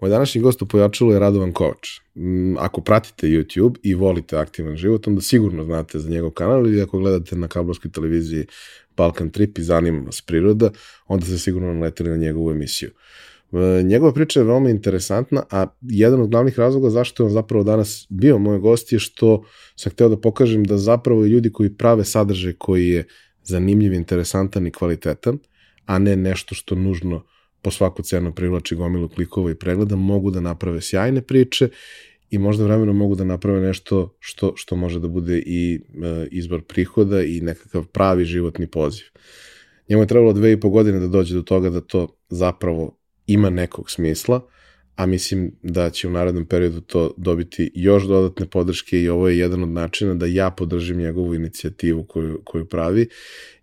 Moj današnji gost u Pojačalu je Radovan Kovač. Mm, ako pratite YouTube i volite aktivan život, onda sigurno znate za njegov kanal ili ako gledate na kablovskoj televiziji Balkan Trip i zanima vas priroda, onda ste sigurno naletili na njegovu emisiju. E, njegova priča je veoma interesantna, a jedan od glavnih razloga zašto je on zapravo danas bio moj gost je što sam hteo da pokažem da zapravo ljudi koji prave sadržaj koji je zanimljiv, interesantan i kvalitetan, a ne nešto što nužno po svaku cenu privlači gomilu klikova i pregleda, mogu da naprave sjajne priče i možda vremeno mogu da naprave nešto što, što može da bude i e, izbor prihoda i nekakav pravi životni poziv. Njemu je trebalo dve i po godine da dođe do toga da to zapravo ima nekog smisla, a mislim da će u narednom periodu to dobiti još dodatne podrške i ovo je jedan od načina da ja podržim njegovu inicijativu koju, koju pravi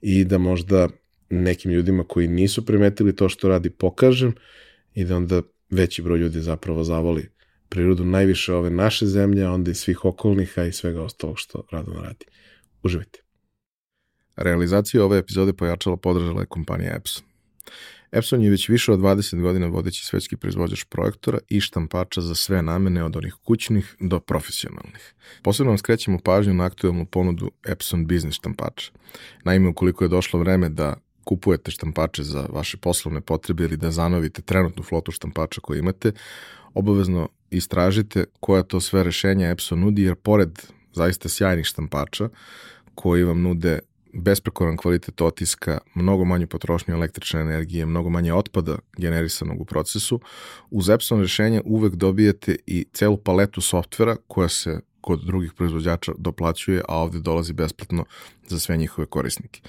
i da možda nekim ljudima koji nisu primetili to što radi pokažem i da onda veći broj ljudi zapravo zavoli prirodu najviše ove naše zemlje, a onda i svih okolnih, a i svega ostalog što radom radi. Uživajte. Realizaciju ove epizode pojačala podržala je kompanija Epson. Epson je već više od 20 godina vodeći svetski proizvođač projektora i štampača za sve namene od onih kućnih do profesionalnih. Posebno vam skrećemo pažnju na aktualnu ponudu Epson Business štampača. Naime, ukoliko je došlo vreme da kupujete štampače za vaše poslovne potrebe ili da zanovite trenutnu flotu štampača koju imate, obavezno istražite koja to sve rešenja Epson nudi, jer pored zaista sjajnih štampača koji vam nude besprekoran kvalitet otiska, mnogo manju potrošnju električne energije, mnogo manje otpada generisanog u procesu, uz Epson rešenje uvek dobijete i celu paletu softvera koja se kod drugih proizvođača doplaćuje, a ovde dolazi besplatno za sve njihove korisnike.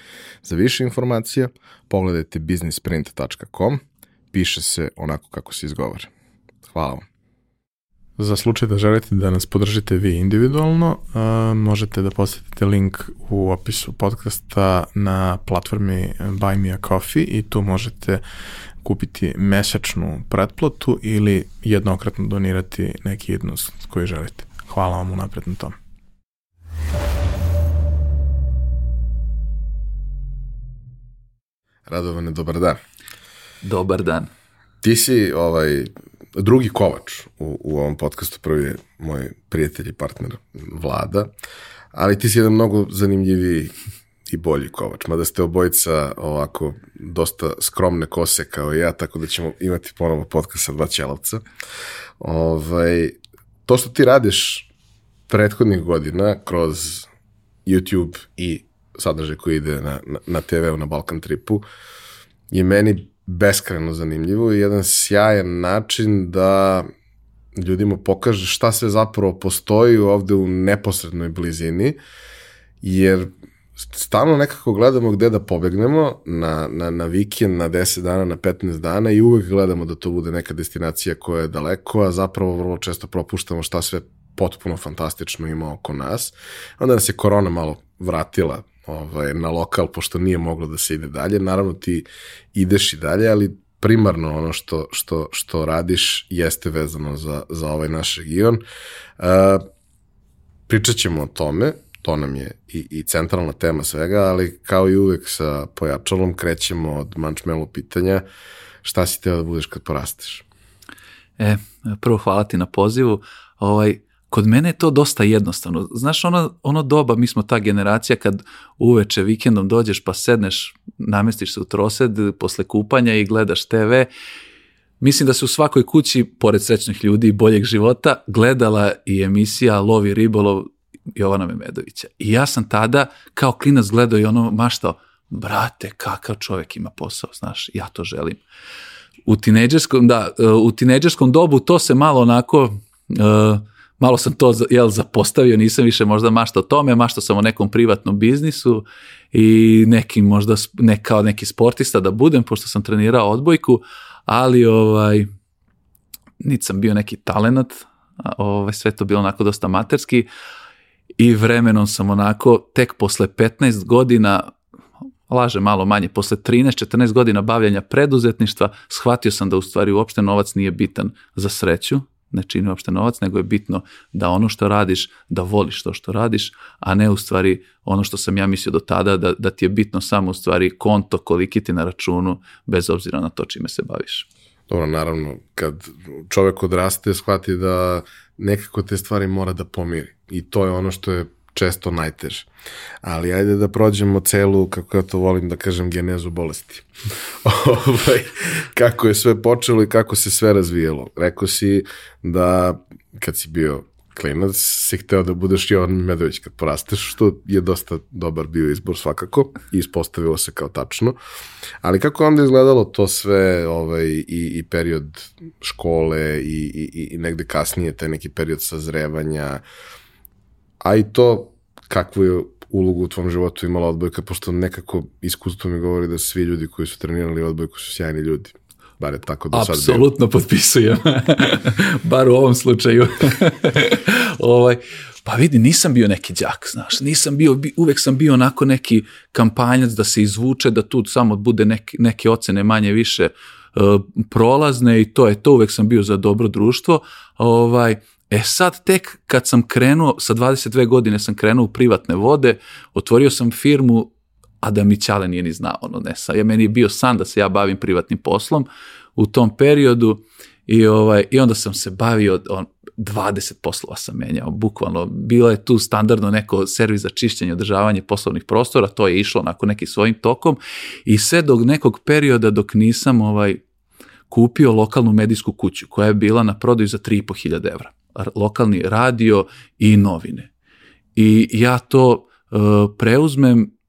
Za više informacija pogledajte businessprint.com, piše se onako kako se izgovara. Hvala vam. Za slučaj da želite da nas podržite vi individualno, možete da posetite link u opisu podcasta na platformi Buy Me a Coffee i tu možete kupiti mesečnu pretplatu ili jednokratno donirati neki jednost koji želite. Hvala vam unapred na tom. Radovane, dobar dan. Dobar dan. Ti si ovaj drugi kovač u, u ovom podcastu, prvi je moj prijatelj i partner Vlada, ali ti si jedan mnogo zanimljiviji i bolji kovač, mada ste obojica ovako dosta skromne kose kao i ja, tako da ćemo imati ponovo podcast sa dva ćelavca. Ovaj, to što ti radiš prethodnih godina kroz YouTube i sadržaj koji ide na, na, na TV-u na Balkan Tripu je meni beskreno zanimljivo i jedan sjajan način da ljudima pokaže šta sve zapravo postoji ovde u neposrednoj blizini, jer stalno nekako gledamo gde da pobegnemo na, na, na vikend, na 10 dana, na 15 dana i uvek gledamo da to bude neka destinacija koja je daleko, a zapravo vrlo često propuštamo šta sve potpuno fantastično ima oko nas. Onda nas je korona malo vratila ovaj, na lokal, pošto nije moglo da se ide dalje. Naravno ti ideš i dalje, ali primarno ono što, što, što radiš jeste vezano za, za ovaj naš region. Uh, pričat ćemo o tome, to nam je i, i centralna tema svega, ali kao i uvek sa pojačalom krećemo od mančmelu pitanja šta si teo da budeš kad porasteš? E, prvo hvala ti na pozivu. Ovaj, Kod mene je to dosta jednostavno. Znaš, ono, ono doba, mi smo ta generacija kad uveče vikendom dođeš pa sedneš, namestiš se u trosed posle kupanja i gledaš TV. Mislim da se u svakoj kući, pored srećnih ljudi i boljeg života, gledala i emisija Lovi ribolov Jovana Memedovića. I ja sam tada kao klinac gledao i ono maštao, brate, kakav čovjek ima posao, znaš, ja to želim. U tinejdžerskom, da, u tinejdžerskom dobu to se malo onako... Uh, malo sam to jel, zapostavio, nisam više možda maštao tome, maštao sam o nekom privatnom biznisu i nekim možda ne, kao neki sportista da budem, pošto sam trenirao odbojku, ali ovaj, niti sam bio neki talenat, ovaj, sve to bilo onako dosta materski i vremenom sam onako tek posle 15 godina laže malo manje, posle 13-14 godina bavljanja preduzetništva, shvatio sam da u stvari uopšte novac nije bitan za sreću, ne čini uopšte novac, nego je bitno da ono što radiš, da voliš to što radiš, a ne u stvari ono što sam ja mislio do tada, da, da ti je bitno samo u stvari konto koliki ti na računu, bez obzira na to čime se baviš. Dobro, naravno, kad čovek odraste, shvati da nekako te stvari mora da pomiri. I to je ono što je često najteže. Ali ajde da prođemo celu, kako ja to volim da kažem, genezu bolesti. ovaj, kako je sve počelo i kako se sve razvijelo. Rekao si da kad si bio klinac, si hteo da budeš Jovan Medović kad porasteš, što je dosta dobar bio izbor svakako i ispostavilo se kao tačno. Ali kako onda izgledalo to sve ovaj, i, i period škole i, i, i negde kasnije, taj neki period sazrevanja, a i to kakvu je ulogu u tvom životu imala odbojka, pošto nekako iskustvo mi govori da svi ljudi koji su trenirali odbojku su sjajni ljudi. Bar je tako do sad Apsolutno potpisujem. Bar u ovom slučaju. ovaj, pa vidi, nisam bio neki đak, znaš, nisam bio, uvek sam bio onako neki kampanjac da se izvuče, da tu samo bude neki, neke ocene manje više uh, prolazne i to je to, uvek sam bio za dobro društvo, ovaj, E sad tek kad sam krenuo, sa 22 godine sam krenuo u privatne vode, otvorio sam firmu, a da mi Ćale nije ni znao, ono ne, sa, ja, meni je bio san da se ja bavim privatnim poslom u tom periodu i, ovaj, i onda sam se bavio, on, 20 poslova sam menjao, bukvalno. Bilo je tu standardno neko servis za čišćenje, održavanje poslovnih prostora, to je išlo onako neki svojim tokom i sve do nekog perioda dok nisam ovaj, kupio lokalnu medijsku kuću koja je bila na prodaju za 3.500 evra lokalni radio i novine. I ja to uh, preuzmem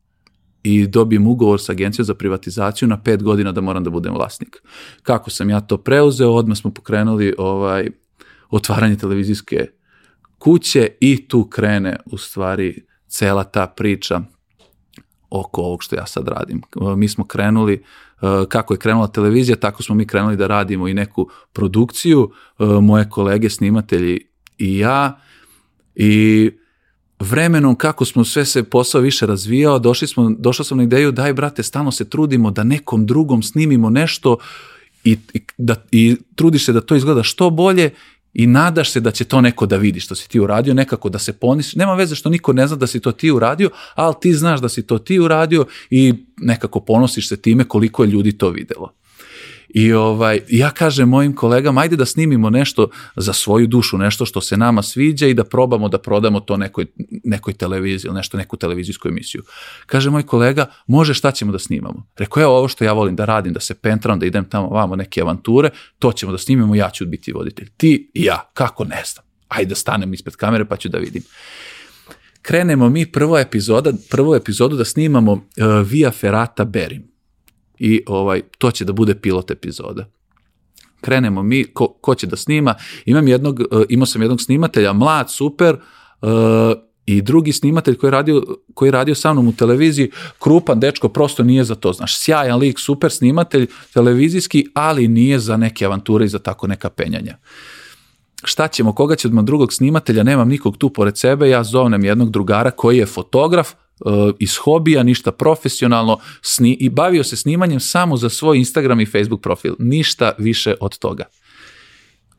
i dobijem ugovor sa agencijom za privatizaciju na pet godina da moram da budem vlasnik. Kako sam ja to preuzeo, odmah smo pokrenuli ovaj otvaranje televizijske kuće i tu krene u stvari cela ta priča oko ovog što ja sad radim. Mi smo krenuli Eh, kako je krenula televizija, tako smo mi krenuli da radimo i neku produkciju, eh, moje kolege snimatelji i ja i vremenom kako smo sve se posao više razvijao, došli smo, došao sam na ideju daj brate, stalno se trudimo da nekom drugom snimimo nešto i, i, da, i trudiš se da to izgleda što bolje i nadaš se da će to neko da vidi što si ti uradio, nekako da se poniš. Nema veze što niko ne zna da si to ti uradio, ali ti znaš da si to ti uradio i nekako ponosiš se time koliko je ljudi to videlo. I ovaj, ja kažem mojim kolegama, ajde da snimimo nešto za svoju dušu, nešto što se nama sviđa i da probamo da prodamo to nekoj, nekoj televiziji ili nešto, neku televizijsku emisiju. Kaže moj kolega, može šta ćemo da snimamo? Rekao, evo ovo što ja volim da radim, da se pentram, da idem tamo vamo neke avanture, to ćemo da snimimo, ja ću biti voditelj. Ti i ja, kako ne znam. Ajde da stanem ispred kamere pa ću da vidim krenemo mi prvo epizoda, prvu epizodu da snimamo uh, Via Ferrata Berim i ovaj, to će da bude pilot epizoda. Krenemo mi, ko, ko će da snima, imam jednog, uh, imao sam jednog snimatelja, mlad, super, uh, i drugi snimatelj koji je radio, koji je radio sa mnom u televiziji, krupan dečko, prosto nije za to, znaš, sjajan lik, super snimatelj televizijski, ali nije za neke avanture i za tako neka penjanja. Šta ćemo, koga će od drugog snimatelja, nemam nikog tu pored sebe, ja zovnem jednog drugara koji je fotograf, iz hobija, ništa profesionalno sni, i bavio se snimanjem samo za svoj Instagram i Facebook profil. Ništa više od toga.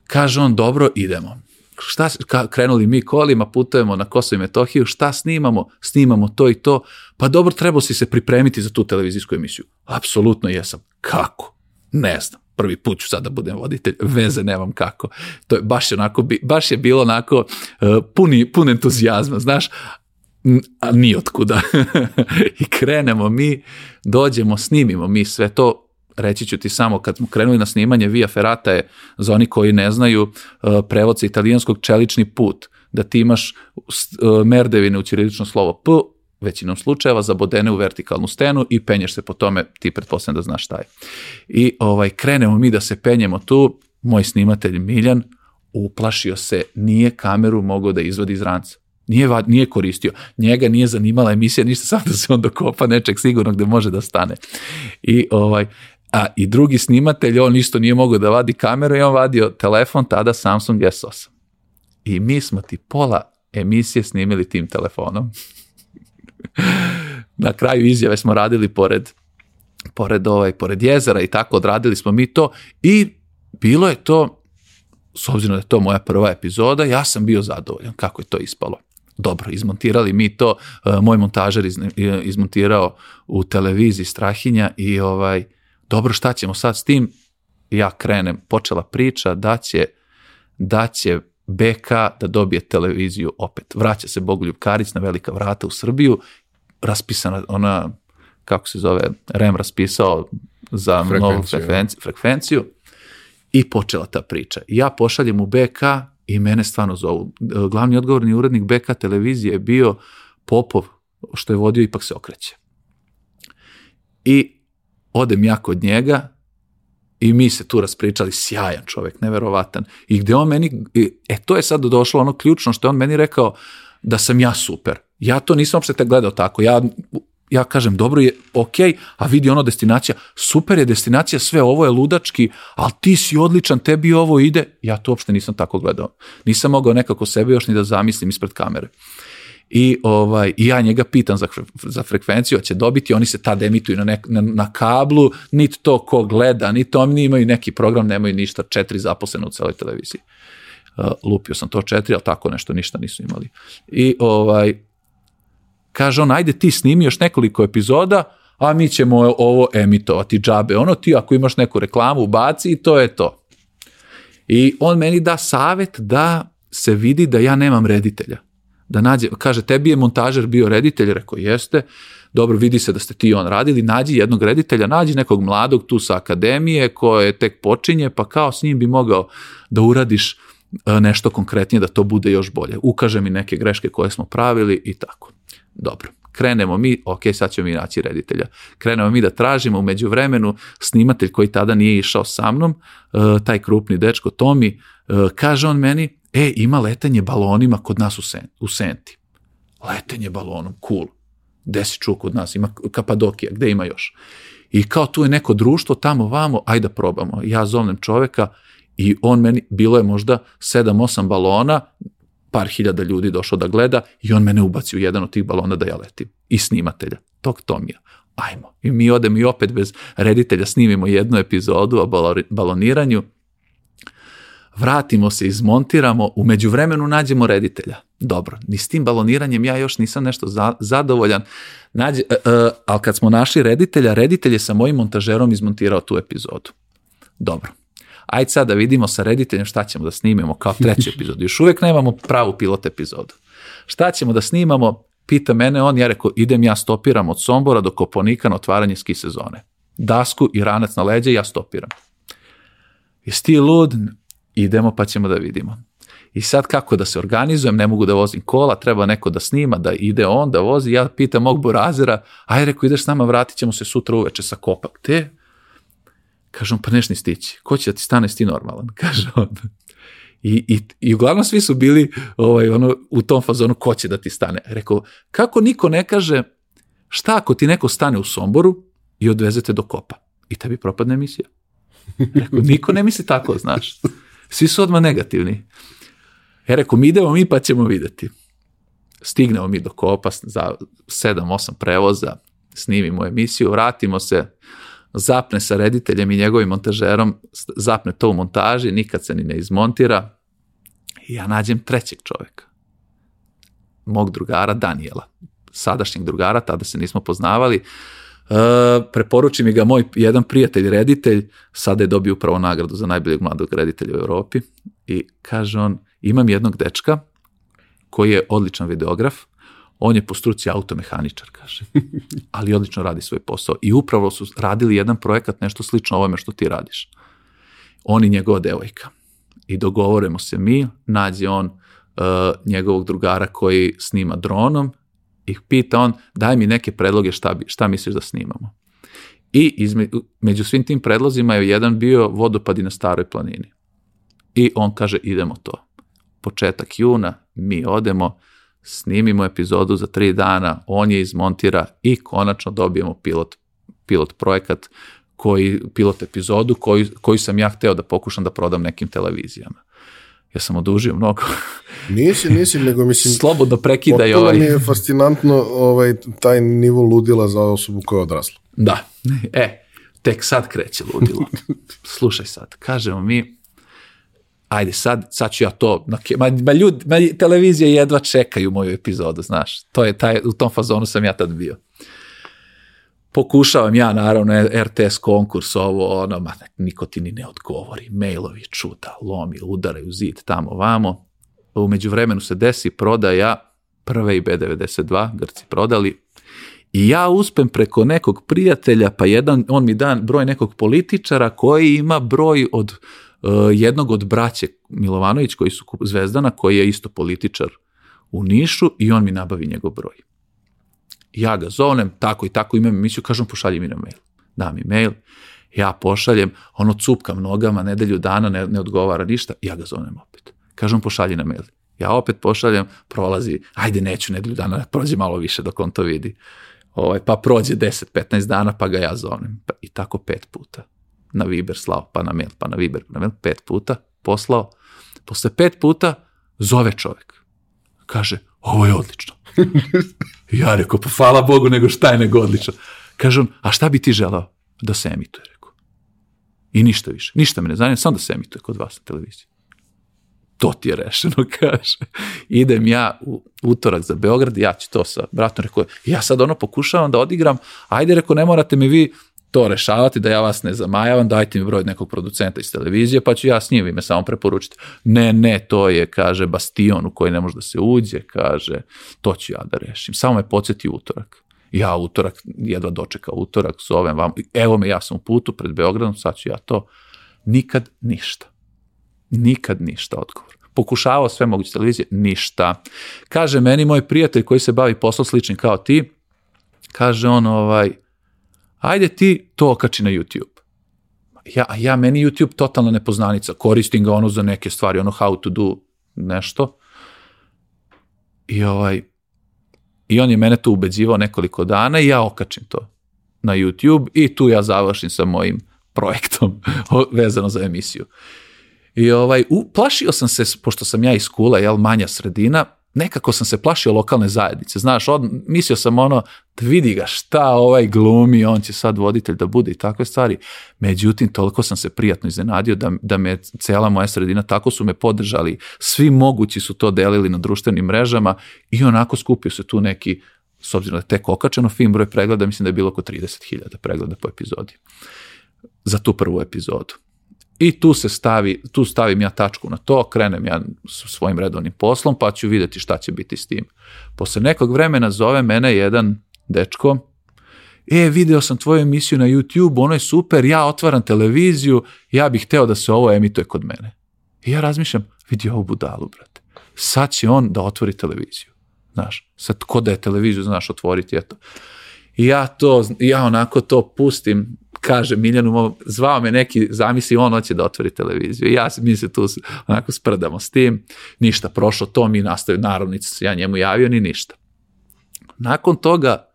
Kaže on, dobro, idemo. Šta, ka, krenuli mi kolima, putujemo na Kosovo i Metohiju, šta snimamo? Snimamo to i to. Pa dobro, trebao si se pripremiti za tu televizijsku emisiju. Apsolutno jesam. Kako? Ne znam prvi put ću sad da budem voditelj, veze nemam kako. To je baš, onako, baš je bilo onako uh, puni, pun entuzijazma, znaš, a ni otkuda. I krenemo mi, dođemo, snimimo mi sve to, reći ću ti samo, kad smo krenuli na snimanje Via Ferrata je, za oni koji ne znaju, uh, prevod sa italijanskog čelični put, da ti imaš uh, merdevine u ćirilično slovo P, većinom slučajeva zabodene u vertikalnu stenu i penješ se po tome, ti pretpostavljam da znaš šta je. I ovaj, krenemo mi da se penjemo tu, moj snimatelj Miljan uplašio se, nije kameru mogao da izvodi iz ranca. Nije, nije koristio. Njega nije zanimala emisija, ništa samo da se on dokopa nečeg sigurno gde može da stane. I ovaj, a i drugi snimatelj, on isto nije mogao da vadi kameru i on vadio telefon, tada Samsung S8. I mi smo ti pola emisije snimili tim telefonom. Na kraju izjave smo radili pored pored ovaj pored jezera i tako odradili smo mi to i bilo je to s obzirom da je to moja prva epizoda, ja sam bio zadovoljan kako je to ispalo dobro, izmontirali mi to, uh, moj montažer iz, izmontirao u televiziji Strahinja i ovaj, dobro, šta ćemo sad s tim? ja krenem, počela priča da će, da će BK da dobije televiziju opet. Vraća se Bogoljub Karić na velika vrata u Srbiju, raspisana ona, kako se zove, REM raspisao za novu frekvenciju, frekvenciju i počela ta priča. Ja pošaljem u BK i mene stvarno zovu. Glavni odgovorni urednik BK televizije je bio Popov, što je vodio ipak se okreće. I odem ja kod njega i mi se tu raspričali, sjajan čovjek, neverovatan. I gde on meni, e to je sad došlo ono ključno što je on meni rekao da sam ja super. Ja to nisam uopšte te gledao tako. Ja, ja kažem, dobro je, ok, a vidi ono destinacija, super je destinacija, sve ovo je ludački, ali ti si odličan, tebi ovo ide. Ja to uopšte nisam tako gledao. Nisam mogao nekako sebe još ni da zamislim ispred kamere. I, ovaj, I ja njega pitam za, za frekvenciju, će dobiti, oni se tad emituju na, nek, na, na kablu, niti to ko gleda, niti oni imaju neki program, nemaju ništa, četiri zaposlene u celoj televiziji. Uh, lupio sam to četiri, ali tako nešto ništa nisu imali. I ovaj, kaže on, ajde ti snimi još nekoliko epizoda, a mi ćemo ovo emitovati džabe. Ono ti ako imaš neku reklamu, baci i to je to. I on meni da savet da se vidi da ja nemam reditelja da nađe, kaže, tebi je montažer bio reditelj, rekao, jeste, dobro, vidi se da ste ti on radili, nađi jednog reditelja, nađi nekog mladog tu sa akademije koje tek počinje, pa kao s njim bi mogao da uradiš e, nešto konkretnije, da to bude još bolje. Ukaže mi neke greške koje smo pravili i tako. Dobro. Krenemo mi, ok, sad ćemo mi naći reditelja. Krenemo mi da tražimo u međuvremenu snimatelj koji tada nije išao sa mnom, e, taj krupni dečko Tomi, e, kaže on meni, e, ima letenje balonima kod nas u, sen, u Senti. Letenje balonom, cool. Gde si čuo kod nas? Ima Kapadokija, gde ima još? I kao tu je neko društvo, tamo vamo, ajde da probamo. Ja zovnem čoveka i on meni, bilo je možda 7-8 balona, par hiljada ljudi došlo da gleda i on mene ubaci u jedan od tih balona da ja letim. I snimatelja, tog Tomija. Ajmo. I mi odemo i opet bez reditelja snimimo jednu epizodu o baloniranju vratimo se, izmontiramo, u međuvremenu nađemo reditelja. Dobro, ni s tim baloniranjem ja još nisam nešto za, zadovoljan, Nađe, uh, uh, ali kad smo našli reditelja, reditelj je sa mojim montažerom izmontirao tu epizodu. Dobro. Ajde sad da vidimo sa rediteljem šta ćemo da snimemo kao treću epizodu. Još uvijek nemamo pravu pilot epizodu. Šta ćemo da snimamo? Pita mene on, ja rekao, idem ja stopiram od Sombora do Koponika na otvaranje ski sezone. Dasku i ranac na leđe, ja stopiram. Jesi ti lud? idemo pa ćemo da vidimo. I sad kako da se organizujem, ne mogu da vozim kola, treba neko da snima, da ide on, da vozi, ja pitam mog burazira, aj reko ideš s nama, vratit ćemo se sutra uveče sa kopak, te? Kažem, pa neš ni stići, ko će da ti stane, ti normalan, kaže on. I, i, I uglavnom svi su bili ovaj, ono, u tom fazonu ko će da ti stane. Rekao, kako niko ne kaže šta ako ti neko stane u Somboru i odvezete do kopa i tebi propadne emisija. Rekao, niko ne misli tako, znaš. Svi su odmah negativni. Ja rekao, mi idemo mi pa ćemo videti. Stignemo mi do kopa za 7-8 prevoza, snimimo emisiju, vratimo se, zapne sa rediteljem i njegovim montažerom, zapne to u montaži, nikad se ni ne izmontira. I ja nađem trećeg čoveka. Mog drugara Daniela. Sadašnjeg drugara, tada se nismo poznavali. Uh, preporuči mi ga moj jedan prijatelj reditelj, sada je dobio upravo nagradu za najboljeg mladog reditelja u Europi i kaže on, imam jednog dečka koji je odličan videograf, on je po struci automehaničar, kaže, ali odlično radi svoj posao i upravo su radili jedan projekat, nešto slično ovome što ti radiš. On i njegova devojka. I dogovorimo se mi, nađe on uh, njegovog drugara koji snima dronom ih pita on, daj mi neke predloge šta, bi, šta misliš da snimamo. I izme, među svim tim predlozima je jedan bio vodopadi na staroj planini. I on kaže, idemo to. Početak juna, mi odemo, snimimo epizodu za tri dana, on je izmontira i konačno dobijemo pilot, pilot projekat, koji, pilot epizodu koju, koju sam ja hteo da pokušam da prodam nekim televizijama. Ja sam odužio mnogo. Nisi, nisi, nego mislim... Slobodno prekidaj ovaj... mi je fascinantno ovaj, taj nivo ludila za osobu koja je odrasla. Da. E, tek sad kreće ludilo. Slušaj sad, kažemo mi, ajde sad, sad ću ja to, ma, ma ljudi, ma televizije jedva čekaju moju epizodu, znaš, to je taj, u tom fazonu sam ja tad bio. pokušavam ja naravno RTS konkurs ovo ono ma niko ti ni ne odgovori. Mailovi čuda lomi udaraju zid tamo vamo. U međuvremenu se desi prodaja prve i B92 Grci prodali. I ja uspem preko nekog prijatelja pa jedan on mi dan broj nekog političara koji ima broj od jednog od braće Milovanović koji su Zvezdana koji je isto političar u Nišu i on mi nabavi njegov broj ja ga zovnem, tako i tako imam emisiju, kažem pošalji mi na mail. Da mi mail, ja pošaljem, ono cupkam nogama, nedelju dana ne, ne odgovara ništa, ja ga zovnem opet. Kažem pošalji na mail. Ja opet pošaljem, prolazi, ajde neću nedelju dana, prođe malo više dok on to vidi. Ovaj, pa prođe 10-15 dana, pa ga ja zovnem. Pa, I tako pet puta. Na Viber slao, pa na mail, pa na Viber, pa na mail, pet puta poslao. Posle pet puta zove čovek. Kaže, ovo je odlično. ja rekao, pa hvala Bogu, nego šta je nego odlično. Kaže on, a šta bi ti želao? Da se emituje, rekao. I ništa više. Ništa me ne zanima, samo da se emituje kod vas na televiziji. To ti je rešeno, kaže. Idem ja u utorak za Beograd, ja ću to sa bratom, rekao, ja sad ono pokušavam da odigram, ajde, rekao, ne morate mi vi to rešavati, da ja vas ne zamajavam, dajte mi broj nekog producenta iz televizije, pa ću ja s njim ime samo preporučiti. Ne, ne, to je, kaže, bastion u koji ne može da se uđe, kaže, to ću ja da rešim. Samo me podsjeti utorak. Ja utorak, jedva dočekao utorak, zovem vam, evo me, ja sam u putu pred Beogradom, sad ću ja to. Nikad ništa. Nikad ništa odgovor. Pokušavao sve moguće televizije, ništa. Kaže meni moj prijatelj koji se bavi poslom sličnim kao ti, kaže on, ovaj, ajde ti to okači na YouTube. Ja, ja, meni YouTube totalna nepoznanica, koristim ga ono za neke stvari, ono how to do nešto. I ovaj, i on je mene tu ubeđivao nekoliko dana i ja okačim to na YouTube i tu ja završim sa mojim projektom vezano za emisiju. I ovaj, u, plašio sam se, pošto sam ja iz Kula, jel, manja sredina, nekako sam se plašio lokalne zajednice, znaš, od, mislio sam ono, vidi ga šta ovaj glumi, on će sad voditelj da bude i takve stvari, međutim, toliko sam se prijatno iznenadio da, da me cela moja sredina, tako su me podržali, svi mogući su to delili na društvenim mrežama i onako skupio se tu neki, s obzirom da je tek okačeno film broj pregleda, mislim da je bilo oko 30.000 pregleda po epizodi za tu prvu epizodu. I tu se stavi, tu stavim ja tačku na to, krenem ja svojim redovnim poslom, pa ću videti šta će biti s tim. Posle nekog vremena zove mene jedan dečko, e, video sam tvoju emisiju na YouTube, ono je super, ja otvaram televiziju, ja bih hteo da se ovo emituje kod mene. I ja razmišljam, vidi ovu budalu, brate. Sad će on da otvori televiziju. Znaš, sad ko da je televiziju, znaš, otvoriti, eto. I ja to, ja onako to pustim, kaže Miljanu, zvao me neki, zamisli, on hoće da otvori televiziju. I ja, mi se tu onako sprdamo s tim, ništa, prošlo to, mi nastavi, naravno, se ja njemu javio, ni ništa. Nakon toga,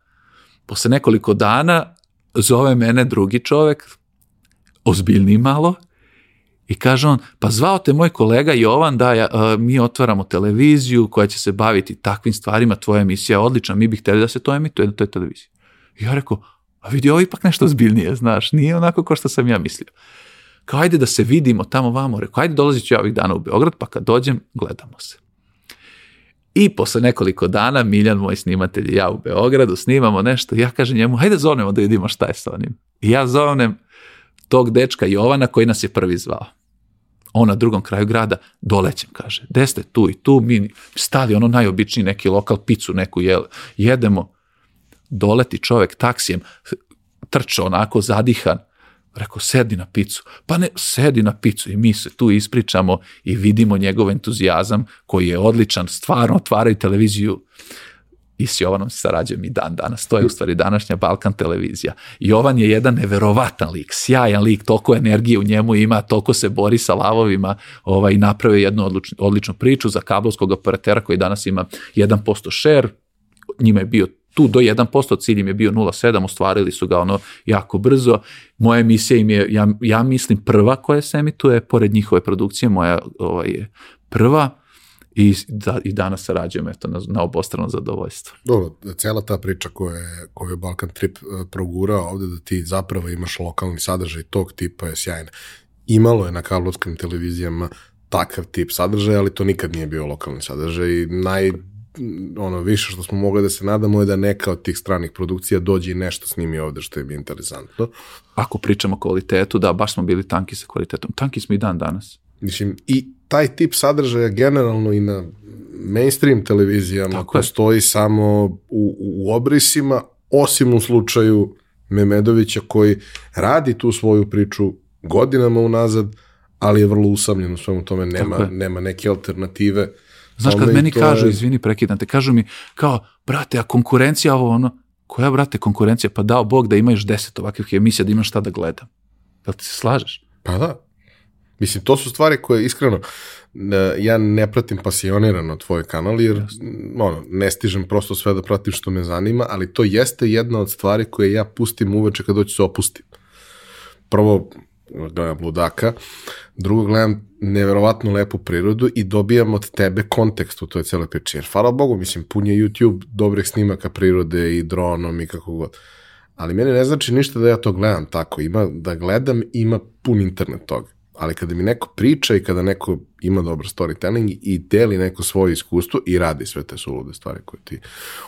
posle nekoliko dana, zove mene drugi čovek, ozbiljni malo, i kaže on, pa zvao te moj kolega Jovan da ja, a, mi otvaramo televiziju koja će se baviti takvim stvarima, tvoja emisija je odlična, mi bih hteli da se to emituje na toj televiziji. I ja rekao, a vidi, ovo ipak nešto zbiljnije, znaš, nije onako kao što sam ja mislio. Kao, ajde da se vidimo tamo vamo, rekao, ajde dolazit ću ja ovih dana u Beograd, pa kad dođem, gledamo se. I posle nekoliko dana, Miljan, moj snimatelj i ja u Beogradu, snimamo nešto, ja kažem njemu, hajde zovnemo da vidimo šta je sa onim. I ja zovnem tog dečka Jovana koji nas je prvi zvao. On na drugom kraju grada, dolećem, kaže, gde ste tu i tu, mi stali ono najobičniji neki lokal, picu neku jel, jedemo, doleti čovek taksijem, trče onako zadihan, rekao, sedi na picu. Pa ne, sedi na picu i mi se tu ispričamo i vidimo njegov entuzijazam koji je odličan, stvarno otvaraju televiziju i s Jovanom se sarađujem i dan danas. To je u stvari današnja Balkan televizija. Jovan je jedan neverovatan lik, sjajan lik, toliko energije u njemu ima, toliko se bori sa lavovima ovaj, i naprave jednu odličnu, odličnu priču za kablovskog operatera koji danas ima 1% share, njima je bio tu do 1%, cilj im je bio 0,7, ostvarili su ga ono jako brzo. Moja emisija im je, ja, ja mislim, prva koja se emituje, pored njihove produkcije, moja ovaj, je prva i, da, i danas sarađujem eto, na, na obostrano zadovoljstvo. Dobro, cela ta priča koju je, koju je Balkan Trip e, progurao ovde da ti zapravo imaš lokalni sadržaj tog tipa je sjajna. Imalo je na kablovskim televizijama takav tip sadržaja, ali to nikad nije bio lokalni sadržaj. Naj, ono, više što smo mogli da se nadamo je da neka od tih stranih produkcija dođe i nešto snimi ovde što je bi interesantno. Ako pričamo o kvalitetu, da, baš smo bili tanki sa kvalitetom. Tanki smo i dan danas. Mislim, i taj tip sadržaja generalno i na mainstream televizijama Tako je. postoji samo u, u obrisima, osim u slučaju Memedovića koji radi tu svoju priču godinama unazad, ali je vrlo usamljen u svemu tome, nema, je. nema neke alternative. Znaš, kad meni kažu, je- izvini, prekidam te, kažu mi, kao, brate, a konkurencija ovo, ono, koja, brate, konkurencija? Pa dao Bog da ima još deset ovakvih emisija, da imam šta da gledam. Jel ti se slažeš? Pa da. Mislim, to su stvari koje, iskreno, ja ne pratim pasionirano tvoj kanal, jer ono, ne stižem prosto sve da pratim što me zanima, ali to jeste jedna od stvari koje ja pustim uveče kad doću se opustim. Prvo, gledam ludaka, drugo gledam neverovatno lepu prirodu i dobijam od tebe kontekst u toj celoj priči. Jer, hvala Bogu, mislim, pun je YouTube dobrih snimaka prirode i dronom i kako god. Ali meni ne znači ništa da ja to gledam tako. Ima, da gledam, ima pun internet toga. Ali kada mi neko priča i kada neko ima dobar storytelling i deli neko svoje iskustvo i radi sve te sulude stvari koje ti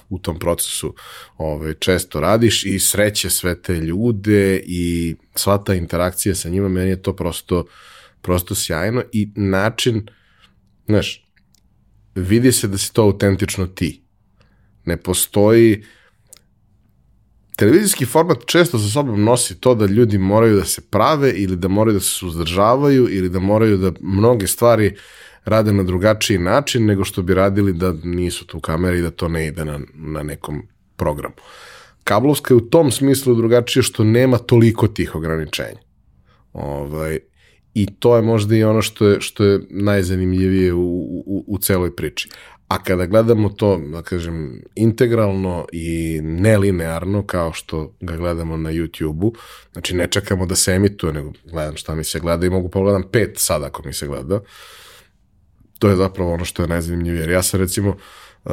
u tom procesu ove, često radiš i sreće sve te ljude i sva ta interakcija sa njima, meni je to prosto, prosto sjajno i način, znaš, vidi se da si to autentično ti. Ne postoji televizijski format često sa sobom nosi to da ljudi moraju da se prave ili da moraju da se suzdržavaju ili da moraju da mnoge stvari rade na drugačiji način nego što bi radili da nisu tu kamere i da to ne ide na, na nekom programu. Kablovska je u tom smislu drugačije što nema toliko tih ograničenja. Ovaj, I to je možda i ono što je, što je najzanimljivije u, u, u celoj priči. A kada gledamo to, da kažem, integralno i nelinearno, kao što ga gledamo na YouTube-u, znači ne čekamo da se emituje, nego gledam šta mi se gleda i mogu pogledam pet sad ako mi se gleda, to je zapravo ono što je najzanimljivije. Jer ja sam recimo uh,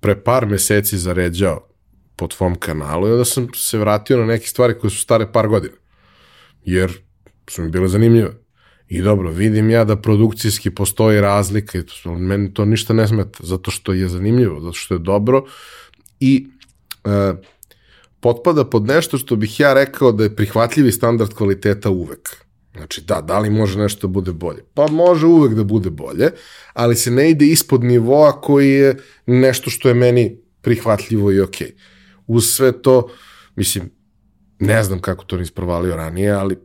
pre par meseci zaređao po tvom kanalu i onda sam se vratio na neke stvari koje su stare par godina. Jer su mi bile zanimljive. I dobro, vidim ja da produkcijski postoji razlika i to, meni to ništa ne smeta, zato što je zanimljivo, zato što je dobro i e, potpada pod nešto što bih ja rekao da je prihvatljivi standard kvaliteta uvek. Znači, da, da li može nešto da bude bolje? Pa može uvek da bude bolje, ali se ne ide ispod nivoa koji je nešto što je meni prihvatljivo i okej. Uz sve to, mislim, ne znam kako to nisi provalio ranije, ali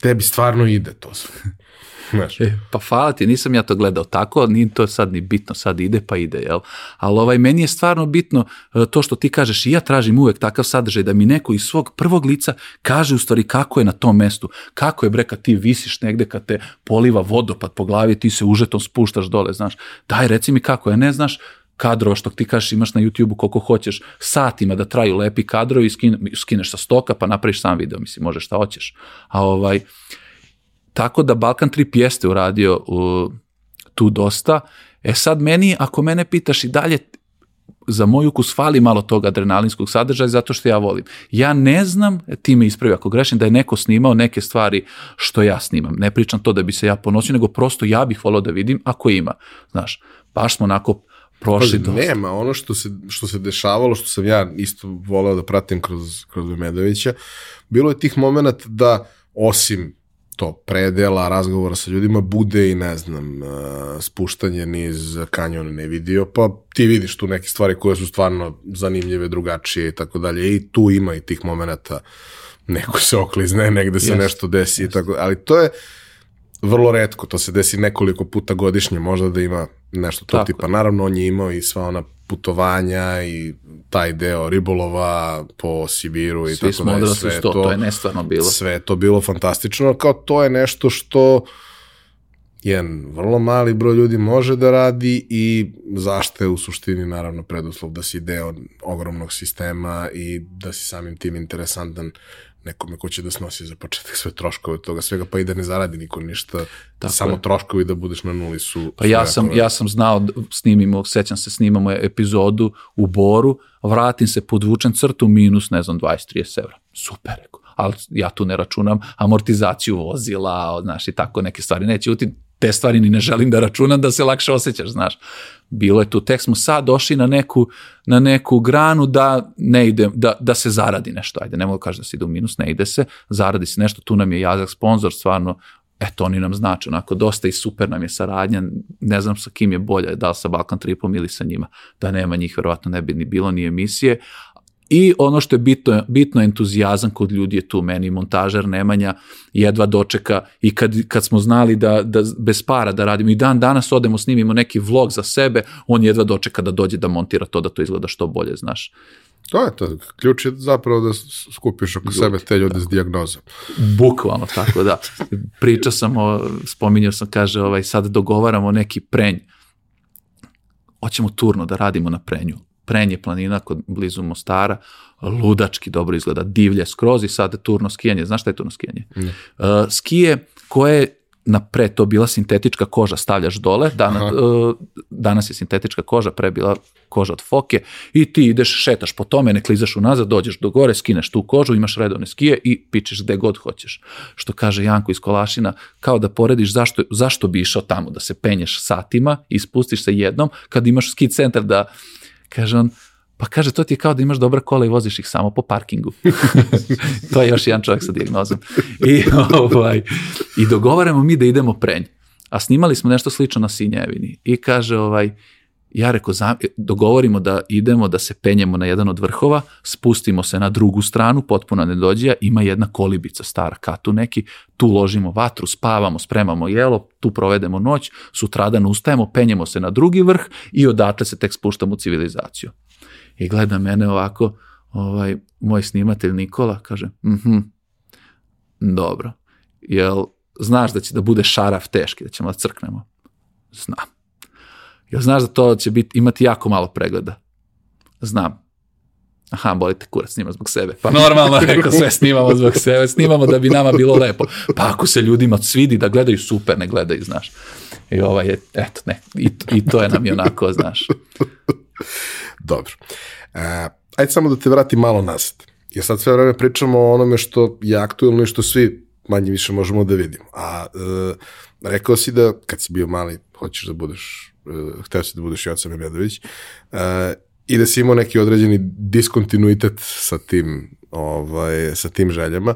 tebi stvarno ide to sve. Znaš, E, pa hvala ti, nisam ja to gledao tako, nije to sad ni bitno, sad ide pa ide, jel? Ali ovaj, meni je stvarno bitno e, to što ti kažeš i ja tražim uvek takav sadržaj da mi neko iz svog prvog lica kaže u stvari kako je na tom mestu, kako je bre kad ti visiš negde kad te poliva vodopad po glavi, ti se užetom spuštaš dole, znaš, daj reci mi kako je, ne znaš, kadrova što ti kažeš imaš na YouTube-u koliko hoćeš, satima da traju lepi kadrovi, skin, skineš sa stoka pa napraviš sam video, mislim, možeš šta hoćeš. A ovaj, tako da Balkan Trip jeste uradio u, tu dosta. E sad meni, ako mene pitaš i dalje, za moj ukus fali malo tog adrenalinskog sadržaja zato što ja volim. Ja ne znam, ti me ispravi ako grešim, da je neko snimao neke stvari što ja snimam. Ne pričam to da bi se ja ponosio, nego prosto ja bih volao da vidim ako ima. Znaš, baš smo onako prošli do... nema, ono što se, što se dešavalo, što sam ja isto voleo da pratim kroz, kroz Medovića, bilo je tih momenta da osim to predela, razgovora sa ljudima, bude i, ne znam, uh, spuštanje niz kanjona ne vidio, pa ti vidiš tu neke stvari koje su stvarno zanimljive, drugačije i tako dalje. I tu ima i tih momenta neko se oklizne, negde se Jest, nešto desi i tako, ali to je vrlo redko, to se desi nekoliko puta godišnje, možda da ima nešto to Tako tipa. Naravno, on je imao i sva ona putovanja i taj deo ribolova po Sibiru i Svi tako dalje. Sve to, to je nestvarno bilo. Sve to bilo fantastično, kao to je nešto što jedan vrlo mali broj ljudi može da radi i zašto je u suštini naravno preduslov da si deo ogromnog sistema i da si samim tim interesantan nekome ko će da snosi za početak sve troškove toga svega, pa i da ne zaradi niko ništa, Tako samo je. troškovi da budeš na nuli su... Pa ja sam, ja sam znao, snimimo, sećam se, snimamo epizodu u Boru, vratim se, podvučem crtu, minus, ne znam, 20-30 evra. Super, rekao. Ali ja tu ne računam amortizaciju vozila, znaš, i tako neke stvari. Neće uti, te stvari ni ne želim da računam da se lakše osjećaš, znaš. Bilo je tu, tek smo sad došli na neku, na neku granu da ne ide, da, da se zaradi nešto, ajde, ne mogu kažem da se ide u minus, ne ide se, zaradi se nešto, tu nam je Jazak sponsor, stvarno, eto, oni nam znači, onako, dosta i super nam je saradnja, ne znam sa kim je bolje, da li sa Balkan Tripom ili sa njima, da nema njih, verovatno ne bi ni bilo ni emisije, I ono što je bitno, bitno entuzijazam kod ljudi je tu meni, montažer Nemanja jedva dočeka i kad, kad smo znali da, da bez para da radimo i dan danas odemo snimimo neki vlog za sebe, on jedva dočeka da dođe da montira to da to izgleda što bolje, znaš. To je to. Ključ je zapravo da skupiš oko ljudi, sebe te ljude s dijagnozom. Bukvalno tako, da. Pričao sam o, spominjao sam, kaže, ovaj, sad dogovaramo neki prenj. Hoćemo turno da radimo na prenju Prenje planina kod blizu Mostara, ludački dobro izgleda, divlje skroz i sad turno skijanje. Znaš šta je turno skijanje? Mm. Uh, skije koje na pre to bila sintetička koža, stavljaš dole, danas, uh, danas je sintetička koža, pre bila koža od foke i ti ideš, šetaš po tome, ne klizaš unazad, dođeš do gore, skineš tu kožu, imaš redovne skije i pičeš gde god hoćeš. Što kaže Janko iz Kolašina, kao da porediš zašto, zašto bi išao tamo, da se penješ satima i spustiš se jednom, kad imaš ski centar da Kaže on, pa kaže, to ti je kao da imaš dobra kola i voziš ih samo po parkingu. to je još jedan čovjek sa dijagnozom. I, ovaj, I dogovaramo mi da idemo prenj. A snimali smo nešto slično na Sinjevini. I kaže, ovaj, ja reko, dogovorimo da idemo, da se penjemo na jedan od vrhova, spustimo se na drugu stranu, potpuno nedođija, ima jedna kolibica stara, katu neki, tu ložimo vatru, spavamo, spremamo jelo, tu provedemo noć, sutradan ustajemo, penjemo se na drugi vrh i odatle se tek spuštamo u civilizaciju. I gleda mene ovako, ovaj, moj snimatelj Nikola, kaže, mhm, dobro, jel znaš da će da bude šaraf teški, da ćemo da crknemo? Znam. Jel znaš da to će biti, imati jako malo pregleda? Znam. Aha, bolite kurac, snima zbog sebe. Pa normalno, rekao sve snimamo zbog sebe, snimamo da bi nama bilo lepo. Pa ako se ljudima svidi da gledaju, super, ne gledaju, znaš. I ovaj je, eto, ne, i, i to je nam i onako, znaš. Dobro. Uh, ajde samo da te vratim malo nazad. Jer sad sve vreme pričamo o onome što je aktuelno i što svi manje više možemo da vidimo. A uh, rekao si da kad si bio mali, hoćeš da budeš hteo si da budeš Joca Memedović, uh, i da si imao neki određeni diskontinuitet sa tim, ovaj, sa tim željama.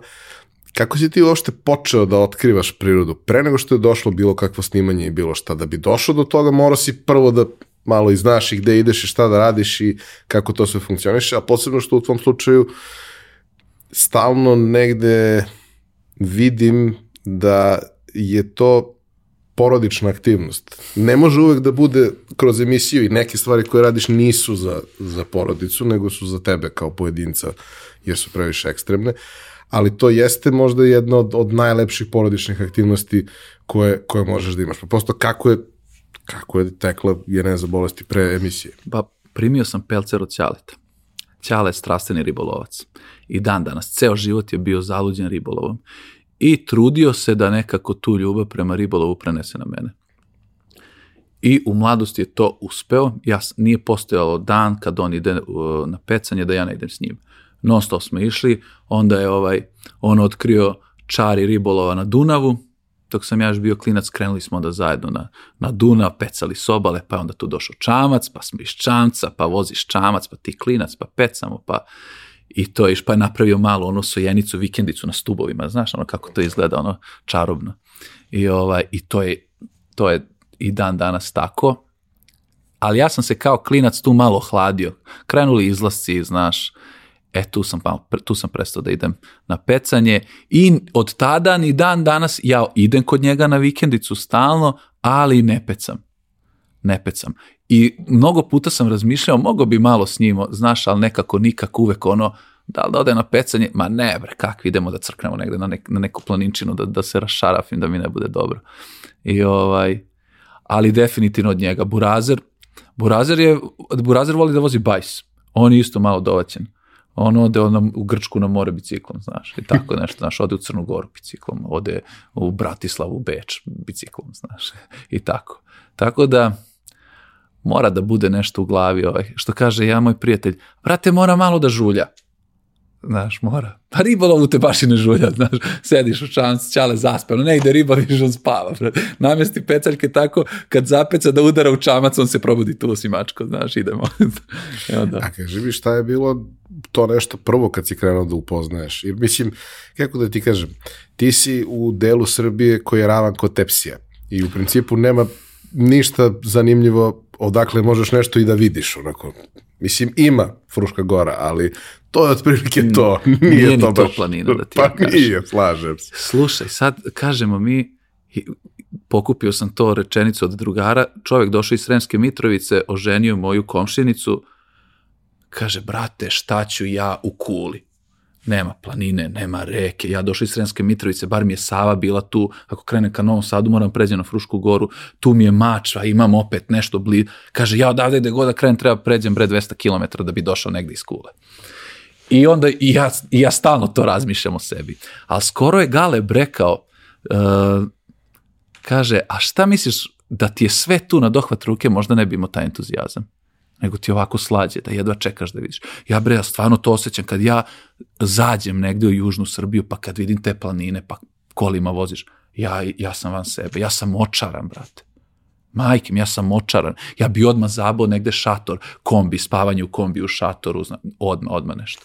Kako si ti uopšte počeo da otkrivaš prirodu? Pre nego što je došlo bilo kakvo snimanje i bilo šta, da bi došao do toga morao si prvo da malo i znaš i gde ideš i šta da radiš i kako to sve funkcioniše, a posebno što u tvom slučaju stalno negde vidim da je to porodična aktivnost. Ne može uvek da bude kroz emisiju i neke stvari koje radiš nisu za, za porodicu, nego su za tebe kao pojedinca, jer su previše ekstremne, ali to jeste možda jedna od, od najlepših porodičnih aktivnosti koje, koje možeš da imaš. Pa prosto kako je, kako je tekla za bolesti pre emisije? Pa primio sam pelcer od Ćaleta. Ćale je strastveni ribolovac. I dan danas, ceo život je bio zaluđen ribolovom i trudio se da nekako tu ljubav prema ribolovu prenese na mene. I u mladosti je to uspeo, ja, nije postojalo dan kad on ide na pecanje da ja ne idem s njim. Non stop smo išli, onda je ovaj, on otkrio čari ribolova na Dunavu, dok sam ja još bio klinac, krenuli smo onda zajedno na, na Dunav, pecali sobale, pa je onda tu došao čamac, pa smo iz čamca, pa voziš čamac, pa ti klinac, pa pecamo, pa i to je, pa je napravio malo onu sojenicu, vikendicu na stubovima, znaš ono kako to izgleda, ono čarobno. I, ovaj, i to, je, to je i dan danas tako, ali ja sam se kao klinac tu malo hladio. Krenuli izlasci, znaš, e tu sam, pa, tu sam prestao da idem na pecanje i od tada ni dan danas ja idem kod njega na vikendicu stalno, ali ne pecam. Ne pecam. I mnogo puta sam razmišljao, mogo bi malo s njim, znaš, ali nekako nikako uvek ono, da li da ode na pecanje, ma ne bre, kakvi idemo da crknemo negde na, nek, na neku planinčinu, da, da se rašarafim, da mi ne bude dobro. I ovaj, ali definitivno od njega. Burazer, Burazer je, Burazer voli da vozi bajs. On je isto malo dovaćen. On ode on u Grčku na more biciklom, znaš, i tako nešto, znaš, ode u Crnu Goru biciklom, ode u Bratislavu, Beč biciklom, znaš, i tako. Tako da, mora da bude nešto u glavi, ovaj, što kaže ja moj prijatelj, brate, mora malo da žulja. Znaš, mora. Pa ribolovu te baš i ne žulja, znaš. Sediš u čancu, čale zaspano, ne ide riba, više on spava. Bro. Namesti pecaljke tako, kad zapeca da udara u čamac, on se probudi tu si mačko, znaš, idemo. I onda. A kaži mi šta je bilo to nešto prvo kad si krenuo da upoznaješ? Jer mislim, kako da ti kažem, ti si u delu Srbije koji je ravan kod Tepsija i u principu nema ništa zanimljivo odakle možeš nešto i da vidiš, onako. Mislim, ima Fruška gora, ali to je otprilike to. Nije, Nije ni to to baš. planina, da ti pa ja kažem. nije, slažem se. Slušaj, sad kažemo mi, pokupio sam to rečenicu od drugara, čovjek došao iz Sremske Mitrovice, oženio moju komšinicu, kaže, brate, šta ću ja u kuli? Nema planine, nema reke, ja došao iz Sremske Mitrovice, bar mi je Sava bila tu, ako krenem ka Novom Sadu moram pređem na Frušku goru, tu mi je Mačva, imam opet nešto blizu, kaže, ja odavde gde god da krenem treba pređem bre 200 km da bi došao negde iz kule. I onda i ja, i ja stalno to razmišljam o sebi. Ali skoro je Galeb rekao, uh, kaže, a šta misliš da ti je sve tu na dohvat ruke, možda ne bi imao taj entuzijazam nego ti ovako slađe, da jedva čekaš da vidiš. Ja bre, ja stvarno to osjećam kad ja zađem negde u Južnu Srbiju, pa kad vidim te planine, pa kolima voziš, ja, ja sam van sebe, ja sam očaran, brate. Majkim, ja sam očaran. Ja bi odmah zabao negde šator, kombi, spavanje u kombi u šatoru, zna, odmah, odmah nešto.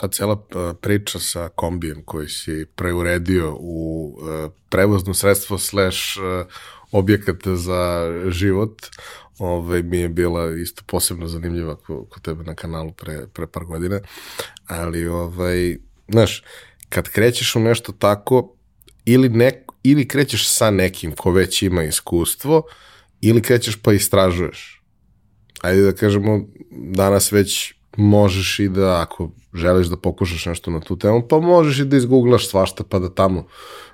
ta cela uh, priča sa kombijem koji si preuredio u uh, prevozno sredstvo slash uh, objekat za život, ovaj, mi je bila isto posebno zanimljiva ko, ko tebe na kanalu pre, pre par godina, ali ovaj, znaš, kad krećeš u nešto tako, ili, nek, ili krećeš sa nekim ko već ima iskustvo, ili krećeš pa istražuješ. Ajde da kažemo, danas već možeš i da, ako želiš da pokušaš nešto na tu temu, pa možeš i da izgooglaš svašta, pa da tamo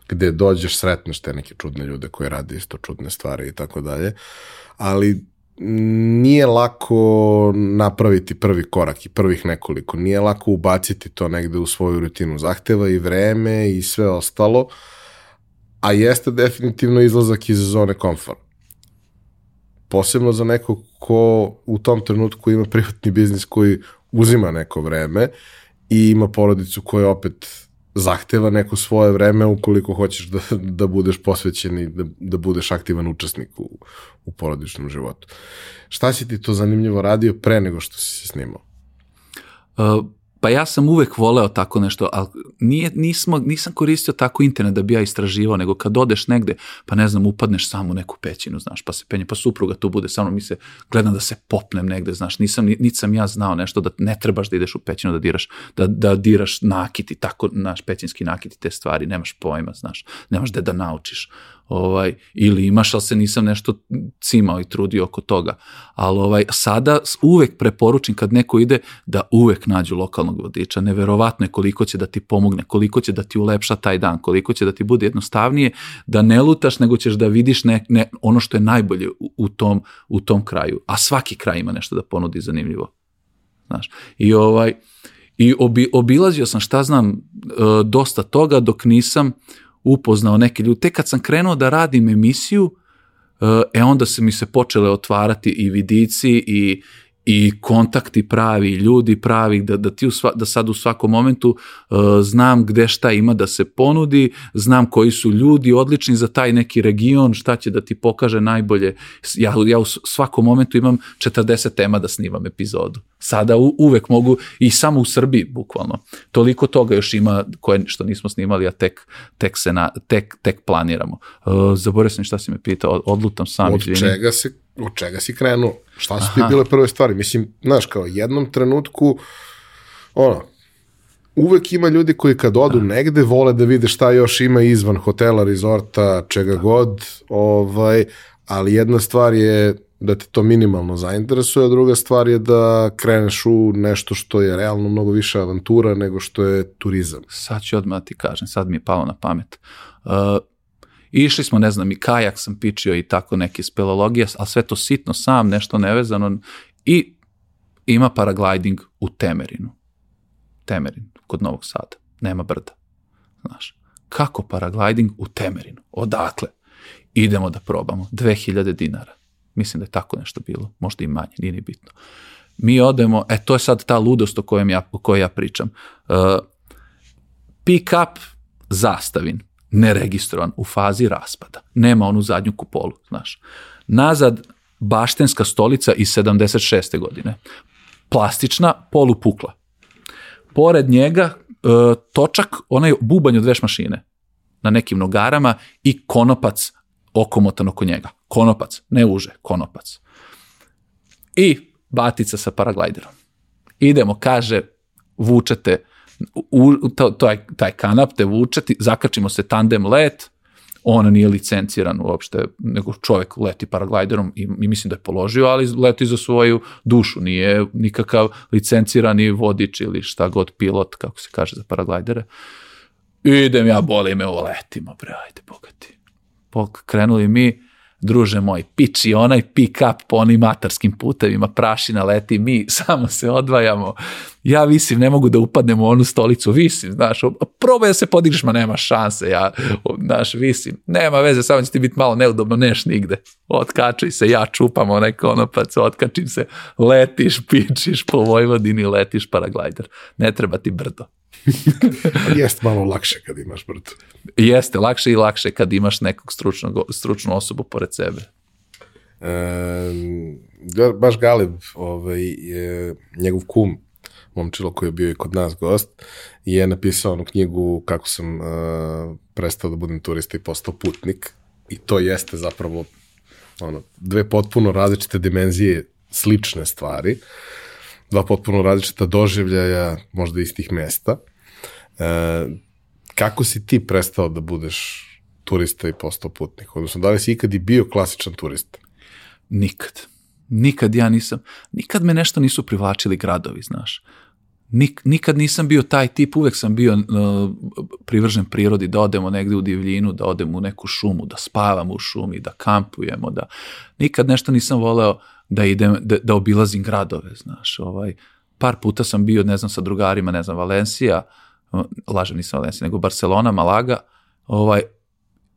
gde dođeš sretneš te neke čudne ljude koji rade isto čudne stvari i tako dalje. Ali nije lako napraviti prvi korak i prvih nekoliko. Nije lako ubaciti to negde u svoju rutinu. Zahteva i vreme i sve ostalo, a jeste definitivno izlazak iz zone komfora posebno za nekog ko u tom trenutku ima privatni biznis koji uzima neko vreme i ima porodicu koja opet zahteva neko svoje vreme ukoliko hoćeš da, da budeš posvećen i da, da budeš aktivan učesnik u, u porodičnom životu. Šta si ti to zanimljivo radio pre nego što si se snimao? Uh, pa ja sam uvek voleo tako nešto, ali nije, nismo, nisam koristio tako internet da bi ja istraživao, nego kad odeš negde, pa ne znam, upadneš samo u neku pećinu, znaš, pa se penje, pa supruga tu bude sa mnom, mi se gledam da se popnem negde, znaš, nisam, niti sam ja znao nešto da ne trebaš da ideš u pećinu da diraš, da, da diraš nakit i tako, naš pećinski nakit i te stvari, nemaš pojma, znaš, nemaš gde da naučiš ovaj, ili imaš, ali se nisam nešto cimao i trudio oko toga. Ali ovaj, sada uvek preporučim kad neko ide da uvek nađu lokalnog vodiča. Neverovatno je koliko će da ti pomogne, koliko će da ti ulepša taj dan, koliko će da ti bude jednostavnije, da ne lutaš, nego ćeš da vidiš ne, ne, ono što je najbolje u, u, tom, u tom kraju. A svaki kraj ima nešto da ponudi zanimljivo. Znaš. I ovaj, i obi, obilazio sam, šta znam, dosta toga dok nisam upoznao neke ljude. Tek kad sam krenuo da radim emisiju, e onda se mi se počele otvarati i vidici i, i kontakti pravi, ljudi pravi, da, da, ti u sva, da sad u svakom momentu uh, znam gde šta ima da se ponudi, znam koji su ljudi odlični za taj neki region, šta će da ti pokaže najbolje. Ja, ja u svakom momentu imam 40 tema da snimam epizodu. Sada u, uvek mogu, i samo u Srbiji, bukvalno. Toliko toga još ima koje što nismo snimali, a tek, tek, se na, tek, tek planiramo. Uh, zaboravio sam šta si me pitao, odlutam sam. Od izvini. čega se od čega si krenuo? Šta su ti bile prve stvari? Mislim, znaš, kao jednom trenutku, ono, uvek ima ljudi koji kad odu da. negde vole da vide šta još ima izvan hotela, rezorta, čega da. god, ovaj, ali jedna stvar je da te to minimalno zainteresuje, a druga stvar je da kreneš u nešto što je realno mnogo više avantura nego što je turizam. Sad ću odmah ti kažem, sad mi je palo na pamet. Uh, Išli smo, ne znam, i kajak sam pičio i tako neke speleologije, ali sve to sitno sam, nešto nevezano. I ima paragliding u Temerinu. Temerin, kod Novog Sada. Nema brda. Znaš, kako paragliding u Temerinu? Odakle? Idemo da probamo. 2000 dinara. Mislim da je tako nešto bilo. Možda i manje, nije ni bitno. Mi odemo, e to je sad ta ludost o, kojem ja, o kojoj ja pričam. Uh, pick up zastavin, neregistrovan, u fazi raspada. Nema onu zadnju kupolu, znaš. Nazad baštenska stolica iz 76. godine. Plastična, polupukla. Pored njega uh, točak, onaj bubanj od veš mašine na nekim nogarama i konopac okomotan oko njega. Konopac, ne uže, konopac. I batica sa paraglajderom. Idemo, kaže, vučete, u, to, to je, taj kanap te vučeti, zakačimo se tandem let, on nije licenciran uopšte, nego čovjek leti paraglajderom i, i mislim da je položio, ali leti za svoju dušu, nije nikakav licencirani vodič ili šta god pilot, kako se kaže za paragljdere. Idem ja, boli me, letimo, bre, ajde, bogati. Pok, krenuli mi, druže moj, piči onaj pick up po onim matarskim putevima, prašina leti, mi samo se odvajamo. Ja visim, ne mogu da upadnem u onu stolicu, visim, znaš, probaj da se podigneš, ma nema šanse, ja, znaš, visim, nema veze, samo će ti biti malo neudobno, neš nigde. Otkači se, ja čupam onaj konopac, otkačim se, letiš, pičiš po Vojvodini, letiš paraglajder. Ne treba ti brdo. Jeste malo lakše kad imaš brdo. Jeste, lakše i lakše kad imaš nekog stručnog, stručnu osobu pored sebe. E, baš Galeb, ovaj, je, njegov kum, momčilo koji je bio i kod nas gost, je napisao onu knjigu kako sam uh, prestao da budem turista i postao putnik. I to jeste zapravo ono, dve potpuno različite dimenzije slične stvari, dva potpuno različita doživljaja možda istih mesta. E, kako si ti prestao da budeš turista i postao putnik? Odnosno, da li si ikad i bio klasičan turista? Nikad. Nikad ja nisam, nikad me nešto nisu privlačili gradovi, znaš. Nik, nikad nisam bio taj tip, uvek sam bio uh, privržen prirodi, da odemo negde u divljinu, da odemo u neku šumu, da spavamo u šumi, da kampujemo, da nikad nešto nisam voleo da idem, da, da obilazim gradove, znaš, ovaj, par puta sam bio, ne znam, sa drugarima, ne znam, Valencija, lažem nisam Valencija, nego Barcelona, Malaga, ovaj,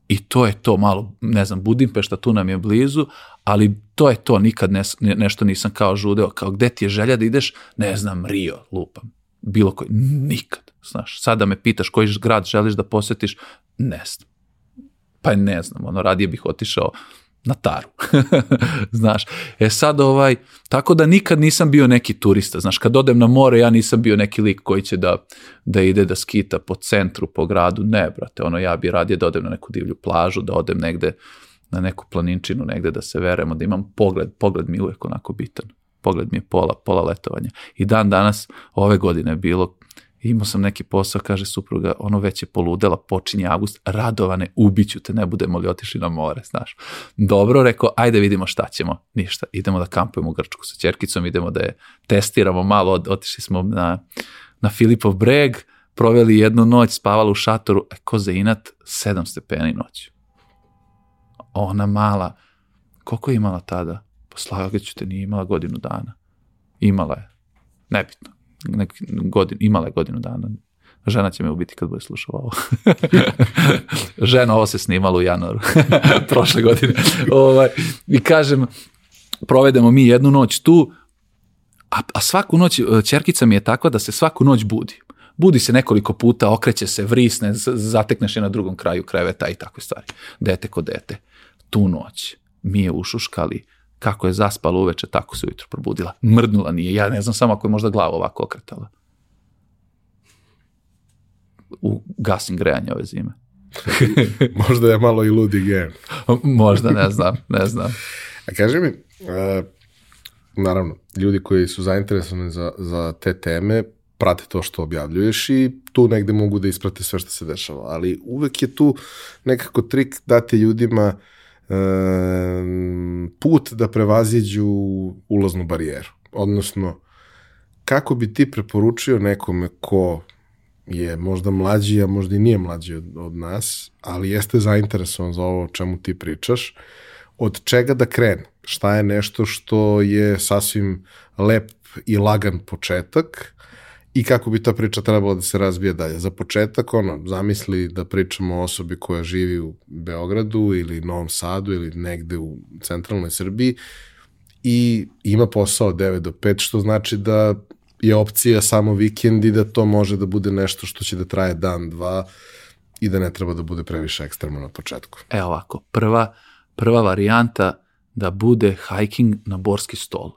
i to je to malo, ne znam, Budimpešta tu nam je blizu, ali to je to, nikad ne, nešto nisam kao žudeo, kao gde ti je želja da ideš, ne znam, Rio, lupam, bilo koji, nikad, znaš, sada me pitaš koji grad želiš da posetiš, ne znam, pa ne znam, ono, radije bih otišao na taru. znaš, e sad ovaj, tako da nikad nisam bio neki turista, znaš, kad odem na more, ja nisam bio neki lik koji će da, da ide da skita po centru, po gradu, ne, brate, ono, ja bi radije da odem na neku divlju plažu, da odem negde na neku planinčinu, negde da se veremo, da imam pogled, pogled mi je uvek onako bitan, pogled mi je pola, pola letovanja. I dan danas, ove godine je bilo imao sam neki posao, kaže supruga, ono već je poludela, počinje avgust, radovane, ubiću te, ne budemo li otišli na more, znaš. Dobro, rekao, ajde vidimo šta ćemo. Ništa, idemo da kampujemo u Grčku sa čerkicom, idemo da je testiramo malo, otišli smo na, na Filipov breg, proveli jednu noć, spavali u šatoru, e, ko za inat, sedam stepeni noć. Ona mala, koliko je imala tada? Poslagaću te, nije imala godinu dana. Imala je. Nebitno nek, godin, imala je godinu dana. Žena će me ubiti kad bude slušala ovo. Žena, ovo se snimalo u januaru prošle godine. ovaj, I kažem, provedemo mi jednu noć tu, a, a svaku noć, čerkica mi je takva da se svaku noć budi. Budi se nekoliko puta, okreće se, vrisne, zatekneš je na drugom kraju kreveta i takve stvari. Dete ko dete. Tu noć mi je ušuškali kako je zaspala uveče, tako se ujutro probudila. Mrdnula nije. Ja ne znam samo ako je možda glava ovako okretala. U gasim grejanje ove zime. možda je malo i ludi gen. možda, ne znam, ne znam. A kaži mi, uh, naravno, ljudi koji su zainteresovani za, za te teme, prate to što objavljuješ i tu negde mogu da isprate sve što se dešava, ali uvek je tu nekako trik dati ljudima uh, put da prevaziđu ulaznu barijeru. Odnosno, kako bi ti preporučio nekome ko je možda mlađi, a možda i nije mlađi od, od nas, ali jeste zainteresovan za ovo o čemu ti pričaš, od čega da krene? Šta je nešto što je sasvim lep i lagan početak i kako bi ta priča trebala da se razvije dalje. Za početak, ono, zamisli da pričamo o osobi koja živi u Beogradu ili Novom Sadu ili negde u centralnoj Srbiji i ima posao od 9 do 5, što znači da je opcija samo vikend i da to može da bude nešto što će da traje dan, dva i da ne treba da bude previše ekstremno na početku. E ovako, prva, prva varijanta da bude hiking na Borski stol.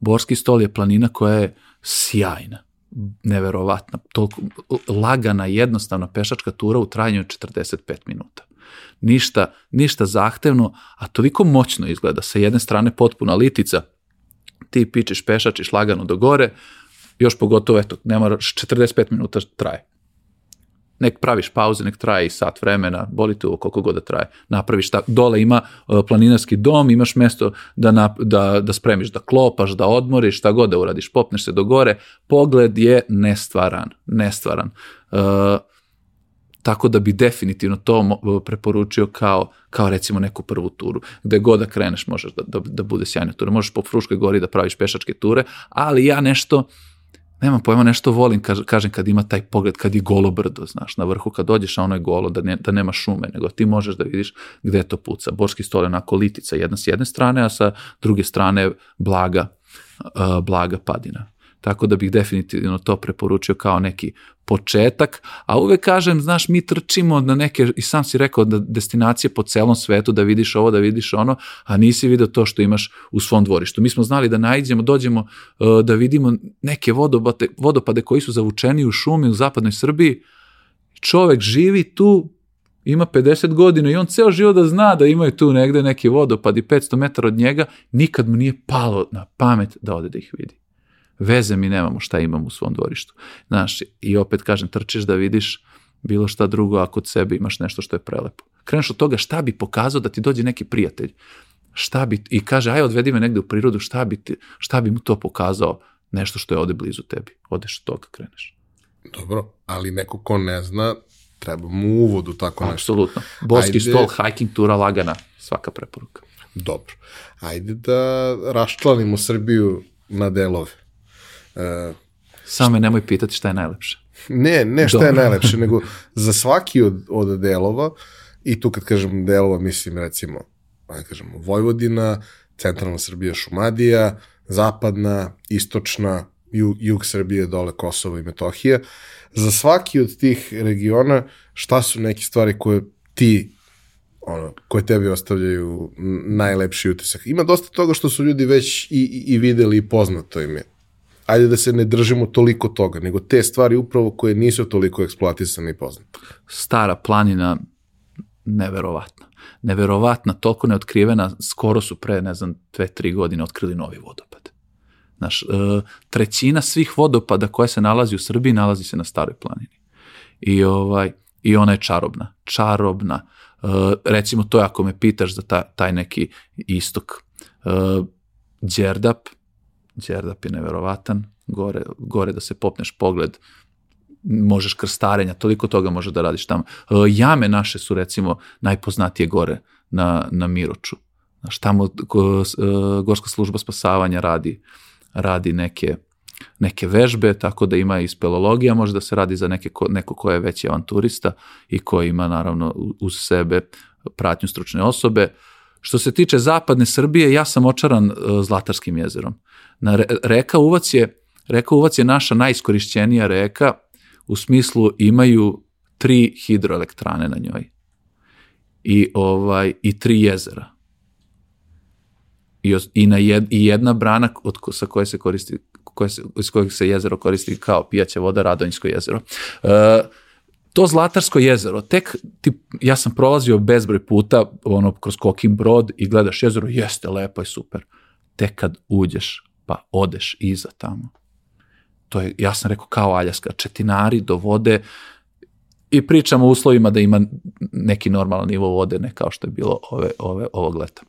Borski stol je planina koja je sjajna, neverovatna, toliko lagana, jednostavna pešačka tura u trajanju od 45 minuta. Ništa, ništa zahtevno, a toliko moćno izgleda. Sa jedne strane potpuna litica, ti pičiš, pešačiš lagano do gore, još pogotovo, eto, nema 45 minuta traje. Nek praviš pauze, nek traje i sat vremena, boli tu koliko god da traje. Napraviš ta, dole ima uh, planinarski dom, imaš mesto da, na, da, da spremiš, da klopaš, da odmoriš, šta god da uradiš, popneš se do gore. Pogled je nestvaran, nestvaran. Uh, tako da bi definitivno to preporučio kao, kao recimo neku prvu turu. Gde god da kreneš možeš da, da, da bude sjajna tura. Možeš po Fruškoj gori da praviš pešačke ture, ali ja nešto, nemam pojma, nešto volim, kažem, kad ima taj pogled, kad je golo brdo, znaš, na vrhu, kad dođeš, a ono je golo, da, ne, da nema šume, nego ti možeš da vidiš gde to puca. Borski stol je onako litica, jedna s jedne strane, a sa druge strane blaga, uh, blaga padina. Tako da bih definitivno to preporučio kao neki početak, a uvek kažem, znaš, mi trčimo na neke, i sam si rekao, da destinacije po celom svetu, da vidiš ovo, da vidiš ono, a nisi video to što imaš u svom dvorištu. Mi smo znali da najđemo, dođemo uh, da vidimo neke vodopade, vodopade koji su zavučeni u šumi u zapadnoj Srbiji, čovek živi tu, ima 50 godina i on ceo život da zna da imaju tu negde neki vodopad i 500 metara od njega, nikad mu nije palo na pamet da ode da ih vidi veze mi nemamo šta imamo u svom dvorištu. Znaš, i opet kažem, trčiš da vidiš bilo šta drugo ako kod sebe imaš nešto što je prelepo. Kreneš od toga šta bi pokazao da ti dođe neki prijatelj. Šta bi, i kaže, aj odvedi me negde u prirodu, šta bi, ti, šta bi mu to pokazao nešto što je ovde blizu tebi. Odeš od toga, kreneš. Dobro, ali neko ko ne zna, treba mu uvodu tako nešto. Apsolutno. Boski Ajde... stol, hiking tura lagana, svaka preporuka. Dobro. Ajde da raščlanimo Srbiju na delove. Uh, Samo me nemoj pitati šta je najlepše. Ne, ne šta Dobro. je najlepše, nego za svaki od, od delova, i tu kad kažem delova, mislim recimo, ajde kažemo, Vojvodina, centralna Srbija, Šumadija, zapadna, istočna, jug, jug Srbije, dole Kosovo i Metohija. Za svaki od tih regiona, šta su neke stvari koje ti ono, koje tebi ostavljaju najlepši utisak. Ima dosta toga što su ljudi već i, i, i videli i poznato im je ajde da se ne držimo toliko toga, nego te stvari upravo koje nisu toliko eksploatisane i poznate. Stara planina, neverovatna. Neverovatna, toliko neotkrivena, skoro su pre, ne znam, dve, tri godine otkrili novi vodopad. Znaš, e, trećina svih vodopada koja se nalazi u Srbiji nalazi se na staroj planini. I, ovaj, i ona je čarobna. Čarobna. E, recimo to je ako me pitaš za taj, taj neki istok. E, Đerdap, Đerdap je neverovatan, gore, gore da se popneš pogled, možeš krstarenja, toliko toga može da radiš tamo. E, jame naše su recimo najpoznatije gore na, na Miroču. Znaš, tamo e, Gorska služba spasavanja radi, radi neke, neke vežbe, tako da ima i spelologija, može da se radi za neke ko, neko ko je veći avanturista i ko ima naravno uz sebe pratnju stručne osobe. Što se tiče zapadne Srbije, ja sam očaran uh, Zlatarskim jezerom. Na re, reka Uvac je, reka Uvac je naša najiskorišćenija reka, u smislu imaju tri hidroelektrane na njoj. I, ovaj, i tri jezera. I, i, na jed, i jedna brana od, sa koje se koristi koje se, iz kojeg se jezero koristi kao pijaća voda, Radonjsko jezero. Uh, to Zlatarsko jezero, tek ti, ja sam prolazio bezbroj puta ono, kroz Kokin brod i gledaš jezero, jeste lepo i super. Tek kad uđeš, pa odeš iza tamo. To je, ja sam rekao, kao Aljaska, četinari do vode i pričamo o uslovima da ima neki normalan nivo vode, ne kao što je bilo ove, ove, ovog leta.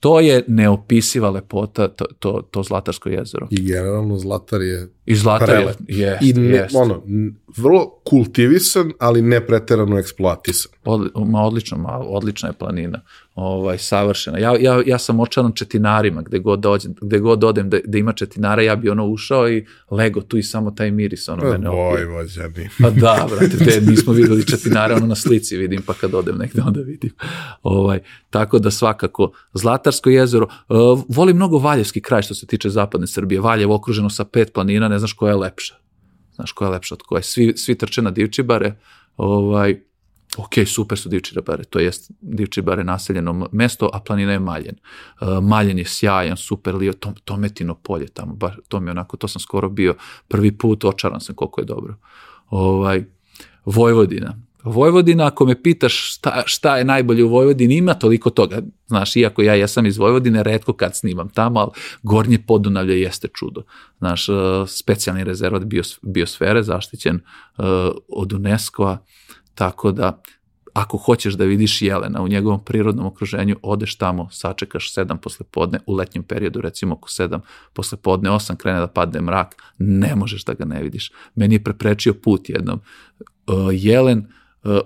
To je neopisiva lepota, to, to, to Zlatarsko jezero. I generalno Zlatar je I zlata Prelep. je, jest, I ne, jest. ono, vrlo kultivisan, ali ne preterano eksploatisan. Odli, ma odlično, ma odlična je planina. Ovaj, savršena. Ja, ja, ja sam očaran četinarima, gde god, dođem, gde god odem da, da ima četinara, ja bi ono ušao i lego tu i samo taj miris ono mene opije. Vojvođani. Pa da, brate, te nismo videli četinare, ono na slici vidim, pa kad odem negde onda vidim. Ovaj, tako da svakako, Zlatarsko jezero, uh, volim mnogo Valjevski kraj što se tiče zapadne Srbije, Valjevo okruženo sa pet planina, ne znaš koja je lepša. Znaš koja je lepša od koje. Svi, svi trče na Divčibare, ovaj, ok, super su Divčibare, to jest Divčibare naseljeno mesto, a planina je Maljen. Uh, Maljen je sjajan, super, lio, to, Tometino polje tamo, baš, to mi onako, to sam skoro bio prvi put, očaran sam koliko je dobro. Ovaj, Vojvodina. Vojvodina, ako me pitaš šta, šta je najbolje u Vojvodini, ima toliko toga. Znaš, iako ja jesam iz Vojvodine, redko kad snimam tamo, ali Gornje Podunavlje jeste čudo. Znaš, uh, specijalni rezervat bios, biosfere, zaštićen uh, od UNESCO-a, tako da ako hoćeš da vidiš jelena u njegovom prirodnom okruženju, odeš tamo, sačekaš sedam posle podne, u letnjem periodu recimo oko sedam posle podne, osam krene da padne mrak, ne možeš da ga ne vidiš. Meni je preprečio put jednom. Uh, jelen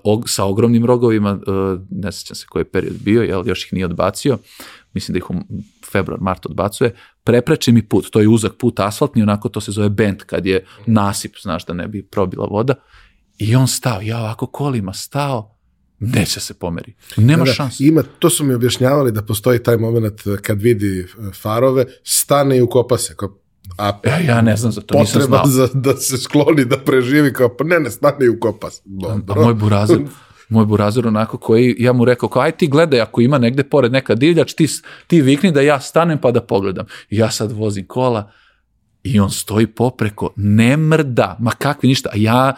og, sa ogromnim rogovima, uh, ne sećam se koji je period bio, jel, još ih nije odbacio, mislim da ih u februar, mart odbacuje, prepreči mi put, to je uzak put asfaltni, onako to se zove bent, kad je nasip, znaš da ne bi probila voda, i on stao, ja ovako kolima stao, neće se pomeri. Nema Da, da, šanse. Ima, to su mi objašnjavali da postoji taj moment kad vidi farove, stane i ukopa se. Kao, a Ja, ja ne znam za to, nisam znao. za, da se skloni, da preživi, kao, pa ne, ne, stane i ukopa se. A Dobro. moj burazir, moj burazir onako koji, ja mu rekao, kao, aj ti gledaj, ako ima negde pored neka divljač, ti, ti vikni da ja stanem pa da pogledam. I ja sad vozim kola i on stoji popreko, ne mrda, ma kakvi ništa, a ja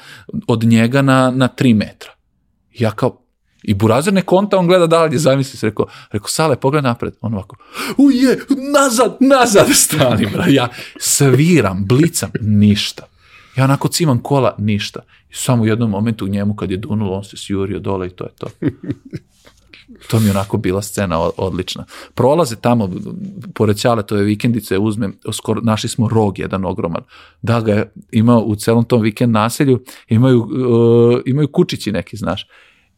od njega na, na tri metra. Ja kao, i burazir ne konta, on gleda dalje, zamisli se, rekao, rekao, Sale, pogledaj napred. On ovako, uje, nazad, nazad, stani, bra. Ja sviram, blicam, ništa. Ja onako cimam kola, ništa. I samo u jednom momentu u njemu kad je dunulo, on se sjurio dole i to je to. To mi je onako bila scena odlična. Prolaze tamo, pored Ćaletove vikendice, uzmem, skoro, našli smo rog jedan ogroman. Da ga je imao u celom tom vikend naselju, imaju, uh, imaju kučići neki, znaš.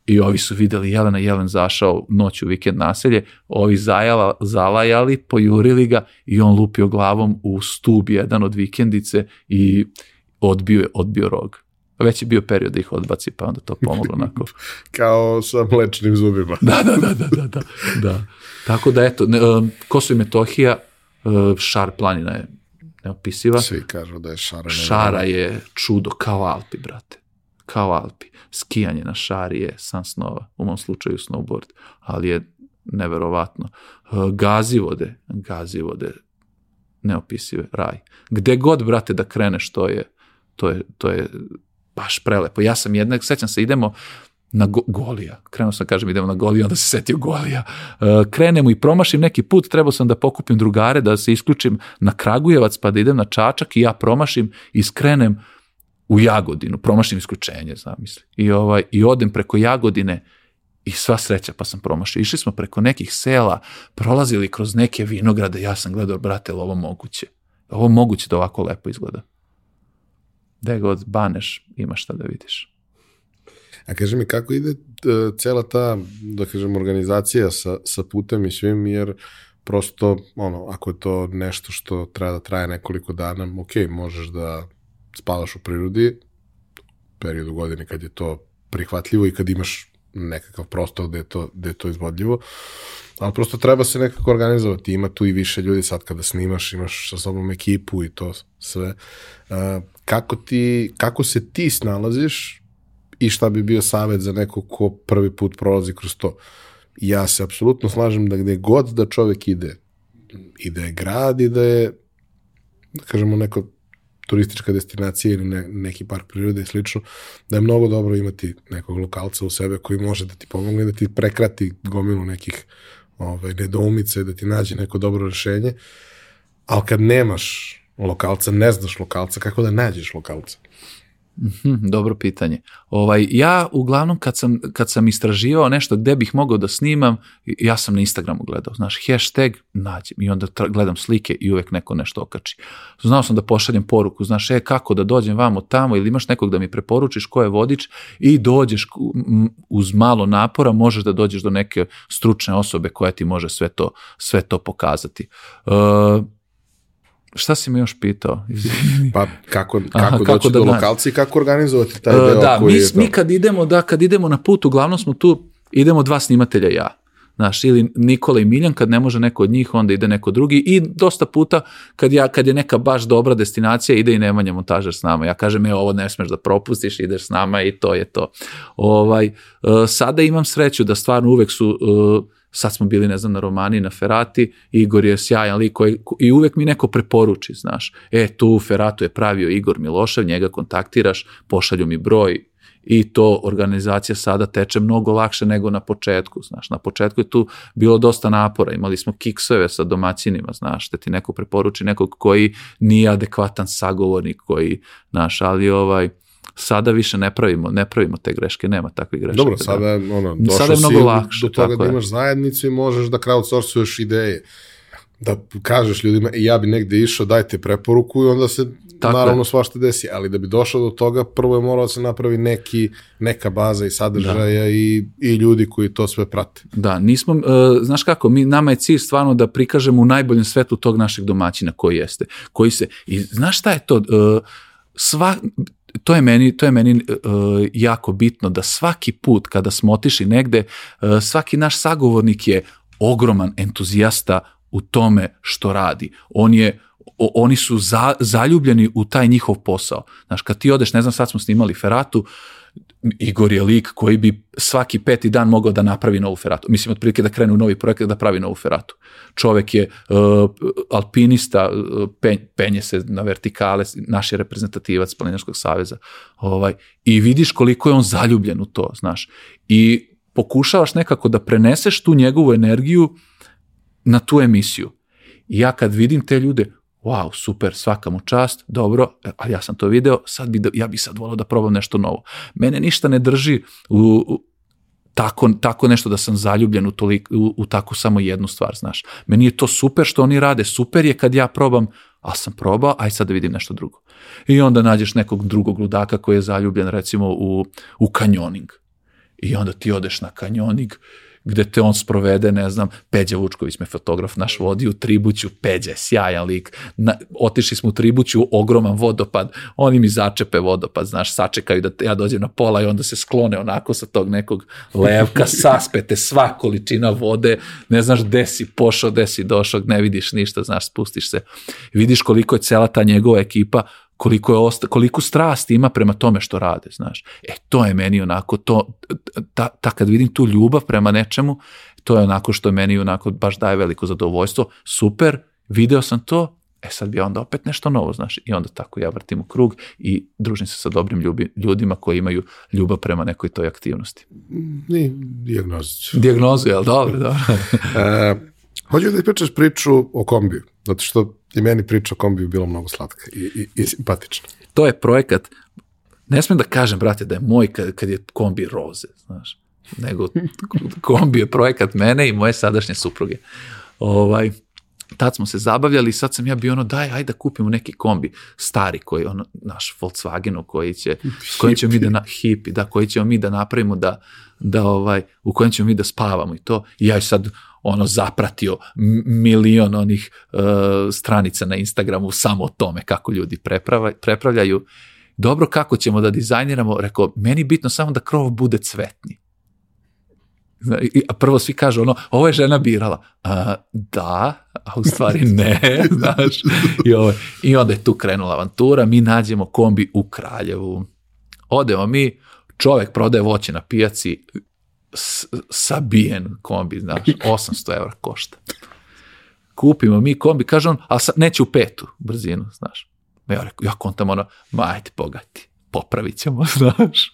I ovi su videli Jelena, Jelen zašao noć u vikend naselje, ovi zajala, zalajali, pojurili ga i on lupio glavom u stub jedan od vikendice i odbio, je- odbio rog. Već je bio period da ih odbaci, pa onda to pomoglo onako. Kao sa mlečnim zubima. Da, da, da, da, da, da, da. Tako da, eto, ne, um, Kosovo i Metohija, uh, Šar planina je neopisiva. Svi kažu da je šara. Šara je čudo, kao Alpi, brate. Kao Alpi. Skijanje na šari je san snova, u mom slučaju snowboard, ali je neverovatno. Uh, Gazivode, gazivode, neopisive, raj. Gde god, brate, da kreneš, to je, to je, to je baš prelepo. Ja sam jednak, sećam se, idemo na go, Golija. Krenuo sam, kažem, idemo na Golija, onda se setio Golija. Uh, krenemo i promašim neki put, trebao sam da pokupim drugare, da se isključim na Kragujevac, pa da idem na Čačak i ja promašim i skrenem u Jagodinu, promašim isključenje, zamisli. I, ovaj, I odem preko Jagodine i sva sreća pa sam promašio. Išli smo preko nekih sela, prolazili kroz neke vinograde, ja sam gledao, brate, ovo moguće? Ovo moguće da ovako lepo izgleda. Gde god baneš, ima šta da vidiš. A kaži mi, kako ide e, cela ta, da kažem, organizacija sa, sa putem i svim, jer prosto, ono, ako je to nešto što treba da traje nekoliko dana, ok, možeš da spavaš u prirodi, periodu godine kad je to prihvatljivo i kad imaš nekakav prostor gde je to, gde je to izvodljivo, ali prosto treba se nekako organizovati, ima tu i više ljudi sad kada snimaš, imaš sa sobom ekipu i to sve. Uh, kako, ti, kako se ti snalaziš i šta bi bio savet za neko ko prvi put prolazi kroz to. Ja se apsolutno slažem da gde god da čovek ide, i da je grad i da je, da kažemo, neko turistička destinacija ili ne, neki park prirode i slično, da je mnogo dobro imati nekog lokalca u sebe koji može da ti pomogne, da ti prekrati gomilu nekih ovaj, nedoumice, da ti nađe neko dobro rešenje, ali kad nemaš lokalca, ne znaš lokalca, kako da nađeš lokalca? Mhm, dobro pitanje. Ovaj, ja uglavnom kad sam, kad sam istraživao nešto gde bih mogao da snimam, ja sam na Instagramu gledao, znaš, hashtag nađem i onda gledam slike i uvek neko nešto okači. Znao sam da pošaljem poruku, znaš, e, kako da dođem vamo tamo ili imaš nekog da mi preporučiš ko je vodič i dođeš uz malo napora, možeš da dođeš do neke stručne osobe koja ti može sve to, sve to pokazati. Uh, Šta si me još pitao? pa kako, kako, Aha, doći kako da do lokalci i kako organizovati taj uh, deo da, koji mi, je to? mi kad idemo, da, kad idemo na put, uglavnom smo tu, idemo dva snimatelja ja. Znaš, ili Nikola i Miljan, kad ne može neko od njih, onda ide neko drugi i dosta puta kad, ja, kad je neka baš dobra destinacija, ide i Nemanja montažer s nama. Ja kažem, e, ovo ne smeš da propustiš, ideš s nama i to je to. Ovaj, uh, sada imam sreću da stvarno uvek su uh, sad smo bili, ne znam, na Romani, na Ferati, Igor je sjajan lik koji, i uvek mi neko preporuči, znaš, e, tu Feratu je pravio Igor Milošev, njega kontaktiraš, pošalju mi broj, i to organizacija sada teče mnogo lakše nego na početku, znaš, na početku je tu bilo dosta napora, imali smo kiksove sa domaćinima, znaš, da ti neko preporuči nekog koji nije adekvatan sagovornik, koji, znaš, ali ovaj, Sada više ne pravimo, ne pravimo te greške, nema takvih grešaka. Dobro, da. sada, da. ono, došao sada je mnogo si lakše, do toga da imaš je. zajednicu i možeš da crowdsourcuješ ideje. Da kažeš ljudima, e, ja bi negde išao, dajte preporuku i onda se Tako naravno je. svašta desi, ali da bi došao do toga, prvo je moralo da se napravi neki, neka baza i sadržaja da. i, i ljudi koji to sve prate. Da, nismo, uh, znaš kako, mi, nama je cilj stvarno da prikažemo u najboljem svetu tog našeg domaćina koji jeste, koji se, i znaš šta je to, uh, sva, to je meni, to je meni uh, jako bitno da svaki put kada smo otišli negde, uh, svaki naš sagovornik je ogroman entuzijasta u tome što radi. On je o, oni su za, zaljubljeni u taj njihov posao. Znaš, kad ti odeš, ne znam, sad smo snimali Feratu, uh, Igor je lik koji bi svaki peti dan mogao da napravi novu feratu. Mislim, otprilike da krene u novi projekat da pravi novu feratu. Čovek je uh, alpinista, uh, pen, penje se na vertikale, naš je reprezentativac Planinarskog saveza. Ovaj, I vidiš koliko je on zaljubljen u to, znaš. I pokušavaš nekako da preneseš tu njegovu energiju na tu emisiju. I ja kad vidim te ljude, wow, super, svaka mu čast, dobro, ali ja sam to video, sad bi, ja bi sad volao da probam nešto novo. Mene ništa ne drži u, u tako, tako nešto da sam zaljubljen u, tolik, u, u tako samo jednu stvar, znaš. Meni je to super što oni rade, super je kad ja probam, a sam probao, aj sad da vidim nešto drugo. I onda nađeš nekog drugog ludaka koji je zaljubljen recimo u, u kanjoning. I onda ti odeš na kanjoning gde te on sprovede, ne znam, Peđa Vučković me fotograf naš vodi u Tribuću, Peđa sjajan lik, na, otišli smo u Tribuću, ogroman vodopad, oni mi začepe vodopad, znaš, sačekaju da ja dođem na pola i onda se sklone onako sa tog nekog levka, saspete sva količina vode, ne znaš gde si pošao, gde si došao, ne vidiš ništa, znaš, spustiš se. Vidiš koliko je cela ta njegova ekipa koliko, je osta, koliko strasti ima prema tome što rade, znaš. E, to je meni onako, to, ta, ta kad vidim tu ljubav prema nečemu, to je onako što meni onako baš daje veliko zadovoljstvo. Super, video sam to, e sad bi onda opet nešto novo, znaš, i onda tako ja vrtim u krug i družim se sa dobrim ljubi, ljudima koji imaju ljubav prema nekoj toj aktivnosti. Ni, dijagnozu. Dijagnozu, jel? Dobro, dobro. e, hoću da pričaš priču o kombiju, zato što I meni priča o kombiju bila mnogo slatka i, i, i simpatična. To je projekat, ne smem da kažem, brate, da je moj kad, kad je kombi roze, znaš, nego kombi je projekat mene i moje sadašnje supruge. Ovaj, tad smo se zabavljali i sad sam ja bio ono, daj, ajde da kupimo neki kombi stari koji, ono, naš Volkswagen koji će, s kojim ćemo mi da, na, hipi, da, koji ćemo mi da napravimo da, da ovaj, u kojem ćemo mi da spavamo i to. I ja sad ono zapratio milion onih uh, stranica na Instagramu samo o tome kako ljudi preprava, prepravljaju. Dobro, kako ćemo da dizajniramo? Rekao, meni bitno samo da krov bude cvetni. A prvo svi kažu ono, ovo je žena birala. A, da, a u stvari ne, znaš. I, ovo, I onda je tu krenula avantura, mi nađemo kombi u Kraljevu. Odemo mi, čovek prodaje voće na pijaci, sabijen kombi, znaš, 800 evra košta. Kupimo mi kombi, kaže on, ali neće u petu brzinu, znaš. Ja, rekao, ja kontam ono, ma ajte bogati, popravit ćemo, znaš.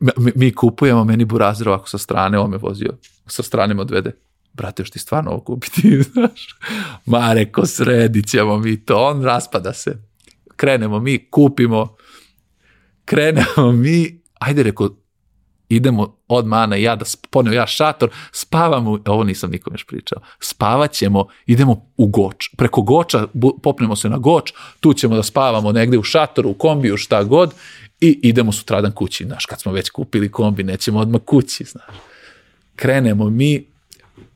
Mi, mi kupujemo, meni burazir ovako sa strane, on me vozio, sa strane me odvede. Brate, još ti stvarno ovo kupiti, znaš. Ma reko, sredit ćemo mi to, on raspada se. Krenemo mi, kupimo, krenemo mi, ajde reko, idemo od mana i ja da poneo ja šator, spavamo, ovo nisam nikom još pričao, spavat ćemo, idemo u Goč, preko Goča, popnemo se na Goč, tu ćemo da spavamo negde u šatoru, u kombiju, šta god, i idemo sutradan kući, znaš, kad smo već kupili kombi, nećemo odmah kući, znaš. Krenemo mi,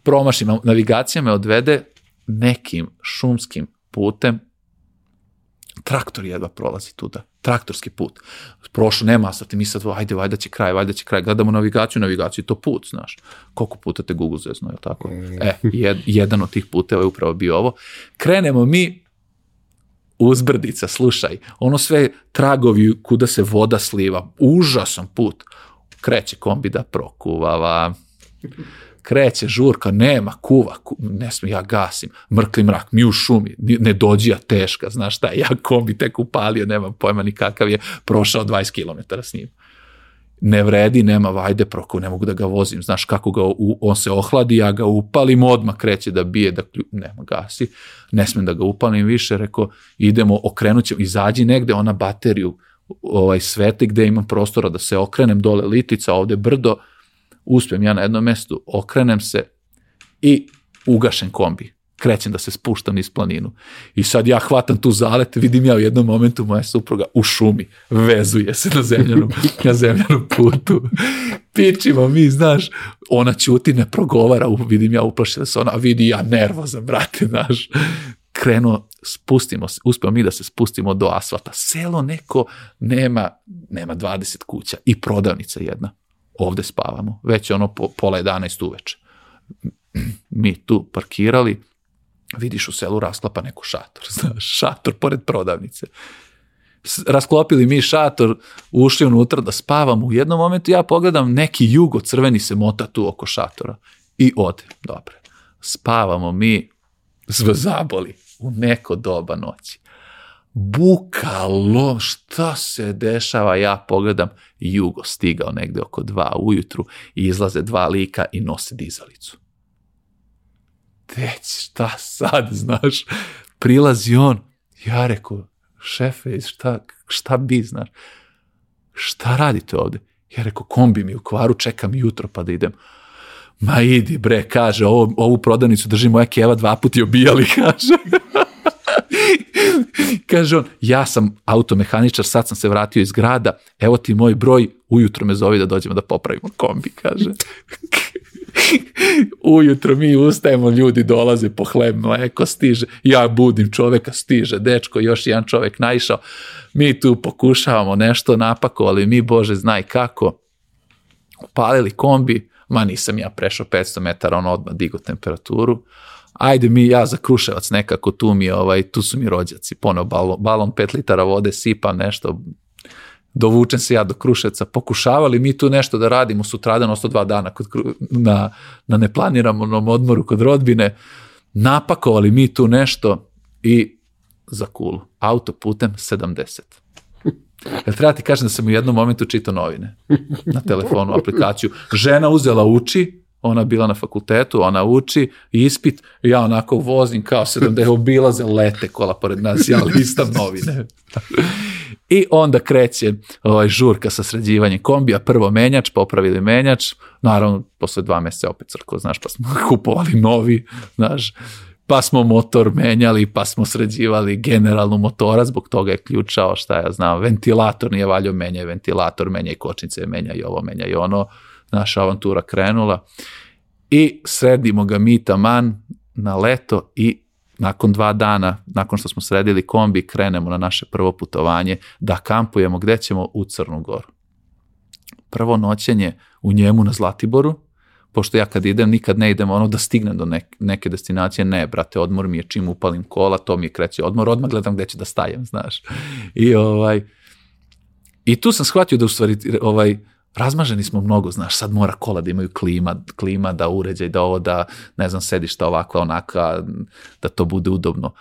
promašimo, navigacija me odvede nekim šumskim putem, traktor jedva prolazi tuda, traktorski put. Prošlo, nema asfalta, mi sad, ajde, valjda će kraj, valjda će kraj, gledamo navigaciju, navigaciju, to put, znaš. Koliko puta te Google zezno, je tako? E, jed, jedan od tih puteva je upravo bio ovo. Krenemo mi, uzbrdica, slušaj, ono sve tragovi kuda se voda sliva, užasan put. Kreće kombi da prokuvava, kreće žurka, nema, kuva, ku, ne smije, ja gasim, mrkli mrak, mi u šumi, ne dođija teška, znaš šta, ja kombi tek upalio, nemam pojma ni kakav je, prošao 20 km s njim. Ne vredi, nema vajde proko, ne mogu da ga vozim, znaš kako ga, u, on se ohladi, ja ga upalim, odmah kreće da bije, da klju, nema gasi, ne smem da ga upalim više, rekao, idemo, okrenut ćemo, izađi negde, ona bateriju, ovaj svetli gde imam prostora da se okrenem, dole litica, ovde brdo, uspem ja na jednom mestu, okrenem se i ugašen kombi. Krećem da se spuštam niz planinu. I sad ja hvatam tu zalet, vidim ja u jednom momentu moja supruga u šumi, vezuje se na zemljanom, na zemljanom putu. Pičimo mi, znaš, ona ćuti, ne progovara, vidim ja uplašila se ona, vidi ja nervozan, brate, znaš. Krenuo, spustimo se, uspemo mi da se spustimo do asfalta. Selo neko nema, nema 20 kuća i prodavnica jedna ovde spavamo, već je ono po, pola 11 uveče. Mi tu parkirali, vidiš u selu rasklapa neku šator, znaš, šator pored prodavnice. Rasklopili mi šator, ušli unutra da spavamo. U jednom momentu ja pogledam neki jugo crveni se mota tu oko šatora i ode. Dobro. Spavamo mi, zaboli u neko doba noći. Bukalo, šta se dešava? Ja pogledam, jugo stigao negde oko dva ujutru i izlaze dva lika i nose dizalicu. Već, šta sad, znaš? Prilazi on, ja rekao, šefe, šta, šta bi, znaš? Šta radite ovde? Ja rekao, kombi mi u kvaru, čekam jutro pa da idem. Ma idi bre, kaže, ovo, ovu prodavnicu drži moja keva dva puta i obijali, kaže. Kaže on, ja sam automehaničar, sad sam se vratio iz grada, evo ti moj broj, ujutro me zovi da dođemo da popravimo kombi, kaže. Ujutro mi ustajemo, ljudi dolaze po hleb, mleko stiže, ja budim čoveka, stiže dečko, još jedan čovek naišao, mi tu pokušavamo nešto, napakovali mi, Bože, znaj kako, upalili kombi, ma nisam ja prešao 500 metara, on odmah digo temperaturu, ajde mi ja za Kruševac nekako tu mi ovaj tu su mi rođaci poneo balon, balon 5 litara vode sipam nešto dovučem se ja do Kruševca pokušavali mi tu nešto da radimo sutradan ostao dva dana kod, na, na neplaniranom odmoru kod rodbine napakovali mi tu nešto i za kulu autoputem 70 Jel treba ti kažem da sam u jednom momentu čitao novine na telefonu, aplikaciju. Žena uzela uči, ona bila na fakultetu, ona uči, ispit, ja onako vozim kao 70, obilaze lete kola pored nas, ja listam novine. I onda kreće ovaj, žurka sa sređivanjem kombija, prvo menjač, popravili menjač, naravno posle dva meseca opet crko, znaš, pa smo kupovali novi, znaš, pa smo motor menjali, pa smo sređivali generalnu motora, zbog toga je ključao, šta ja znam, ventilator nije valjao, menja ventilator, menja kočnice, menja i ovo, menja i ono, naša avantura krenula i sredimo ga mi taman na leto i nakon dva dana, nakon što smo sredili kombi, krenemo na naše prvo putovanje da kampujemo gde ćemo u Crnu Goru. Prvo noćenje u njemu na Zlatiboru, pošto ja kad idem nikad ne idem ono da stignem do nek, neke destinacije, ne brate, odmor mi je čim upalim kola, to mi je kreće odmor, odmah gledam gde ću da stajem, znaš. I ovaj, i tu sam shvatio da u stvari ovaj, razmaženi smo mnogo, znaš, sad mora kola da imaju klima, klima da uređaj, da ovo, da, ne znam, sedišta ovakva, onaka, da to bude udobno.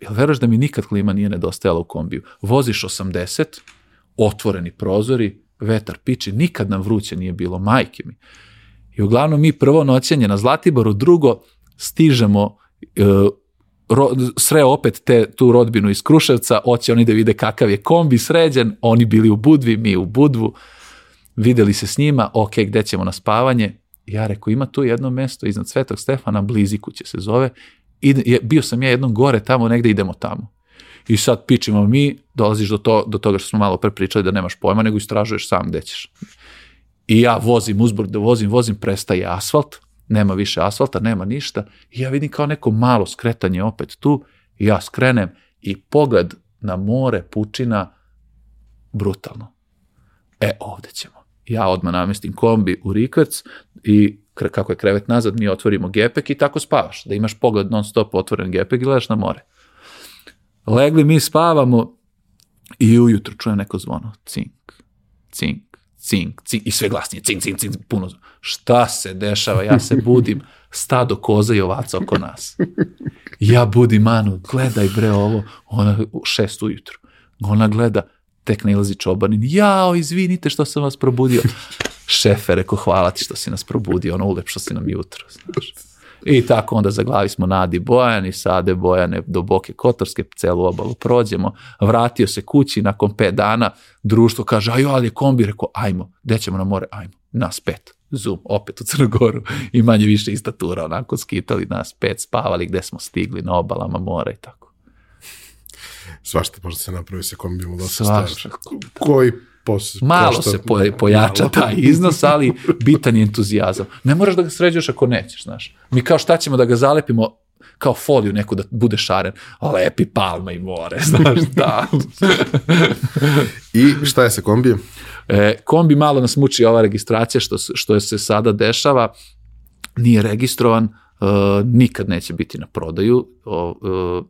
Jel veruješ da mi nikad klima nije nedostajala u kombiju? Voziš 80, otvoreni prozori, vetar piči, nikad nam vruće nije bilo, majke mi. I uglavnom mi prvo noćenje na Zlatiboru, drugo stižemo e, ro, sreo opet te, tu rodbinu iz Kruševca, oće oni da vide kakav je kombi sređen, oni bili u Budvi, mi u Budvu, videli se s njima, ok, gde ćemo na spavanje, ja rekao, ima tu jedno mesto iznad Svetog Stefana, Bliziku će se zove, I, bio sam ja jednom gore tamo, negde idemo tamo. I sad pičimo mi, dolaziš do, to, do toga što smo malo pre pričali da nemaš pojma, nego istražuješ sam gde ćeš. I ja vozim uzbrdo, da vozim, vozim, prestaje asfalt, nema više asfalta, nema ništa. I ja vidim kao neko malo skretanje opet tu, i ja skrenem i pogled na more, pučina, brutalno. E, ovde ćemo. Ja odmah namestim kombi u rikverc i kako je krevet nazad, mi otvorimo gepek i tako spavaš. Da imaš pogled non stop otvoren gepek i gledaš na more. Legli mi spavamo i ujutro čujem neko zvono. Cink, cink, cink, cink. I sve glasnije. Cink, cink, cink. Puno. Šta se dešava? Ja se budim. Stado koza i ovaca oko nas. Ja budim Manu. Gledaj bre ovo. Ona u šest ujutro. Ona gleda. Tek ne ilazi čobanin. Jao, izvinite što sam vas probudio. Šefe, reko, hvala ti što si nas probudio. Ono ulepšo si nam jutro. Znaš. I tako onda zaglavi smo Nadi Bojan i Sade Bojane do Boke Kotorske, celu obalu prođemo. Vratio se kući nakon pet dana, društvo kaže, ajo, ali je kombi, rekao, ajmo, gde ćemo na more, ajmo, nas pet. Zoom, opet u Crnogoru i manje više istatura, onako skitali nas pet, spavali gde smo stigli na obalama mora i tako. Svašta može se napravi sa kombijom od Svašta. Koji pos, Malo pošto, se po, pojača malo. taj iznos, ali bitan je entuzijazam. Ne moraš da ga sređuješ ako nećeš, znaš. Mi kao šta ćemo da ga zalepimo kao foliju neku da bude šaren, lepi palma i more, znaš, da. I šta je sa kombijem? E, kombi malo nas muči ova registracija što, što se sada dešava, nije registrovan, uh, nikad neće biti na prodaju, uh,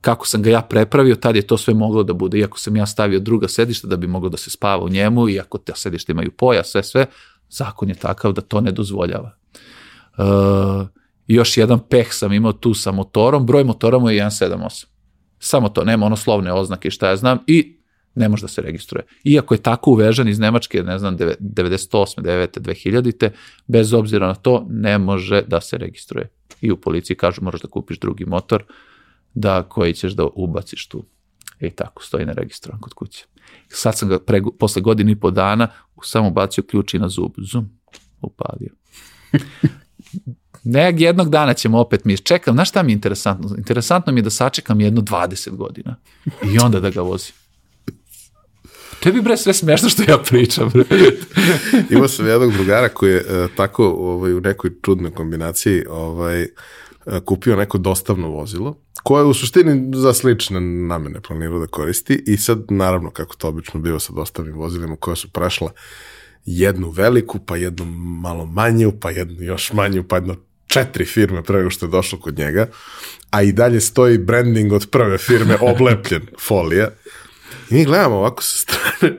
kako sam ga ja prepravio, tad je to sve moglo da bude, iako sam ja stavio druga sedišta da bi moglo da se spava u njemu, iako te sedište imaju poja, sve, sve, zakon je takav da to ne dozvoljava. Uh, još jedan peh sam imao tu sa motorom, broj motora mu je 178. Samo to, nema ono slovne oznake šta ja znam i ne može da se registruje. Iako je tako uvežan iz Nemačke, ne znam, 98. 9. 2000. bez obzira na to, ne može da se registruje. I u policiji kažu moraš da kupiš drugi motor, da koji ćeš da ubaciš tu. I tako, stoji neregistrovan kod kuće. Sad sam ga pre, posle godinu i po dana samo bacio ključ i na zub. Zum, upalio. Neg jednog dana ćemo opet mi čekam, znaš šta mi je interesantno? Interesantno mi je da sačekam jedno 20 godina i onda da ga vozim. Tebi bre sve smešno što ja pričam. Bre. Imao sam jednog drugara koji je uh, tako ovaj, u nekoj čudnoj kombinaciji ovaj, uh, kupio neko dostavno vozilo koje u suštini za slične namene planirao da koristi i sad naravno kako to obično biva sa dostavnim vozilima koja su prešla jednu veliku, pa jednu malo manju, pa jednu još manju, pa jedno četiri firme pre nego što je došlo kod njega, a i dalje stoji branding od prve firme oblepljen folija. I mi gledamo ovako sa strane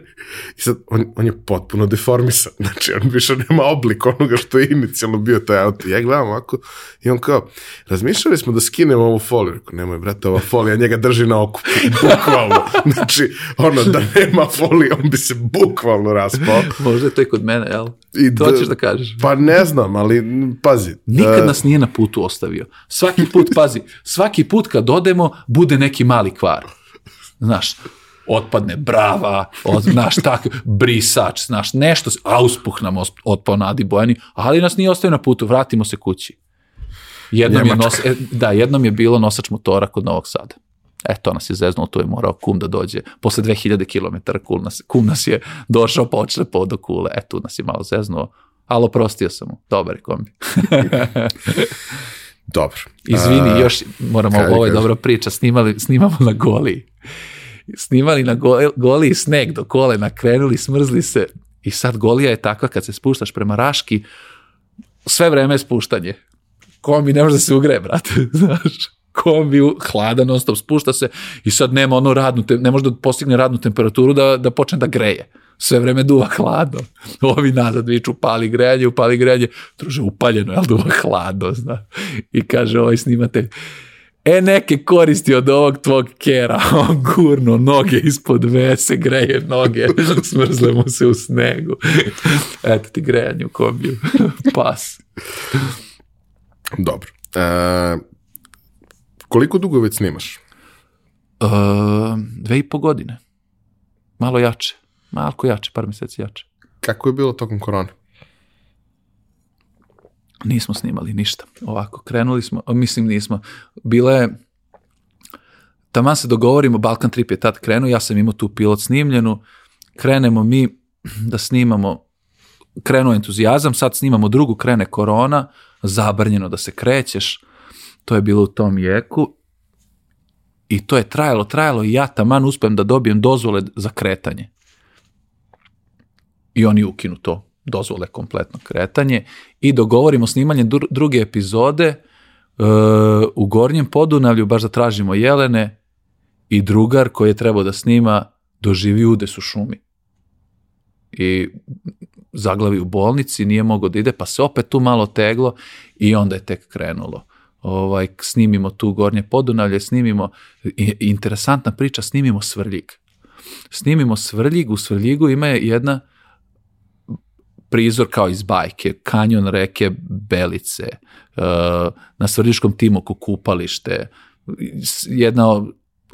I sad, on, on je potpuno deformisan. Znači, on više nema oblik onoga što je inicijalno bio taj auto. Ja gledam ovako i on kao, razmišljali smo da skinemo ovu foliju. Rekao, nemoj, brate, ova folija njega drži na oku. Bukvalno. Znači, ono, da nema folije, on bi se bukvalno raspao. Možda je to i kod mene, jel? I to da, ćeš da kažeš. Pa ne znam, ali pazi. Nikad nas nije na putu ostavio. Svaki put, pazi, svaki put kad odemo, bude neki mali kvar. Znaš, otpadne brava, od, znaš, tak, brisač, znaš, nešto, auspuh nam otpao na Adi Bojani, ali nas nije ostavio na putu, vratimo se kući. Jednom je, nos, e, da, jednom je bilo nosač motora kod Novog Sada. E, to nas je zeznulo, tu je morao kum da dođe. Posle 2000 km kum nas, kum nas je došao počne po do kule. E, tu nas je malo zeznuo, ali oprostio sam mu. Dobar je kombi. Dobro. Izvini, još moramo, ovo je dobra priča, snimali, snimamo na goli snimali na goli sneg do kolena, krenuli, smrzli se i sad golija je takva kad se spuštaš prema Raški, sve vreme je spuštanje. Kombi ne može da se ugre, brate, znaš kombi hladan non stop, spušta se i sad nema ono radnu, ne može da postigne radnu temperaturu da, da počne da greje. Sve vreme duva hladno. Ovi nazad viču pali grejanje, upali grejanje, druže upaljeno, jel duva hladno, zna. I kaže ovaj snimatelj, e neke koristi od ovog tvog kera, on gurno noge ispod vese, greje noge, smrzle mu se u snegu. Eto ti grejanje u kombiju. Pas. Dobro. E, Koliko dugo već snimaš? Uh, dve i po godine. Malo jače. Malko jače, par mjeseci jače. Kako je bilo tokom korone? Nismo snimali ništa. Ovako, krenuli smo, mislim nismo. Bila je, taman se dogovorimo, Balkan Trip je tad krenuo, ja sam imao tu pilot snimljenu, krenemo mi da snimamo, krenuo entuzijazam, sad snimamo drugu, krene korona, zabrnjeno da se krećeš, to je bilo u tom jeku i to je trajalo, trajalo i ja taman uspem da dobijem dozvole za kretanje. I oni ukinu to, dozvole kompletno kretanje i dogovorimo snimanje druge epizode e, u Gornjem Podunavlju, baš da tražimo Jelene i drugar koji je trebao da snima doživi udes u šumi. I zaglavi u bolnici, nije mogao da ide, pa se opet tu malo teglo i onda je tek krenulo ovaj, snimimo tu Gornje Podunavlje, snimimo, interesantna priča, snimimo Svrljig. Snimimo Svrljig, u Svrljigu ima jedna prizor kao iz bajke, kanjon reke Belice, uh, na Svrljiškom timoku kupalište, jedna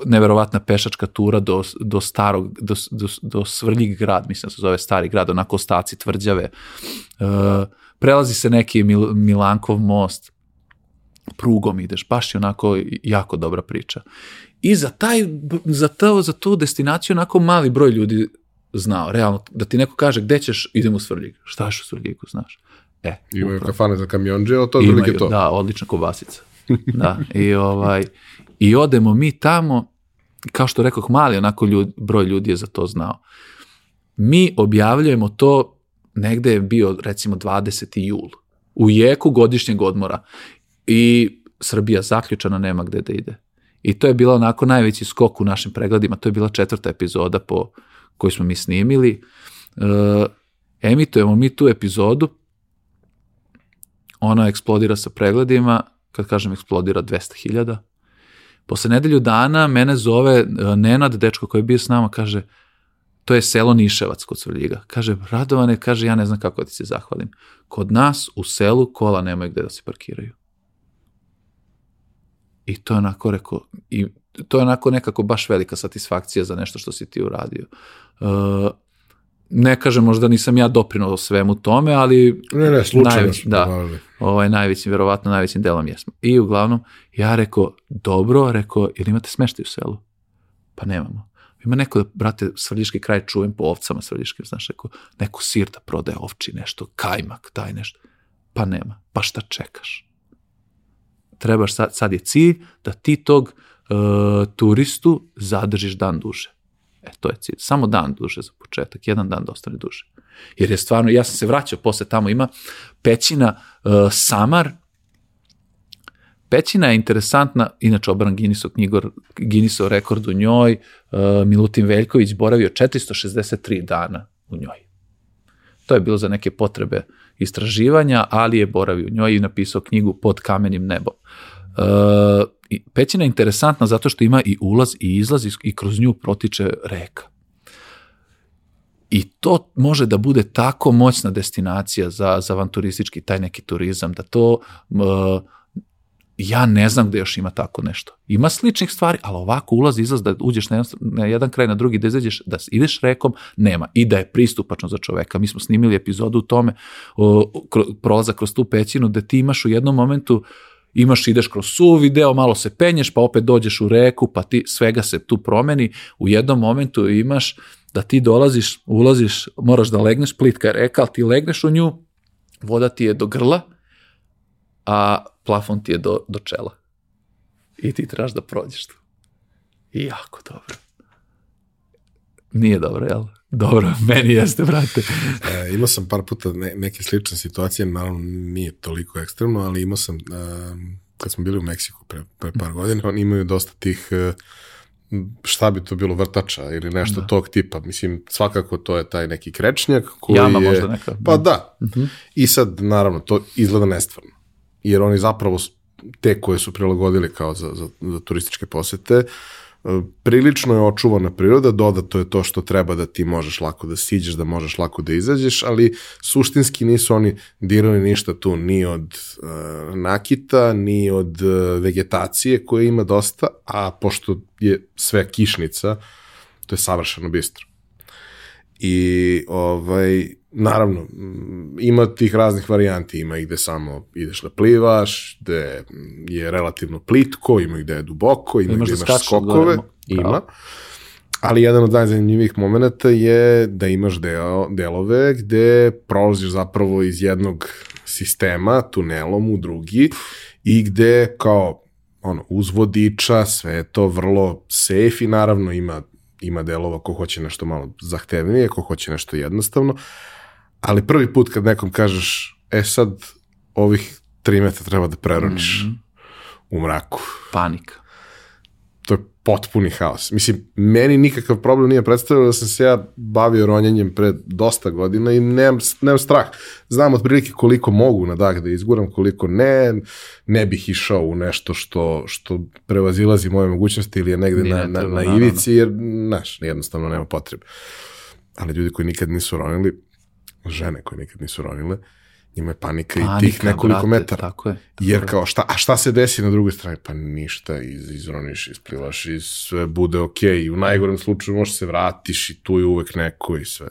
neverovatna pešačka tura do, do starog, do, do, do Svrljig grad, mislim da se zove stari grad, onako ostaci tvrđave. Uh, prelazi se neki Mil, Milankov most, prugom ideš, baš je onako jako dobra priča. I za, taj, za, to, za tu destinaciju onako mali broj ljudi znao, realno, da ti neko kaže gde ćeš, idem u Svrljig. Šta je u Svrljigu, znaš? E, Imaju upravo. kafane za kamionđe, ali to je Imaju, to. Da, odlična kobasica. da, i, ovaj, i odemo mi tamo, kao što rekao, mali onako ljud, broj ljudi je za to znao. Mi objavljujemo to, negde je bio recimo 20. jul, u jeku godišnjeg odmora i Srbija zaključana, nema gde da ide. I to je bila onako najveći skok u našim pregledima, to je bila četvrta epizoda po koju smo mi snimili. E, emitujemo mi tu epizodu, ona eksplodira sa pregledima, kad kažem eksplodira 200.000. Posle nedelju dana mene zove e, Nenad, dečko koji je bio s nama, kaže, to je selo Niševac kod Svrljiga. Kaže, Radovane, kaže, ja ne znam kako ti se zahvalim. Kod nas u selu kola nemaju gde da se parkiraju. I to je onako rekao, i to je onako nekako baš velika satisfakcija za nešto što si ti uradio. Uh, ne kažem možda nisam ja doprinao svemu tome, ali ne, ne, najveći, da, ovaj, najvećim, verovatno najvećim delom jesmo. I uglavnom, ja rekao, dobro, rekao, ili imate smeštaj u selu? Pa nemamo. Ima neko, brate, svrljiški kraj čujem po ovcama svrljiškim, znaš, rekao, neko sir da prodaje ovči, nešto, kajmak, daj nešto. Pa nema. Pa šta čekaš? Trebaš sad, sad je cilj da ti tog uh, turistu zadržiš dan duže. E, to je cilj. Samo dan duže za početak, jedan dan da ostane duže. Jer je stvarno, ja sam se vraćao posle tamo, ima pećina uh, Samar, Pećina je interesantna, inače obran Guinnessov knjigor, Guinnessov rekord u njoj, uh, Milutin Veljković boravio 463 dana u njoj. To je bilo za neke potrebe istraživanja, ali je boravio u njoj i napisao knjigu Pod kamenim nebom. E, pećina je interesantna zato što ima i ulaz i izlaz i kroz nju protiče reka. I to može da bude tako moćna destinacija za, za avanturistički taj neki turizam, da to ja ne znam gde još ima tako nešto. Ima sličnih stvari, ali ovako ulaz, izlaz, da uđeš na jedan, na jedan kraj, na drugi, da izađeš, da ideš rekom, nema. I da je pristupačno za čoveka. Mi smo snimili epizodu u tome, o, kro, prolazak kroz tu pećinu, da ti imaš u jednom momentu, imaš, ideš kroz suvi deo, malo se penješ, pa opet dođeš u reku, pa ti svega se tu promeni. U jednom momentu imaš da ti dolaziš, ulaziš, moraš da legneš, plitka je reka, ali ti legneš u nju, voda ti je do grla, a plafon ti je do, do čela. I ti trebaš da prođeš tu. I jako dobro. Nije dobro, jel? Dobro, meni jeste, brate. e, imao sam par puta ne, neke slične situacije, naravno nije toliko ekstremno, ali imao sam, um, kad smo bili u Meksiku pre, pre par godina, oni imaju dosta tih uh, šta bi to bilo vrtača ili nešto da. tog tipa. Mislim, svakako to je taj neki krečnjak koji Jama je... možda neka. Pa da. Uh. -huh. I sad, naravno, to izgleda nestvarno jer oni zapravo te koje su prilagodili kao za, za, za turističke posete, prilično je očuvana priroda, dodato je to što treba da ti možeš lako da siđeš, da možeš lako da izađeš, ali suštinski nisu oni dirali ništa tu, ni od uh, nakita, ni od uh, vegetacije koje ima dosta, a pošto je sve kišnica, to je savršeno bistro. I ovaj, naravno, ima tih raznih varijanti, ima gde samo ideš da plivaš, gde je relativno plitko, ima gde je duboko, ima Imaš gde da imaš skačeš skokove, gore, ima. Ali jedan od najzanimljivih momenta je da imaš deo, delove gde prolaziš zapravo iz jednog sistema tunelom u drugi i gde kao ono, uz vodiča, sve je to vrlo safe i naravno ima, ima delova ko hoće nešto malo zahtevnije, ko hoće nešto jednostavno, ali prvi put kad nekom kažeš, e sad ovih tri metra treba da preroniš Mhm. u mraku, Panika. to je potpuni haos. Mislim, meni nikakav problem nije predstavljeno da sam se ja bavio ronjenjem pre dosta godina i nemam, nemam strah. Znam otprilike koliko mogu na dah da izguram, koliko ne, ne bih išao u nešto što, što prevazilazi moje mogućnosti ili je negde Ni na, na, treba, na ivici, jer, znaš, jednostavno nema potrebe. Ali ljudi koji nikad nisu ronili, žene koje nikad nisu ronile, njima je panika, i tih Panika, nekoliko brate, metara. Tako je. Jer kao, šta, a šta se desi na drugoj strani? Pa ništa, iz, izroniš, isplivaš i sve bude okej. U najgorem slučaju možeš se vratiš i tu je uvek neko i sve.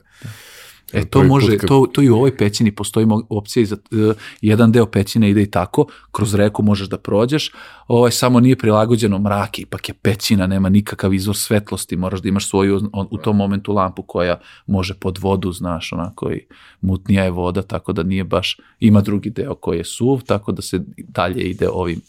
E, to može, kad- to, to i u ovoj pećini postoji opcija i za, e, jedan deo pećine ide i tako, kroz reku možeš da prođeš, ovaj samo nije prilagođeno mraki, ipak je pećina, nema nikakav izvor svetlosti, moraš da imaš svoju on, u tom momentu lampu koja može pod vodu, znaš, onako i mutnija je voda, tako da nije baš, ima drugi deo koji je suv, tako da se dalje ide ovim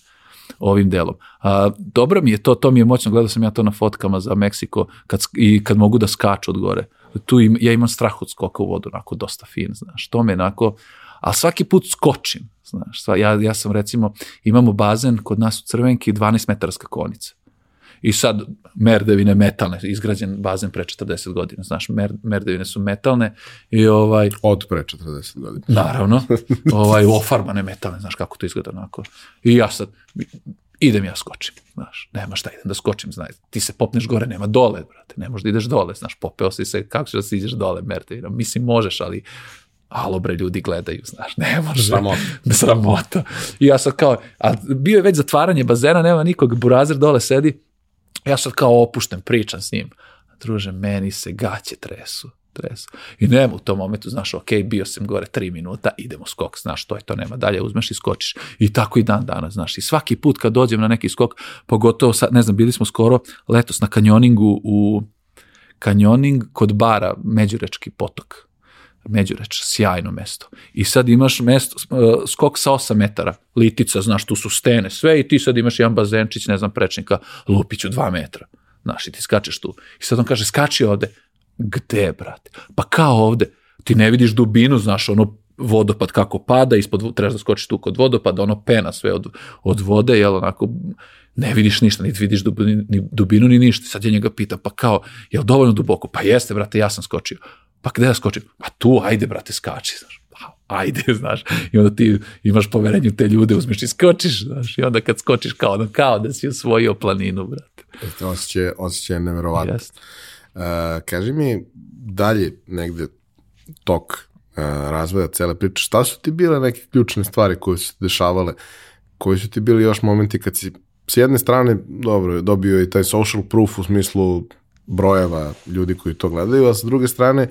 ovim delom. A, dobro mi je to, to mi je moćno, gledao sam ja to na fotkama za Meksiko kad, i kad mogu da skaču od gore. Tu im, ja imam strah od skoka u vodu, onako dosta fin, znaš, to me onako, ali svaki put skočim, znaš, sva, ja, ja sam recimo, imamo bazen kod nas u Crvenki, 12 metara skakonica. I sad merdevine metalne, izgrađen bazen pre 40 godina, znaš, mer, merdevine su metalne i ovaj, Od pre 40 godina. Naravno, ovaj, ofarbane metalne, znaš kako to izgleda onako. I ja sad, idem ja skočim, znaš, nema šta, idem da skočim, znaš, ti se popneš gore, nema dole, brate, ne možeš da ideš dole, znaš, popeo si se, kako ćeš da si ideš dole, merte, mislim, možeš, ali, alo bre, ljudi gledaju, znaš, ne može. Sramota. Sramota. I ja sad kao, a bio je već zatvaranje bazena, nema nikog, burazer dole sedi, ja sad kao opušten, pričam s njim. Druže, meni se gaće tresu. Tresu. I nema u tom momentu, znaš, ok, bio sam gore tri minuta, idemo skok, znaš, to je to, nema dalje, uzmeš i skočiš. I tako i dan danas, znaš, i svaki put kad dođem na neki skok, pogotovo sad, ne znam, bili smo skoro letos na kanjoningu u kanjoning kod bara Međurečki potok. Međureč, sjajno mesto. I sad imaš mesto, uh, skok sa 8 metara, litica, znaš, tu su stene, sve i ti sad imaš jedan bazenčić, ne znam, prečnika, lupiću 2 metra. Znaš, i ti skačeš tu. I sad on kaže, skači ovde. Gde, brate? Pa kao ovde. Ti ne vidiš dubinu, znaš, ono vodopad kako pada, ispod, trebaš da skočiš tu kod vodopada, ono pena sve od, od vode, jel, onako, ne vidiš ništa, niti vidiš dubinu, ni dubinu, ni ništa. Sad ja njega pitam, pa kao, jel dovoljno duboko? Pa jeste, brate, ja sam skočio. Pa gde da skočim? Pa tu, ajde, brate, skači, znaš. Pa, ajde, znaš. I onda ti imaš poverenje te ljude, uzmeš i skočiš, znaš. I onda kad skočiš kao, ono, kao da si osvojio planinu, brate. Osjećaj, osjećaj je neverovatno. Jeste. Uh, kaži mi dalje negde tok uh, razvoja cele priče, šta su ti bile neke ključne stvari koje su se dešavale, koji su ti bili još momenti kad si s jedne strane, dobro, dobio i taj social proof u smislu brojeva ljudi koji to gledaju, a sa druge strane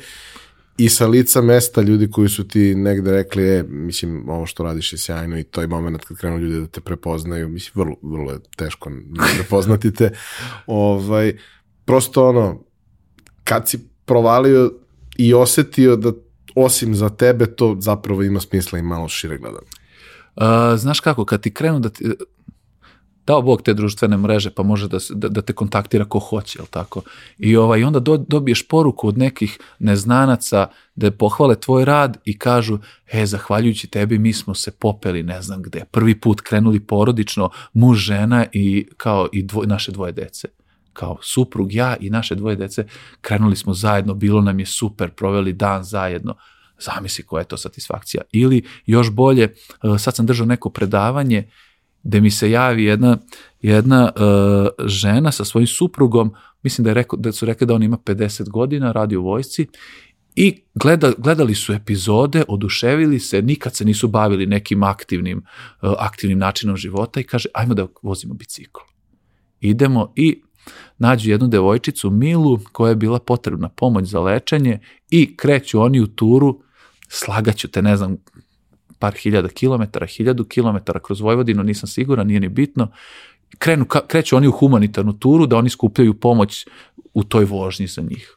i sa lica mesta ljudi koji su ti negde rekli, e, mislim, ovo što radiš je sjajno i to je moment kad krenu ljudi da te prepoznaju, mislim, vrlo, vrlo je teško prepoznati te, ovaj, prosto ono, kad si provalio i osetio da osim za tebe to zapravo ima smisla i malo šire gledano. Uh, znaš kako, kad ti krenu da ti, dao Bog te društvene mreže, pa može da, da, da te kontaktira ko hoće, jel tako? I ovaj, onda do, dobiješ poruku od nekih neznanaca da pohvale tvoj rad i kažu, e, zahvaljujući tebi mi smo se popeli ne znam gde. Prvi put krenuli porodično, muž, žena i kao i dvoj, naše dvoje dece kao suprug, ja i naše dvoje dece, krenuli smo zajedno, bilo nam je super, proveli dan zajedno. Zamisli koja je to satisfakcija. Ili još bolje, eh, sad sam držao neko predavanje gde mi se javi jedna, jedna uh, žena sa svojim suprugom, mislim da, je rekao, da su rekli da on ima 50 godina, radi u vojsci i gleda, gledali su epizode, oduševili se, nikad se nisu bavili nekim aktivnim, uh, aktivnim načinom života i kaže ajmo da vozimo bicikl. Idemo i nađu jednu devojčicu Milu koja je bila potrebna pomoć za lečenje i kreću oni u turu, slagaću te, ne znam, par hiljada kilometara, hiljadu kilometara kroz Vojvodinu, nisam siguran, nije ni bitno, krenu, kreću oni u humanitarnu turu da oni skupljaju pomoć u toj vožnji za njih.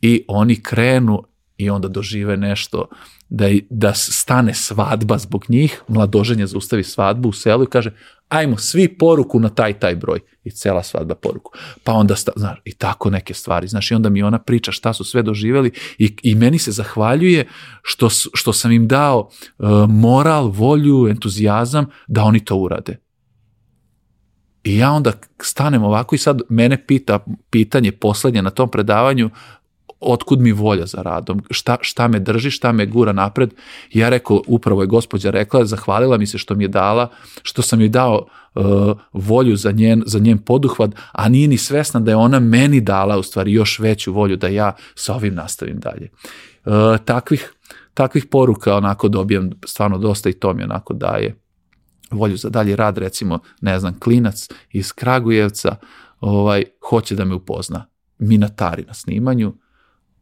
I oni krenu i onda dožive nešto da, da stane svadba zbog njih, mladoženje zaustavi svadbu u selu i kaže ajmo svi poruku na taj taj broj i cela svadba poruku. Pa onda, sta, znaš, i tako neke stvari, znaš, i onda mi ona priča šta su sve doživeli i, i meni se zahvaljuje što, što sam im dao uh, moral, volju, entuzijazam da oni to urade. I ja onda stanem ovako i sad mene pita pitanje poslednje na tom predavanju, otkud mi volja za radom, šta, šta me drži, šta me gura napred. Ja rekao, upravo je gospođa rekla, zahvalila mi se što mi je dala, što sam joj dao uh, volju za njen, za njen poduhvat, a nije ni svesna da je ona meni dala u stvari još veću volju da ja sa ovim nastavim dalje. Uh, takvih, takvih poruka onako dobijam stvarno dosta i to mi onako daje volju za dalje rad, recimo, ne znam, klinac iz Kragujevca, ovaj, hoće da me upozna minatari na snimanju,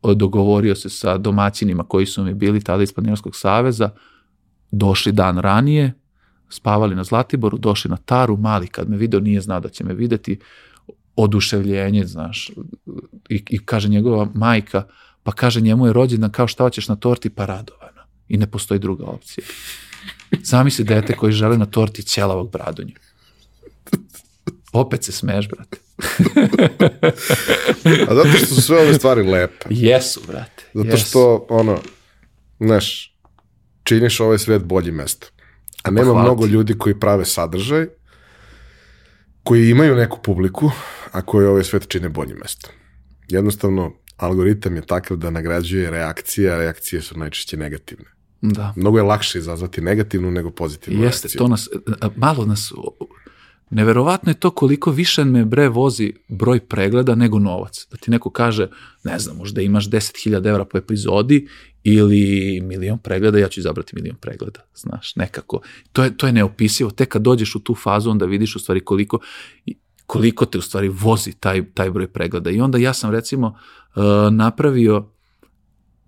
dogovorio se sa domaćinima koji su mi bili tada iz Planinarskog saveza, došli dan ranije, spavali na Zlatiboru, došli na Taru, mali kad me video nije znao da će me videti, oduševljenje, znaš, i, i kaže njegova majka, pa kaže njemu je rođendan kao šta hoćeš na torti, pa radovano. I ne postoji druga opcija. Zamisli dete koji žele na torti ćelavog bradonja. Opet se smeš, brate. A zato što su sve ove stvari lepe. Jesu, brate. Zato što, ono, znaš, činiš ovaj svet bolji mesto. A nema Hvala mnogo ti. ljudi koji prave sadržaj, koji imaju neku publiku, a koji ovaj svet čine bolji mesto. Jednostavno, algoritam je takav da nagrađuje reakcije, a reakcije su najčešće negativne. Da. Mnogo je lakše izazvati negativnu nego pozitivnu Jeste, reakciju. to nas, a, malo nas, neverovatno je to koliko više me bre vozi broj pregleda nego novac. Da ti neko kaže, ne znam, možda imaš 10.000 evra po epizodi ili milion pregleda, ja ću izabrati milion pregleda, znaš, nekako. To je, to je neopisivo. Tek kad dođeš u tu fazu, onda vidiš u stvari koliko, koliko te u stvari vozi taj, taj broj pregleda. I onda ja sam recimo uh, napravio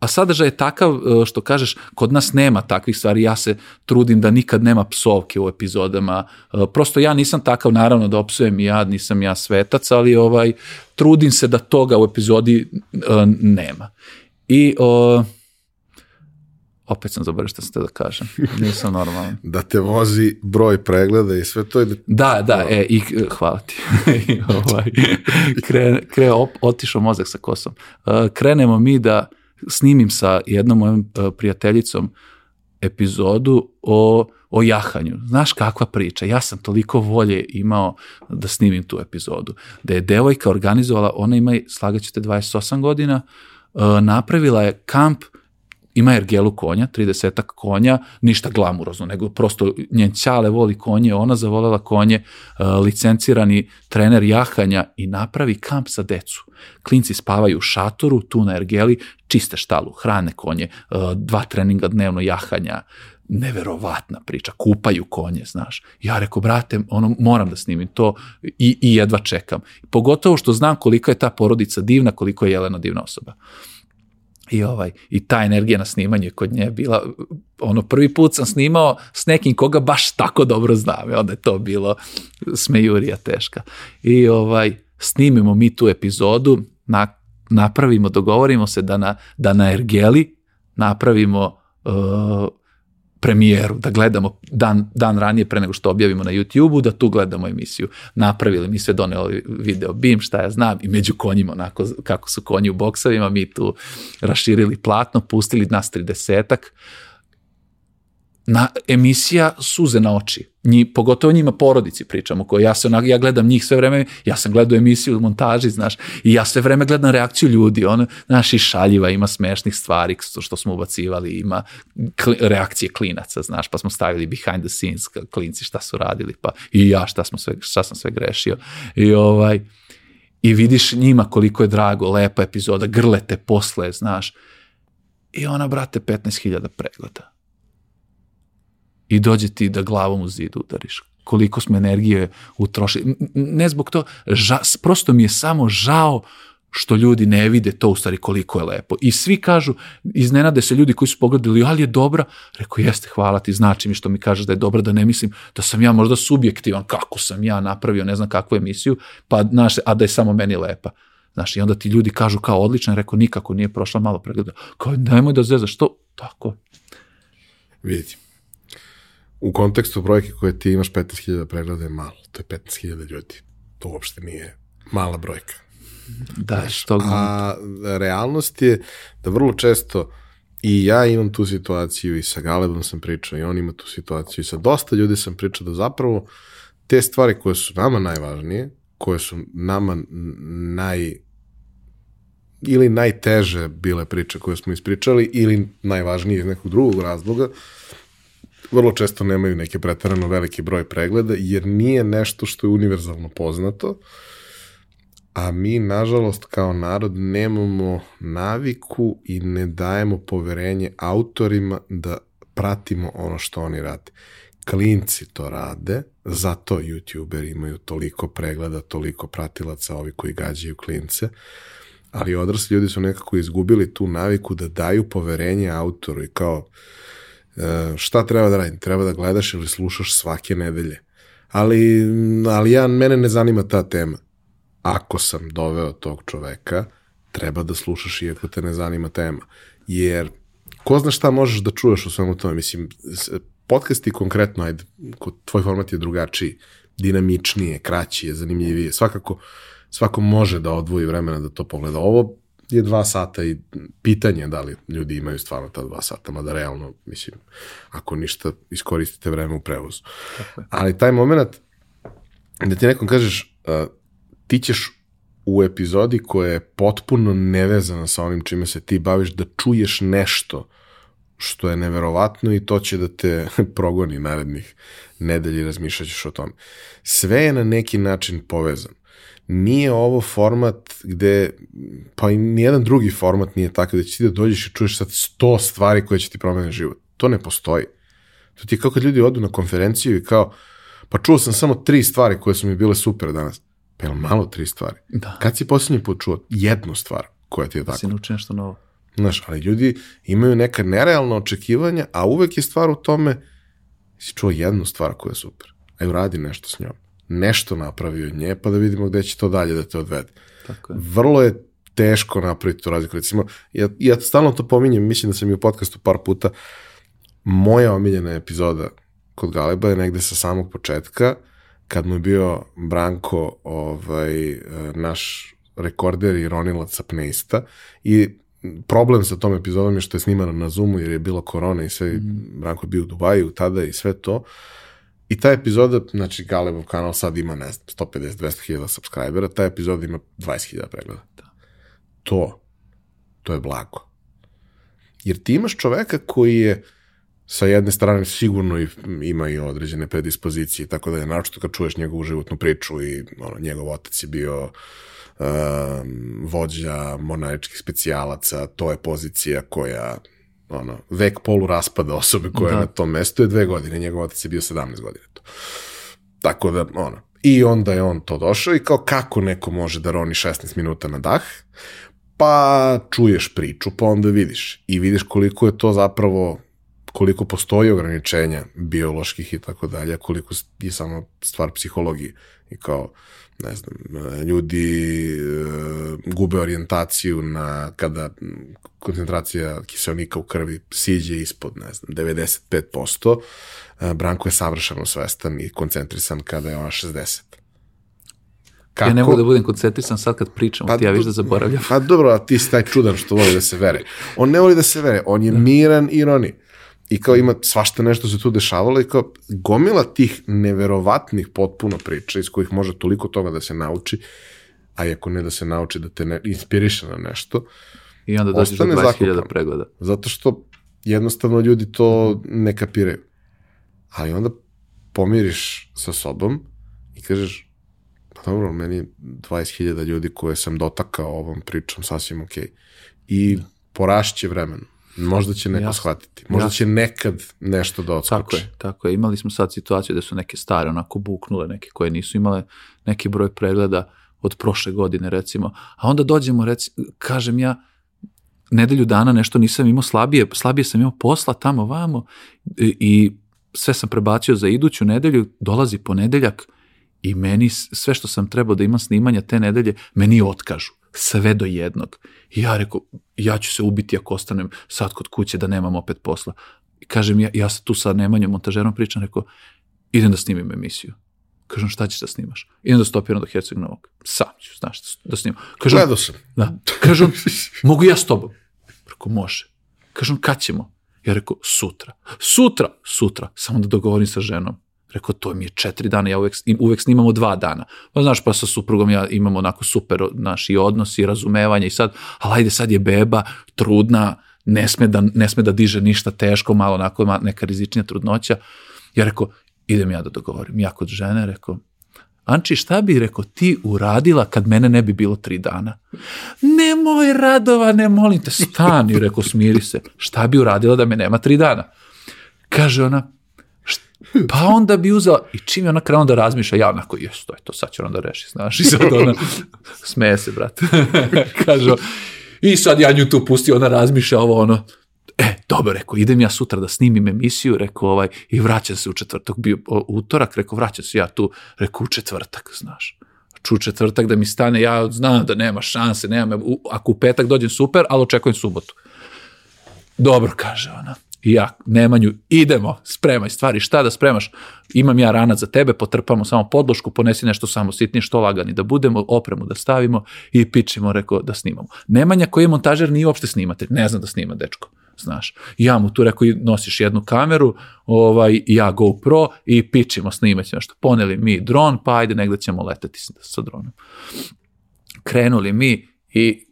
A sadržaj je takav e, što kažeš, kod nas nema takvih stvari, ja se trudim da nikad nema psovke u epizodama, E, prosto ja nisam takav, naravno da opsujem i ja, nisam ja svetac, ali ovaj, trudim se da toga u epizodi uh, nema. I uh, opet sam zaboravio što sam te da kažem, nisam normalan. Da te vozi broj pregleda i sve to je... Da, da, e, i hvala ti. I, ovaj, kre, kre, op, otišao mozak sa kosom. Krenemo mi da snimim sa jednom mojom uh, prijateljicom epizodu o, o jahanju. Znaš kakva priča? Ja sam toliko volje imao da snimim tu epizodu. Da je devojka organizovala, ona ima, slagaćete 28 godina, uh, napravila je kamp ima ergelu konja, 30 konja, ništa glamurozno, nego prosto njen ćale voli konje, ona zavolela konje, uh, licencirani trener jahanja i napravi kamp za decu. Klinci spavaju u šatoru, tu na ergeli, čiste štalu, hrane konje, uh, dva treninga dnevno jahanja, neverovatna priča, kupaju konje, znaš. Ja rekao, brate, ono, moram da snimim to i, i jedva čekam. Pogotovo što znam koliko je ta porodica divna, koliko je Jelena divna osoba. I ovaj i ta energija na snimanju je kod nje bila ono prvi put sam snimao s nekim koga baš tako dobro znam. I onda je to bilo smejurija teška. I ovaj snimimo mi tu epizodu, na, napravimo, dogovorimo se da na, da na Ergeli napravimo uh, premijeru, da gledamo dan, dan ranije pre nego što objavimo na YouTube-u, da tu gledamo emisiju. Napravili, mi sve doneli video BIM, šta ja znam, i među konjima, onako kako su konji u boksovima, mi tu raširili platno, pustili nas 30-ak. Na emisija suze na oči. Nji, pogotovo njima porodici pričamo, koje ja se onak, ja gledam njih sve vreme, ja sam gledao emisiju u montaži, znaš, i ja sve vreme gledam reakciju ljudi, ona, znaš, i šaljiva, ima smešnih stvari što smo ubacivali, ima kli, reakcije klinaca, znaš, pa smo stavili behind the scenes, klinci šta su radili, pa i ja šta, smo sve, šta sam sve grešio. I ovaj, i vidiš njima koliko je drago, lepa epizoda, grlete posle, znaš, i ona, brate, 15.000 pregleda i dođe ti da glavom u zid udariš. Koliko smo energije utrošili. Ne zbog to, ža, prosto mi je samo žao što ljudi ne vide to u stvari koliko je lepo. I svi kažu, iznenade se ljudi koji su pogledali, ali je dobra, rekao jeste, hvala ti, znači mi što mi kažeš da je dobra, da ne mislim da sam ja možda subjektivan, kako sam ja napravio ne znam kakvu emisiju, pa znaš, a da je samo meni lepa. Znaš, i onda ti ljudi kažu kao odlično, rekao nikako nije prošla malo pregleda. Kao nemoj da zezaš, što? Tako. Vidite, u kontekstu brojke koje ti imaš 15.000 pregleda je malo. To je 15.000 ljudi. To uopšte nije mala brojka. Da, što A realnost je da vrlo često i ja imam tu situaciju i sa Galebom sam pričao i on ima tu situaciju i sa dosta ljudi sam pričao da zapravo te stvari koje su nama najvažnije, koje su nama naj ili najteže bile priče koje smo ispričali ili najvažnije iz nekog drugog razloga, vrlo često nemaju neke pretarano veliki broj pregleda, jer nije nešto što je univerzalno poznato, a mi, nažalost, kao narod nemamo naviku i ne dajemo poverenje autorima da pratimo ono što oni rade. Klinci to rade, zato youtuberi imaju toliko pregleda, toliko pratilaca, ovi koji gađaju klince, ali odrasli ljudi su nekako izgubili tu naviku da daju poverenje autoru i kao, šta treba da radim? Treba da gledaš ili slušaš svake nedelje. Ali, ali ja, mene ne zanima ta tema. Ako sam doveo tog čoveka, treba da slušaš iako te ne zanima tema. Jer ko zna šta možeš da čuješ u svemu tome. Mislim, podcasti konkretno, ajde, tvoj format je drugačiji, dinamičnije, kraći je, zanimljivije. Svakako, svako može da odvoji vremena da to pogleda. Ovo je dva sata i pitanje da li ljudi imaju stvarno ta dva sata, mada realno, mislim, ako ništa, iskoristite vreme u prevozu. Ali taj moment da ti nekom kažeš, uh, ti ćeš u epizodi koja je potpuno nevezana sa onim čime se ti baviš, da čuješ nešto što je neverovatno i to će da te progoni narednih nedelji, razmišljat ćeš o tome. Sve je na neki način povezano nije ovo format gde, pa i nijedan drugi format nije takav da će ti da dođeš i čuješ sad sto stvari koje će ti promeniti život. To ne postoji. To ti je kao kad ljudi odu na konferenciju i kao, pa čuo sam samo tri stvari koje su mi bile super danas. Pa je malo tri stvari? Da. Kad si posljednji put čuo jednu stvar koja ti je tako? Si nauči nešto novo. Znaš, ali ljudi imaju neka nerealna očekivanja, a uvek je stvar u tome, si čuo jednu stvar koja je super. Aj uradi nešto s njom nešto napravi od nje, pa da vidimo gde će to dalje da te odvede. Tako je. Vrlo je teško napraviti tu razliku. Recimo, ja, ja stalno to pominjem, mislim da sam i u podcastu par puta, moja omiljena epizoda kod Galeba je negde sa samog početka, kad mu je bio Branko ovaj, naš rekorder i ronilac apneista i problem sa tom epizodom je što je snimana na Zoomu jer je bilo korona i sve, mm. Branko je bio u Dubaju tada i sve to. Uh, I ta epizoda, znači Galebov kanal sad ima, ne znam, 150-200 hiljada subscribera, ta epizoda ima 20 hiljada pregleda. Da. To, to je blago. Jer ti imaš čoveka koji je sa jedne strane sigurno i, ima i određene predispozicije, tako da je naročito kad čuješ njegovu životnu priču i ono, njegov otac je bio um, vođa monaričkih specijalaca, to je pozicija koja ono, vek polu raspada osobe koja da. je na tom mestu je dve godine, njegov otac je bio 17 godina. To. Tako da, ono, i onda je on to došao i kao kako neko može da roni 16 minuta na dah, pa čuješ priču, pa onda vidiš. I vidiš koliko je to zapravo, koliko postoji ograničenja bioloških i tako dalje, koliko je samo stvar psihologije. I kao, ne znam, ljudi e, gube orijentaciju na kada koncentracija kiselnika u krvi siđe ispod, ne znam, 95%, e, Branko je savršeno svestan i koncentrisan kada je ona 60. Kako? Ja ne mogu da budem koncentrisan sad kad pričam, pa, ti ja viš da zaboravljam. Pa dobro, a ti si taj čudan što voli da se vere. On ne voli da se vere, on je da. miran ironi. I kao ima svašta nešto se tu dešavalo i kao gomila tih neverovatnih potpuno priča iz kojih može toliko toga da se nauči, a i ako ne da se nauči da te ne, inspiriše na nešto, I onda dođeš do Ostane 20.000 zakupan. pregleda. zato što jednostavno ljudi to ne kapiraju. Ali onda pomiriš sa sobom i kažeš, pa dobro, meni je 20.000 ljudi koje sam dotakao ovom pričom sasvim okej. I porašće vremenom. Možda će neko Jasno. shvatiti. Možda Jasno. će nekad nešto da odskoči. Tako je, tako je. Imali smo sad situaciju da su neke stare onako buknule, neke koje nisu imale neki broj pregleda od prošle godine recimo. A onda dođemo, reci, kažem ja, nedelju dana nešto nisam imao slabije, slabije sam imao posla tamo vamo i, i sve sam prebacio za iduću nedelju, dolazi ponedeljak i meni sve što sam trebao da imam snimanja te nedelje, meni otkažu. Sve do jednog. I ja rekao, ja ću se ubiti ako ostanem sad kod kuće da nemam opet posla. I kažem, ja, ja tu sa Nemanjom montažerom pričam, rekao, idem da snimim emisiju. Kažem, šta ćeš da snimaš? Idem da stopiram do Herceg Novog. Sam ću, znaš, da snimam. Kažem, Gledao sam. da. Kažem, mogu ja s tobom? Rekao, može. Kažem, kad ćemo? Ja rekao, sutra. Sutra? Sutra. Samo da dogovorim sa ženom. Rekao, to mi je četiri dana, ja uvek, uvek snimamo dva dana. Pa znaš, pa sa suprugom ja imamo onako super naš i odnos i razumevanje i sad, ali ajde sad je beba, trudna, ne sme da, ne sme da diže ništa teško, malo onako neka rizičnija trudnoća. Ja rekao, idem ja da dogovorim. Ja kod žene rekao, Anči, šta bi, rekao, ti uradila kad mene ne bi bilo tri dana? Nemoj, Radova, ne molim te, stani, rekao, smiri se. Šta bi uradila da me nema tri dana? Kaže ona, "Št- pa onda bi uzela, i čim je ona krenula da razmišlja, ja onako, jes, to je to, sad će ona da reši, znaš, i sad ona, smeje se, brate. Kaže, i sad ja nju tu pustio, ona razmišlja ovo, ono, E, dobro, rekao, idem ja sutra da snimim emisiju, rekao, ovaj, i vraćam se u četvrtak, bio utorak, rekao, vraćam se ja tu, rekao, u četvrtak, znaš. Ču četvrtak da mi stane, ja znam da nema šanse, nema, ako u petak dođem super, ali očekujem subotu. Dobro, kaže ona. I ja, Nemanju, idemo, spremaj stvari, šta da spremaš? Imam ja ranac za tebe, potrpamo samo podlošku, ponesi nešto samo sitnije, što lagani da budemo, opremu da stavimo i pičimo, rekao, da snimamo. Nemanja koji je montažer nije uopšte snimatelj, ne zna da snima, dečko, znaš. Ja mu tu rekao, nosiš jednu kameru, ovaj, ja GoPro i pičimo, snimat ćemo nešto. Poneli mi dron, pa ajde, negde ćemo leteti sa, sa dronom. Krenuli mi i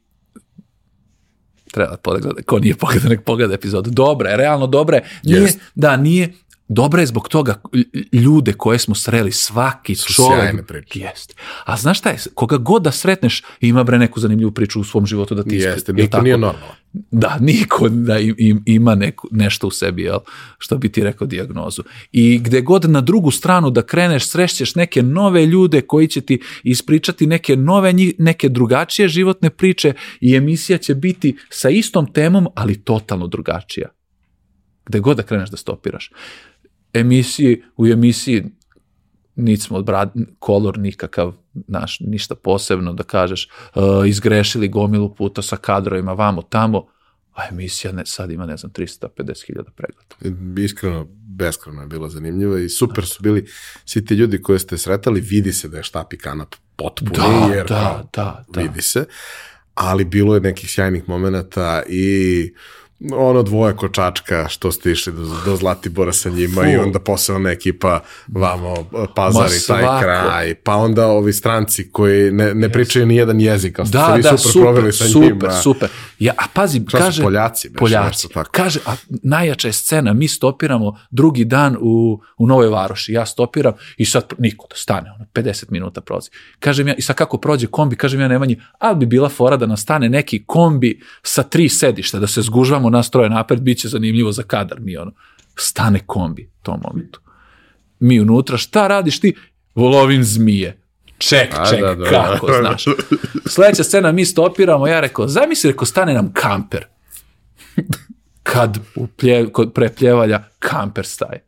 treba pogledati, ko nije pogledao, nek pogleda epizodu. Dobra je, realno dobra je. Nije, Jest. Da, nije, dobra je zbog toga lj- ljude koje smo sreli, svaki Su čovjek. sjajne priče. Jest. A znaš šta je, koga god da sretneš, ima bre neku zanimljivu priču u svom životu da ti. Jeste, niko tako? nije normalan. Da, niko da im, im, ima neku, nešto u sebi, jel? što bi ti rekao dijagnozu. I gde god na drugu stranu da kreneš, srećeš neke nove ljude koji će ti ispričati neke nove, neke drugačije životne priče i emisija će biti sa istom temom, ali totalno drugačija. Gde god da kreneš da stopiraš. Emisiji, u emisiji niti smo brad, kolor nikakav, naš, ništa posebno da kažeš, uh, izgrešili gomilu puta sa kadrovima vamo tamo, a emisija ne, sad ima, ne znam, 350.000 pregleda. Iskreno, beskreno je bilo zanimljivo i super su bili svi ti ljudi koje ste sretali, vidi se da je štap i kanap potpuni, Da, jer da, da, da. vidi se, ali bilo je nekih sjajnih momenata i ono dvoje kočačka što ste išli do, do Zlatibora sa njima Fu. i onda posebna ekipa vamo pazar Ma i taj kraj, pa onda ovi stranci koji ne, ne pričaju ni jedan jezik, ali ste Da, vi da, super, super, proveli sa super, njima. super. Ja, a pazi, Šta kaže... Poljaci, beše, Poljaci. nešto tako. Kaže, a najjača je scena, mi stopiramo drugi dan u, u Novoj Varoši, ja stopiram i sad niko da stane, ono, 50 minuta prolazi. Kažem ja, i sad kako prođe kombi, kažem ja Nemanji, ali bi bila fora da nas stane neki kombi sa tri sedišta, da se zgužvamo nas troje napred, bit će zanimljivo za kadar mi, ono. Stane kombi u tom momentu. Mi unutra, šta radiš ti? Lovim zmije. Ček, A, ček, da, da, kako, da. znaš. Sledeća scena, mi stopiramo, ja rekao, zamisli, rekao, stane nam kamper. Kad u plje, kod prepljevalja kamper staje.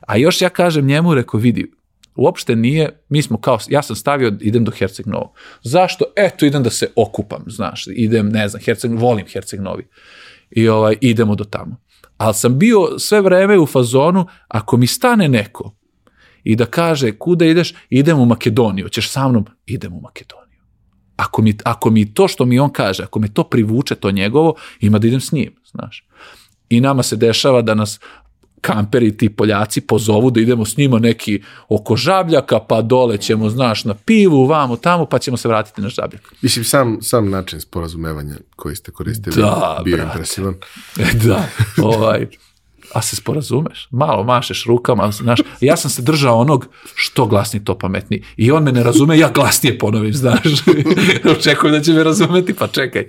A još ja kažem njemu, rekao, vidi, uopšte nije, mi smo kao, ja sam stavio, idem do Herceg Novo. Zašto? Eto, idem da se okupam, znaš, idem, ne znam, Herceg, volim Herceg Novi. I ovaj, idemo do tamo. Ali sam bio sve vreme u fazonu, ako mi stane neko i da kaže, kuda ideš, idem u Makedoniju, ćeš sa mnom, idem u Makedoniju. Ako mi, ako mi to što mi on kaže, ako me to privuče, to njegovo, ima da idem s njim, znaš. I nama se dešava da nas kamperi, ti Poljaci pozovu da idemo s njima neki oko žabljaka, pa dole ćemo, znaš, na pivu, vamo, tamo, pa ćemo se vratiti na žabljak. Mislim, sam, sam način sporazumevanja koji ste koristili Da, bio brate. impresivan. E, da, ovaj, a se sporazumeš, malo mašeš rukama, znaš, ja sam se držao onog što glasniji to pametniji i on me ne razume, ja glasnije ponovim, znaš, očekujem da će me razumeti, pa čekaj.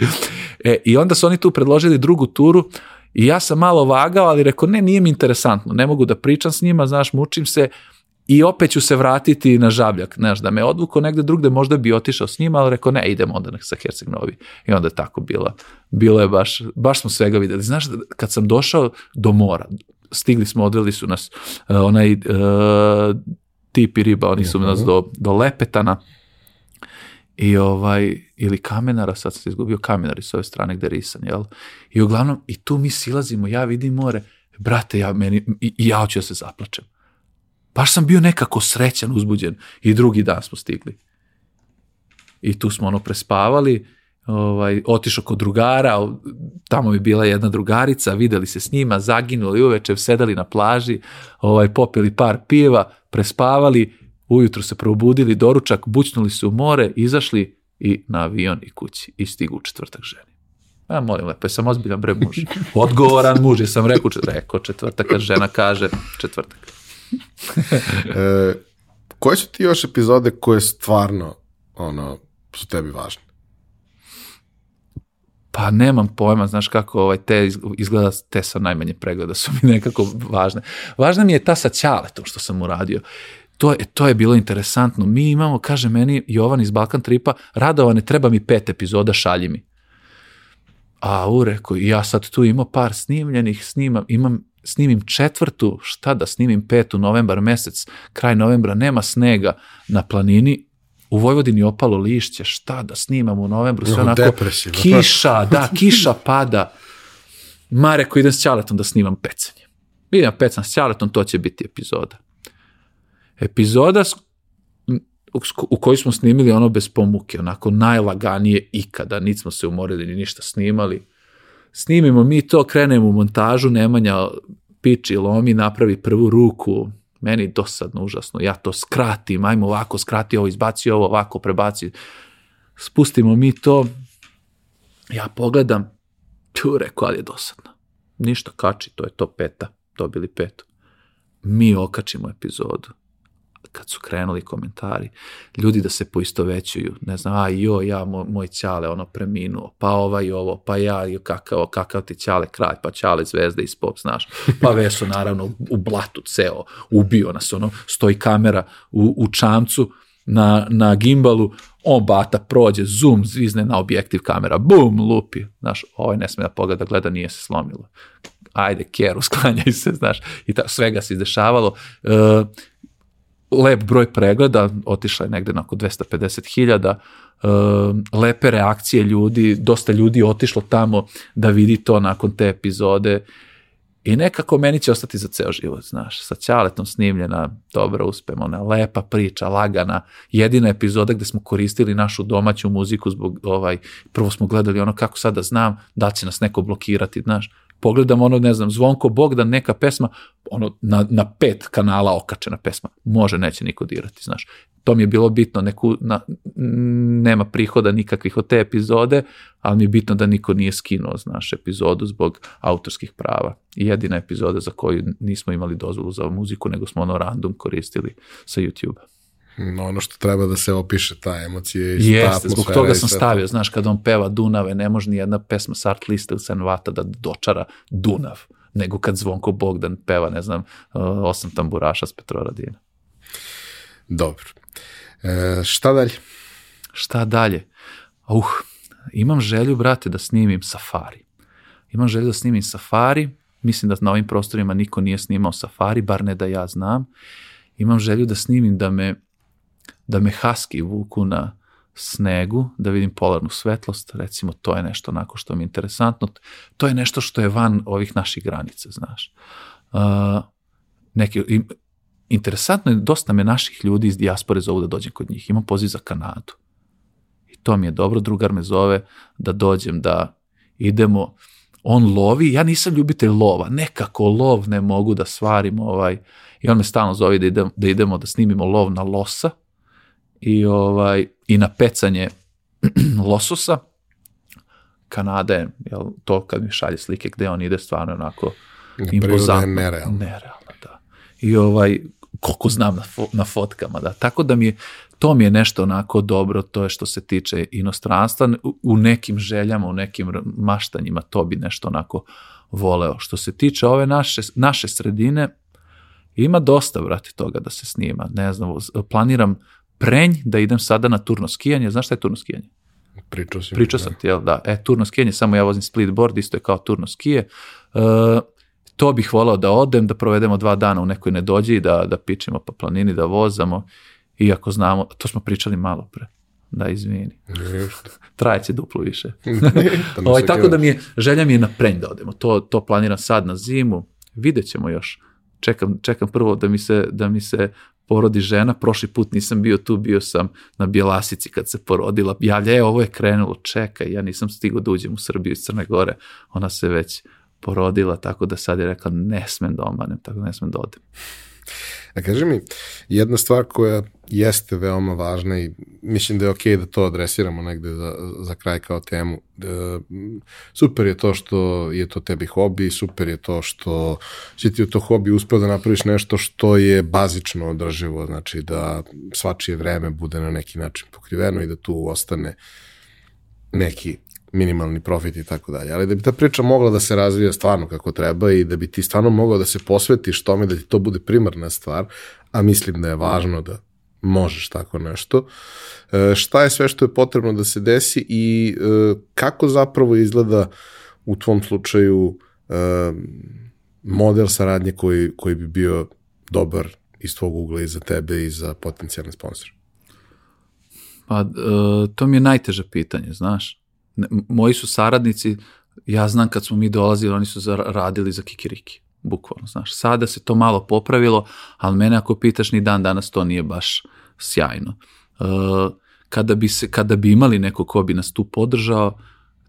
E, I onda su oni tu predložili drugu turu i ja sam malo vagao, ali rekao, ne, nije mi interesantno, ne mogu da pričam s njima, znaš, mučim se i opet ću se vratiti na žabljak, znaš, da me odvuko negde drugde, možda bi otišao s njima, ali rekao, ne, idemo onda sa Herceg Novi. I onda je tako bilo. Bilo je baš, baš smo svega videli. Znaš, kad sam došao do mora, stigli smo, odveli su nas uh, onaj uh, tip i riba, oni su nas do, do Lepetana i ovaj, ili Kamenara, sad sam izgubio Kamenari s ove strane gde je risan, jel? I uglavnom, i tu mi silazimo, ja vidim more, brate, ja, meni, i, i ja hoću da se zaplačem. Baš sam bio nekako srećan, uzbuđen i drugi dan smo stigli. I tu smo ono prespavali, ovaj, otišao kod drugara, tamo je bila jedna drugarica, videli se s njima, zaginuli uveče, sedali na plaži, ovaj, popili par piva, prespavali, ujutro se probudili, doručak, bućnuli se u more, izašli i na avion i kući i stigu u četvrtak ženi. Ja molim lepo, jesam ozbiljan bre muž. Odgovoran muž, jesam rekao, čet- rekao četvrtak, kad žena kaže četvrtak. E, koje su ti još epizode koje stvarno ono, su tebi važne? Pa nemam pojma, znaš kako ovaj, te iz- izgleda, te sa najmanje pregleda su mi nekako važne. Važna mi je ta sa Ćaletom što sam uradio. To je, to je bilo interesantno. Mi imamo, kaže meni Jovan iz Balkan Tripa, Radovane, treba mi pet epizoda, šalji mi. A u rekao, i ja sad tu imam par snimljenih, snimam, imam, snimim četvrtu, šta da snimim petu, novembar mesec, kraj novembra, nema snega na planini, u Vojvodini opalo lišće, šta da snimam u novembru, sve onako, depresivno. kiša, da, kiša pada. Ma, rekao, idem s Ćaletom da snimam pecanje. Idem pecam s Ćaletom, to će biti epizoda. Epizoda u, kojoj smo snimili ono bez pomuke, onako najlaganije ikada, niti smo se umorili ni ništa snimali. Snimimo mi to, krenemo u montažu, Nemanja piči, lomi, napravi prvu ruku, meni dosadno, užasno, ja to skratim, ajmo ovako, skrati ovo, izbaci ovo, ovako, prebaci. Spustimo mi to, ja pogledam, tu rekao, ali je dosadno. Ništa, kači, to je to peta, dobili petu. Mi okačimo epizodu kad su krenuli komentari, ljudi da se poistovećuju, ne znam, a jo, ja, moj, moj ćale, ono, preminuo, pa ovaj ovo, pa ja, jo, kakav, kakav ti ćale kralj, pa ćale zvezda iz pop, znaš, pa Veso, naravno, u blatu ceo, ubio nas, ono, stoji kamera u, u čamcu, na, na gimbalu, on bata prođe, zoom, zvizne na objektiv kamera, bum, lupi, znaš, ovaj ne sme da pogleda, gleda, nije se slomilo. Ajde, keru, sklanjaj se, znaš, i ta, svega se izdešavalo. E, lep broj pregleda, otišla je negde na oko 250.000, uh, lepe reakcije ljudi, dosta ljudi otišlo tamo da vidi to nakon te epizode i nekako meni će ostati za ceo život, znaš, sa Ćaletom snimljena, dobro uspemo, ona lepa priča, lagana, jedina epizoda gde smo koristili našu domaću muziku zbog, ovaj, prvo smo gledali ono kako sada znam da će nas neko blokirati, znaš, pogledam ono, ne znam, Zvonko Bogdan, neka pesma, ono, na, na pet kanala okačena pesma, može, neće niko dirati, znaš. To mi je bilo bitno, neku, na, nema prihoda nikakvih od te epizode, ali mi je bitno da niko nije skinuo, znaš, epizodu zbog autorskih prava. I jedina epizoda za koju nismo imali dozvolu za muziku, nego smo ono random koristili sa YouTube-a. Ono što treba da se opiše, ta emocija i ta Jeste, zbog toga sam stavio, znaš, kad on peva Dunave, ne može ni jedna pesma s art liste ili Senvata da dočara Dunav, nego kad Zvonko Bogdan peva, ne znam, uh, osam tamburaša s Petroradina. Dobro. E, šta dalje? Šta dalje? Uh, imam želju, brate, da snimim safari. Imam želju da snimim safari, mislim da na ovim prostorima niko nije snimao safari, bar ne da ja znam. Imam želju da snimim da me, da me haski vuku na snegu, da vidim polarnu svetlost, recimo to je nešto onako što mi je interesantno. To je nešto što je van ovih naših granica, znaš. Uh, neki, im, interesantno je, dosta me naših ljudi iz dijaspore zovu da dođem kod njih. Imam poziv za Kanadu. I to mi je dobro, drugar me zove da dođem, da idemo on lovi, ja nisam ljubitelj lova, nekako lov ne mogu da svarim ovaj, i on me stalno zove da idemo da, idemo da snimimo lov na losa i, ovaj, i na pecanje lososa. Kanada je, jel, to kad mi šalje slike gde on ide stvarno onako impozantno. nerealno. Nerealno, da. I ovaj, koliko znam na, fo, na fotkama, da. Tako da mi je, to mi je nešto onako dobro, to je što se tiče inostranstva, u nekim željama, u nekim maštanjima, to bi nešto onako voleo. Što se tiče ove naše, naše sredine, ima dosta, vrati, toga da se snima. Ne znam, planiram prenj da idem sada na turno skijanje. Znaš šta je turno skijanje? Pričao sam. Pričao sam ti, jel da. E, turno skijanje, samo ja vozim split board, isto je kao turno skije. E, to bih volao da odem, da provedemo dva dana u nekoj nedođi, da, da pičimo po planini, da vozamo, iako znamo, to smo pričali malo pre. Da, izvini. Trajeće duplo više. ovaj, tako da mi je, želja mi je na prenj da odemo. To, to planiram sad na zimu. Vidjet ćemo još. Čekam, čekam prvo da mi se, da mi se porodi žena, prošli put nisam bio tu, bio sam na Bjelasici kad se porodila, javlja, e, ovo je krenulo, čekaj, ja nisam stigao da uđem u Srbiju iz Crne Gore, ona se već porodila, tako da sad je rekla ne smem da omanem, tako da ne smem da odem. A kaži mi, jedna stvar koja jeste veoma važna i mislim da je okej okay da to adresiramo negde za, za kraj kao temu. E, super je to što je to tebi hobi, super je to što si ti u to hobi uspeo da napraviš nešto što je bazično održivo, znači da svačije vreme bude na neki način pokriveno i da tu ostane neki minimalni profit i tako dalje. Ali da bi ta priča mogla da se razvija stvarno kako treba i da bi ti stvarno mogao da se posvetiš tome da ti to bude primarna stvar, a mislim da je važno da možeš tako nešto. E, šta je sve što je potrebno da se desi i e, kako zapravo izgleda u tvom slučaju e, model saradnje koji, koji bi bio dobar iz tvog ugla i za tebe i za potencijalne sponsore? Pa, to mi je najteže pitanje, znaš moji su saradnici, ja znam kad smo mi dolazili, oni su radili za kikiriki, bukvalno, znaš. Sada se to malo popravilo, ali mene ako pitaš ni dan danas to nije baš sjajno. Uh, kada, bi se, kada bi imali neko ko bi nas tu podržao,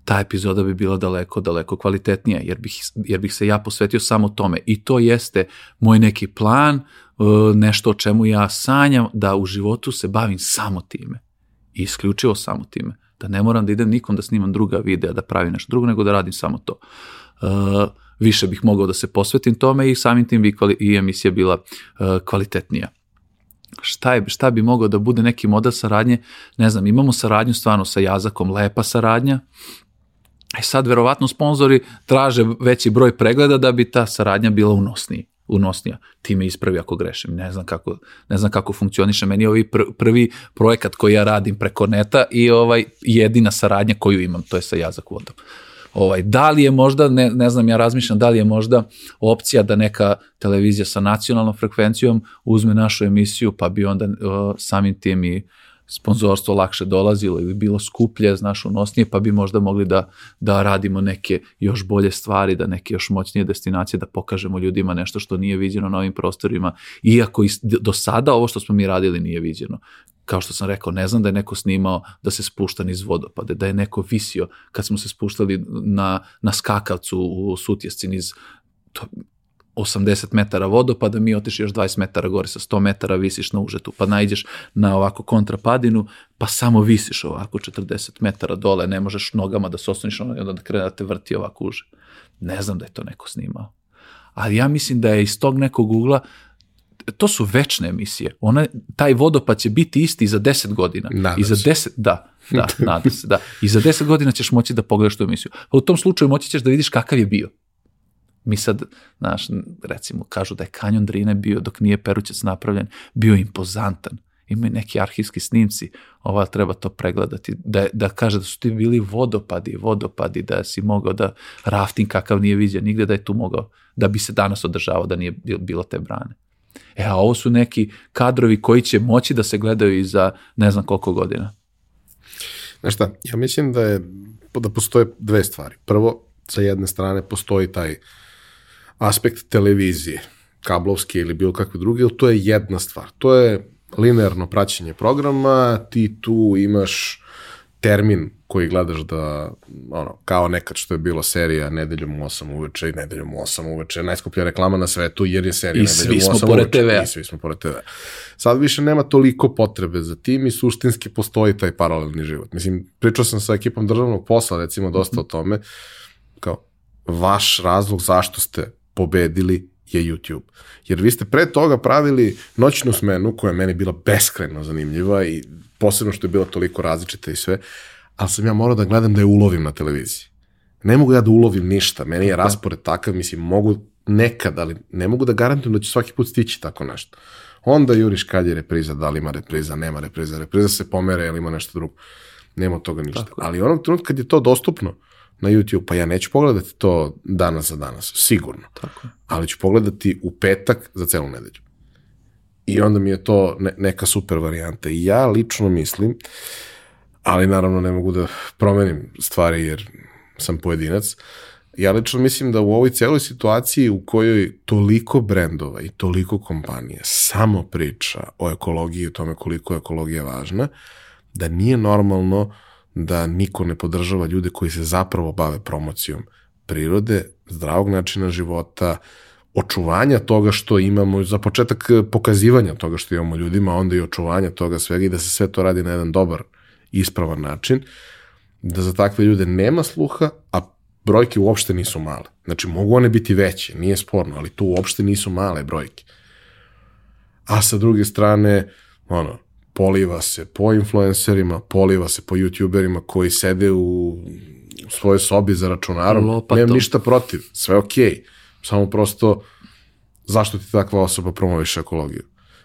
ta epizoda bi bila daleko, daleko kvalitetnija, jer bih, jer bih se ja posvetio samo tome. I to jeste moj neki plan, uh, nešto o čemu ja sanjam, da u životu se bavim samo time. Isključivo samo time da ne moram da idem nikom da snimam druga videa, da pravim nešto drugo, nego da radim samo to. Uh, više bih mogao da se posvetim tome i samim tim bi i emisija bila uh, kvalitetnija. Šta, je, šta bi mogao da bude neki model saradnje? Ne znam, imamo saradnju stvarno sa Jazakom, lepa saradnja, E sad, verovatno, sponzori traže veći broj pregleda da bi ta saradnja bila unosnija unosnija. Ti me ispravi ako grešim. Ne znam kako, ne znam kako funkcioniše. Meni je ovaj prvi projekat koji ja radim preko neta i ovaj jedina saradnja koju imam, to je sa Jazak vodom. Ovaj, da li je možda, ne, ne znam, ja razmišljam da li je možda opcija da neka televizija sa nacionalnom frekvencijom uzme našu emisiju, pa bi onda uh, samim tim i sponzorstvo lakše dolazilo ili bilo skuplje, znaš, unosnije, pa bi možda mogli da, da radimo neke još bolje stvari, da neke još moćnije destinacije, da pokažemo ljudima nešto što nije viđeno na ovim prostorima, iako i do sada ovo što smo mi radili nije viđeno. Kao što sam rekao, ne znam da je neko snimao da se spušta niz vodopade, da je neko visio kad smo se spuštali na, na skakavcu u Sutjesci niz to, 80 metara vodopada, mi otiš još 20 metara gore, sa 100 metara visiš na užetu, pa najđeš na ovako kontrapadinu, pa samo visiš ovako 40 metara dole, ne možeš nogama da se osloniš, onda da krene da te vrti ovako uže. Ne znam da je to neko snimao. Ali ja mislim da je iz tog nekog ugla to su večne emisije. Ona, taj vodopad će biti isti i za 10 godina. Nadam I za 10, da, da, nadam se, da. I za 10 godina ćeš moći da pogledaš tu emisiju. Pa u tom slučaju moći ćeš da vidiš kakav je bio. Mi sad, znaš, recimo, kažu da je kanjon Drine bio, dok nije Perućac napravljen, bio impozantan. Ima neki arhivski snimci, ova treba to pregledati, da, da kaže da su ti bili vodopadi, vodopadi, da si mogao da rafting kakav nije viđen, nigde da je tu mogao, da bi se danas održavao, da nije bilo te brane. E, a ovo su neki kadrovi koji će moći da se gledaju i za ne znam koliko godina. Znaš šta, ja mislim da je, da postoje dve stvari. Prvo, sa jedne strane postoji taj aspekt televizije, kablovske ili bilo kakve druge, to je jedna stvar. To je linearno praćenje programa, ti tu imaš termin koji gledaš da, ono, kao nekad što je bilo serija nedeljom u 8 uveče i nedeljom u 8 uveče, najskuplja reklama na svetu jer je serija I nedeljom u 8 smo pored uveče. TV-a. I svi smo pored TV-a. Sad više nema toliko potrebe za tim i suštinski postoji taj paralelni život. Mislim, pričao sam sa ekipom državnog posla, recimo, dosta o tome, kao, vaš razlog zašto ste pobedili je YouTube. Jer vi ste pre toga pravili noćnu smenu koja je meni bila beskrajno zanimljiva i posebno što je bila toliko različita i sve, ali sam ja morao da gledam da je ulovim na televiziji. Ne mogu ja da ulovim ništa, meni je raspored takav, mislim, mogu nekad, ali ne mogu da garantujem da ću svaki put stići tako nešto. Onda juriš kad je repriza, da li ima repriza, nema repriza, repriza se pomere ili ima nešto drugo. Nema toga ništa. Tako. Ali onog trenutka kad je to dostupno na YouTube, pa ja neću pogledati to danas za danas, sigurno Tako je. ali ću pogledati u petak za celu nedelju. I onda mi je to ne, neka super varijanta. I ja lično mislim, ali naravno ne mogu da promenim stvari jer sam pojedinac, ja lično mislim da u ovoj celoj situaciji u kojoj toliko brendova i toliko kompanija samo priča o ekologiji i o tome koliko je ekologija važna, da nije normalno da niko ne podržava ljude koji se zapravo bave promocijom prirode, zdravog načina života, očuvanja toga što imamo, za početak eh, pokazivanja toga što imamo ljudima, onda i očuvanja toga svega i da se sve to radi na jedan dobar, ispravan način, da za takve ljude nema sluha, a brojke uopšte nisu male. Znači, mogu one biti veće, nije sporno, ali tu uopšte nisu male brojke. A sa druge strane, ono, poliva se po influencerima, poliva se po youtuberima koji sede u svojoj sobi za računarom. Lopatom. Nemam ništa protiv, sve okej. Samo prosto, zašto ti takva osoba promoviše ekologiju?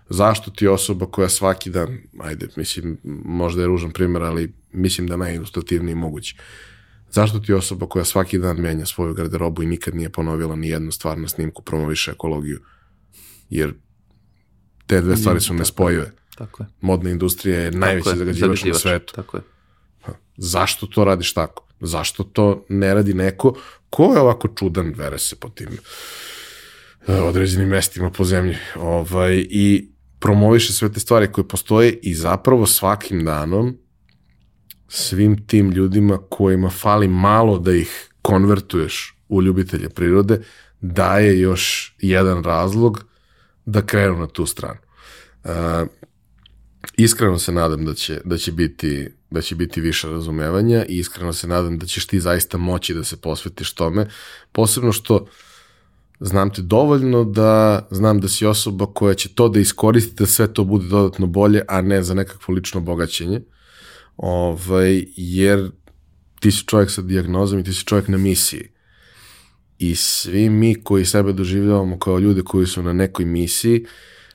Zašto ti osoba koja svaki dan, ajde, mislim, možda je ružan primjer, ali mislim da najilustrativniji mogući. Zašto ti osoba koja svaki dan menja svoju garderobu i nikad nije ponovila ni jednu stvar na snimku promoviše ekologiju? Jer te dve stvari su nespojive. Tako je. Modna industrija je Tako najveći je, zagađivač na svetu. Tako je. Zašto to radiš tako? Zašto to ne radi neko ko je ovako čudan, vere se po tim e, određenim mestima po zemlji ovaj, i promoviše sve te stvari koje postoje i zapravo svakim danom svim tim ljudima kojima fali malo da ih konvertuješ u ljubitelje prirode, daje još jedan razlog da krenu na tu stranu. Uh, iskreno se nadam da će, da će biti da će biti više razumevanja i iskreno se nadam da ćeš ti zaista moći da se posvetiš tome, posebno što znam te dovoljno da znam da si osoba koja će to da iskoristi da sve to bude dodatno bolje, a ne za nekakvo lično bogaćenje. Ovaj, jer ti si čovjek sa dijagnozom i ti si čovjek na misiji. I svi mi koji sebe doživljavamo kao ljude koji su na nekoj misiji,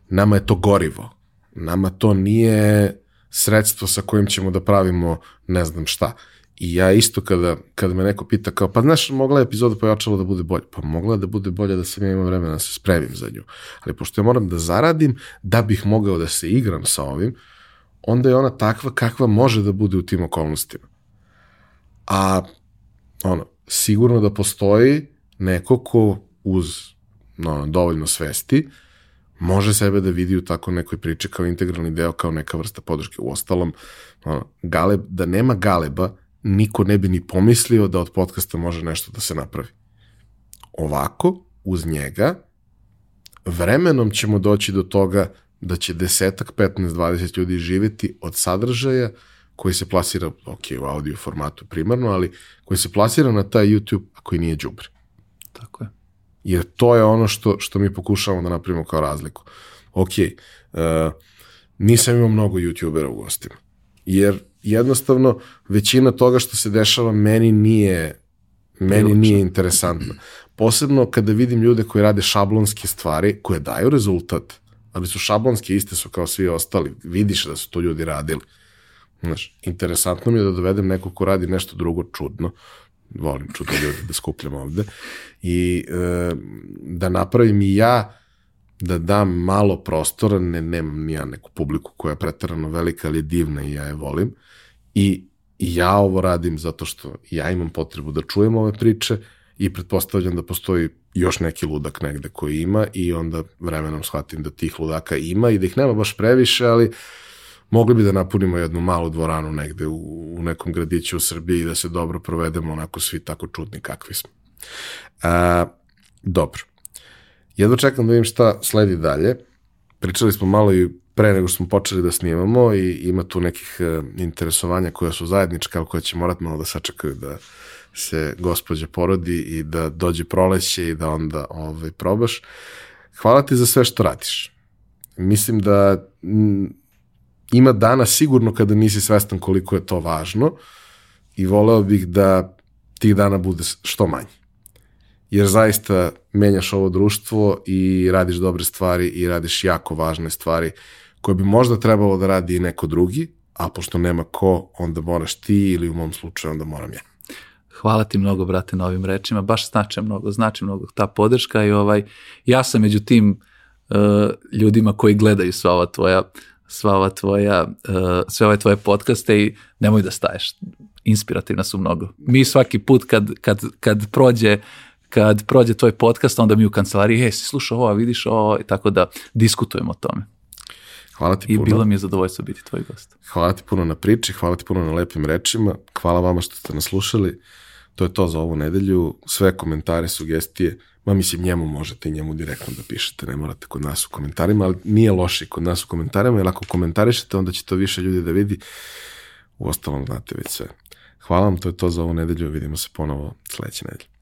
nama je to gorivo. Nama to nije sredstvo sa kojim ćemo da pravimo ne znam šta. I ja isto kada, kada me neko pita kao, pa znaš, mogla je epizoda pojačalo da bude bolje. Pa mogla je da bude bolje da sam ja imao vremena da se spremim za nju. Ali pošto ja moram da zaradim da bih mogao da se igram sa ovim, onda je ona takva kakva može da bude u tim okolnostima. A ono, sigurno da postoji neko ko uz no, dovoljno svesti može sebe da vidi u tako nekoj priči kao integralni deo, kao neka vrsta podrške. U ostalom, ono, galeb, da nema galeba, niko ne bi ni pomislio da od podcasta može nešto da se napravi. Ovako, uz njega, vremenom ćemo doći do toga da će desetak, 15, 20 ljudi živeti od sadržaja koji se plasira, ok, u audio formatu primarno, ali koji se plasira na taj YouTube, a koji nije džubre. Tako je. Jer to je ono što, što mi pokušavamo da napravimo kao razliku. Ok, uh, nisam imao mnogo youtubera u gostima. Jer jednostavno većina toga što se dešava meni nije meni nije interesantno. Posebno kada vidim ljude koji rade šablonske stvari koje daju rezultat, ali su šablonske iste su kao svi ostali. Vidiš da su to ljudi radili. Znaš, interesantno mi je da dovedem nekog ko radi nešto drugo čudno, volim čudne ljude da skupljam ovde, i e, da napravim i ja da dam malo prostora, ne, nemam ni ja neku publiku koja je pretarano velika, ali je divna i ja je volim, i i ja ovo radim zato što ja imam potrebu da čujem ove priče i pretpostavljam da postoji još neki ludak negde koji ima i onda vremenom shvatim da tih ludaka ima i da ih nema baš previše, ali mogli bi da napunimo jednu malu dvoranu negde u, u nekom gradiću u Srbiji i da se dobro provedemo onako svi tako čudni kakvi smo. A, dobro. Jedva čekam da vidim šta sledi dalje. Pričali smo malo i pre nego što smo počeli da snimamo i ima tu nekih e, interesovanja koja su zajednička, ali koja će morati malo da sačekaju da se gospođa porodi i da dođe proleće i da onda ovaj, probaš. Hvala ti za sve što radiš. Mislim da ima dana sigurno kada nisi svestan koliko je to važno i voleo bih da tih dana bude što manje. Jer zaista menjaš ovo društvo i radiš dobre stvari i radiš jako važne stvari koje bi možda trebalo da radi i neko drugi, a pošto nema ko, onda moraš ti ili u mom slučaju onda moram ja. Hvala ti mnogo, brate, na ovim rečima. Baš znači mnogo, znači mnogo ta podrška i ovaj, ja sam među tim uh, ljudima koji gledaju sva ova tvoja sva ova tvoja, uh, sve ove tvoje podcaste i nemoj da staješ. Inspirativna su mnogo. Mi svaki put kad, kad, kad prođe kad prođe tvoj podcast, onda mi u kancelariji, hej, si slušao ovo, vidiš ovo, i tako da diskutujemo o tome. Hvala ti I puno. bilo mi je zadovoljstvo biti tvoj gost. Hvala ti puno na priči, hvala ti puno na lepim rečima, hvala vama što ste nas slušali. To je to za ovu nedelju. Sve komentare, sugestije, ma mislim njemu možete i njemu direktno da pišete, ne morate kod nas u komentarima, ali nije loše kod nas u komentarima, jer ako komentarišete, onda će to više ljudi da vidi. U ostalom znate već sve. Hvala vam, to je to za ovu nedelju, vidimo se ponovo sledeće nedelje.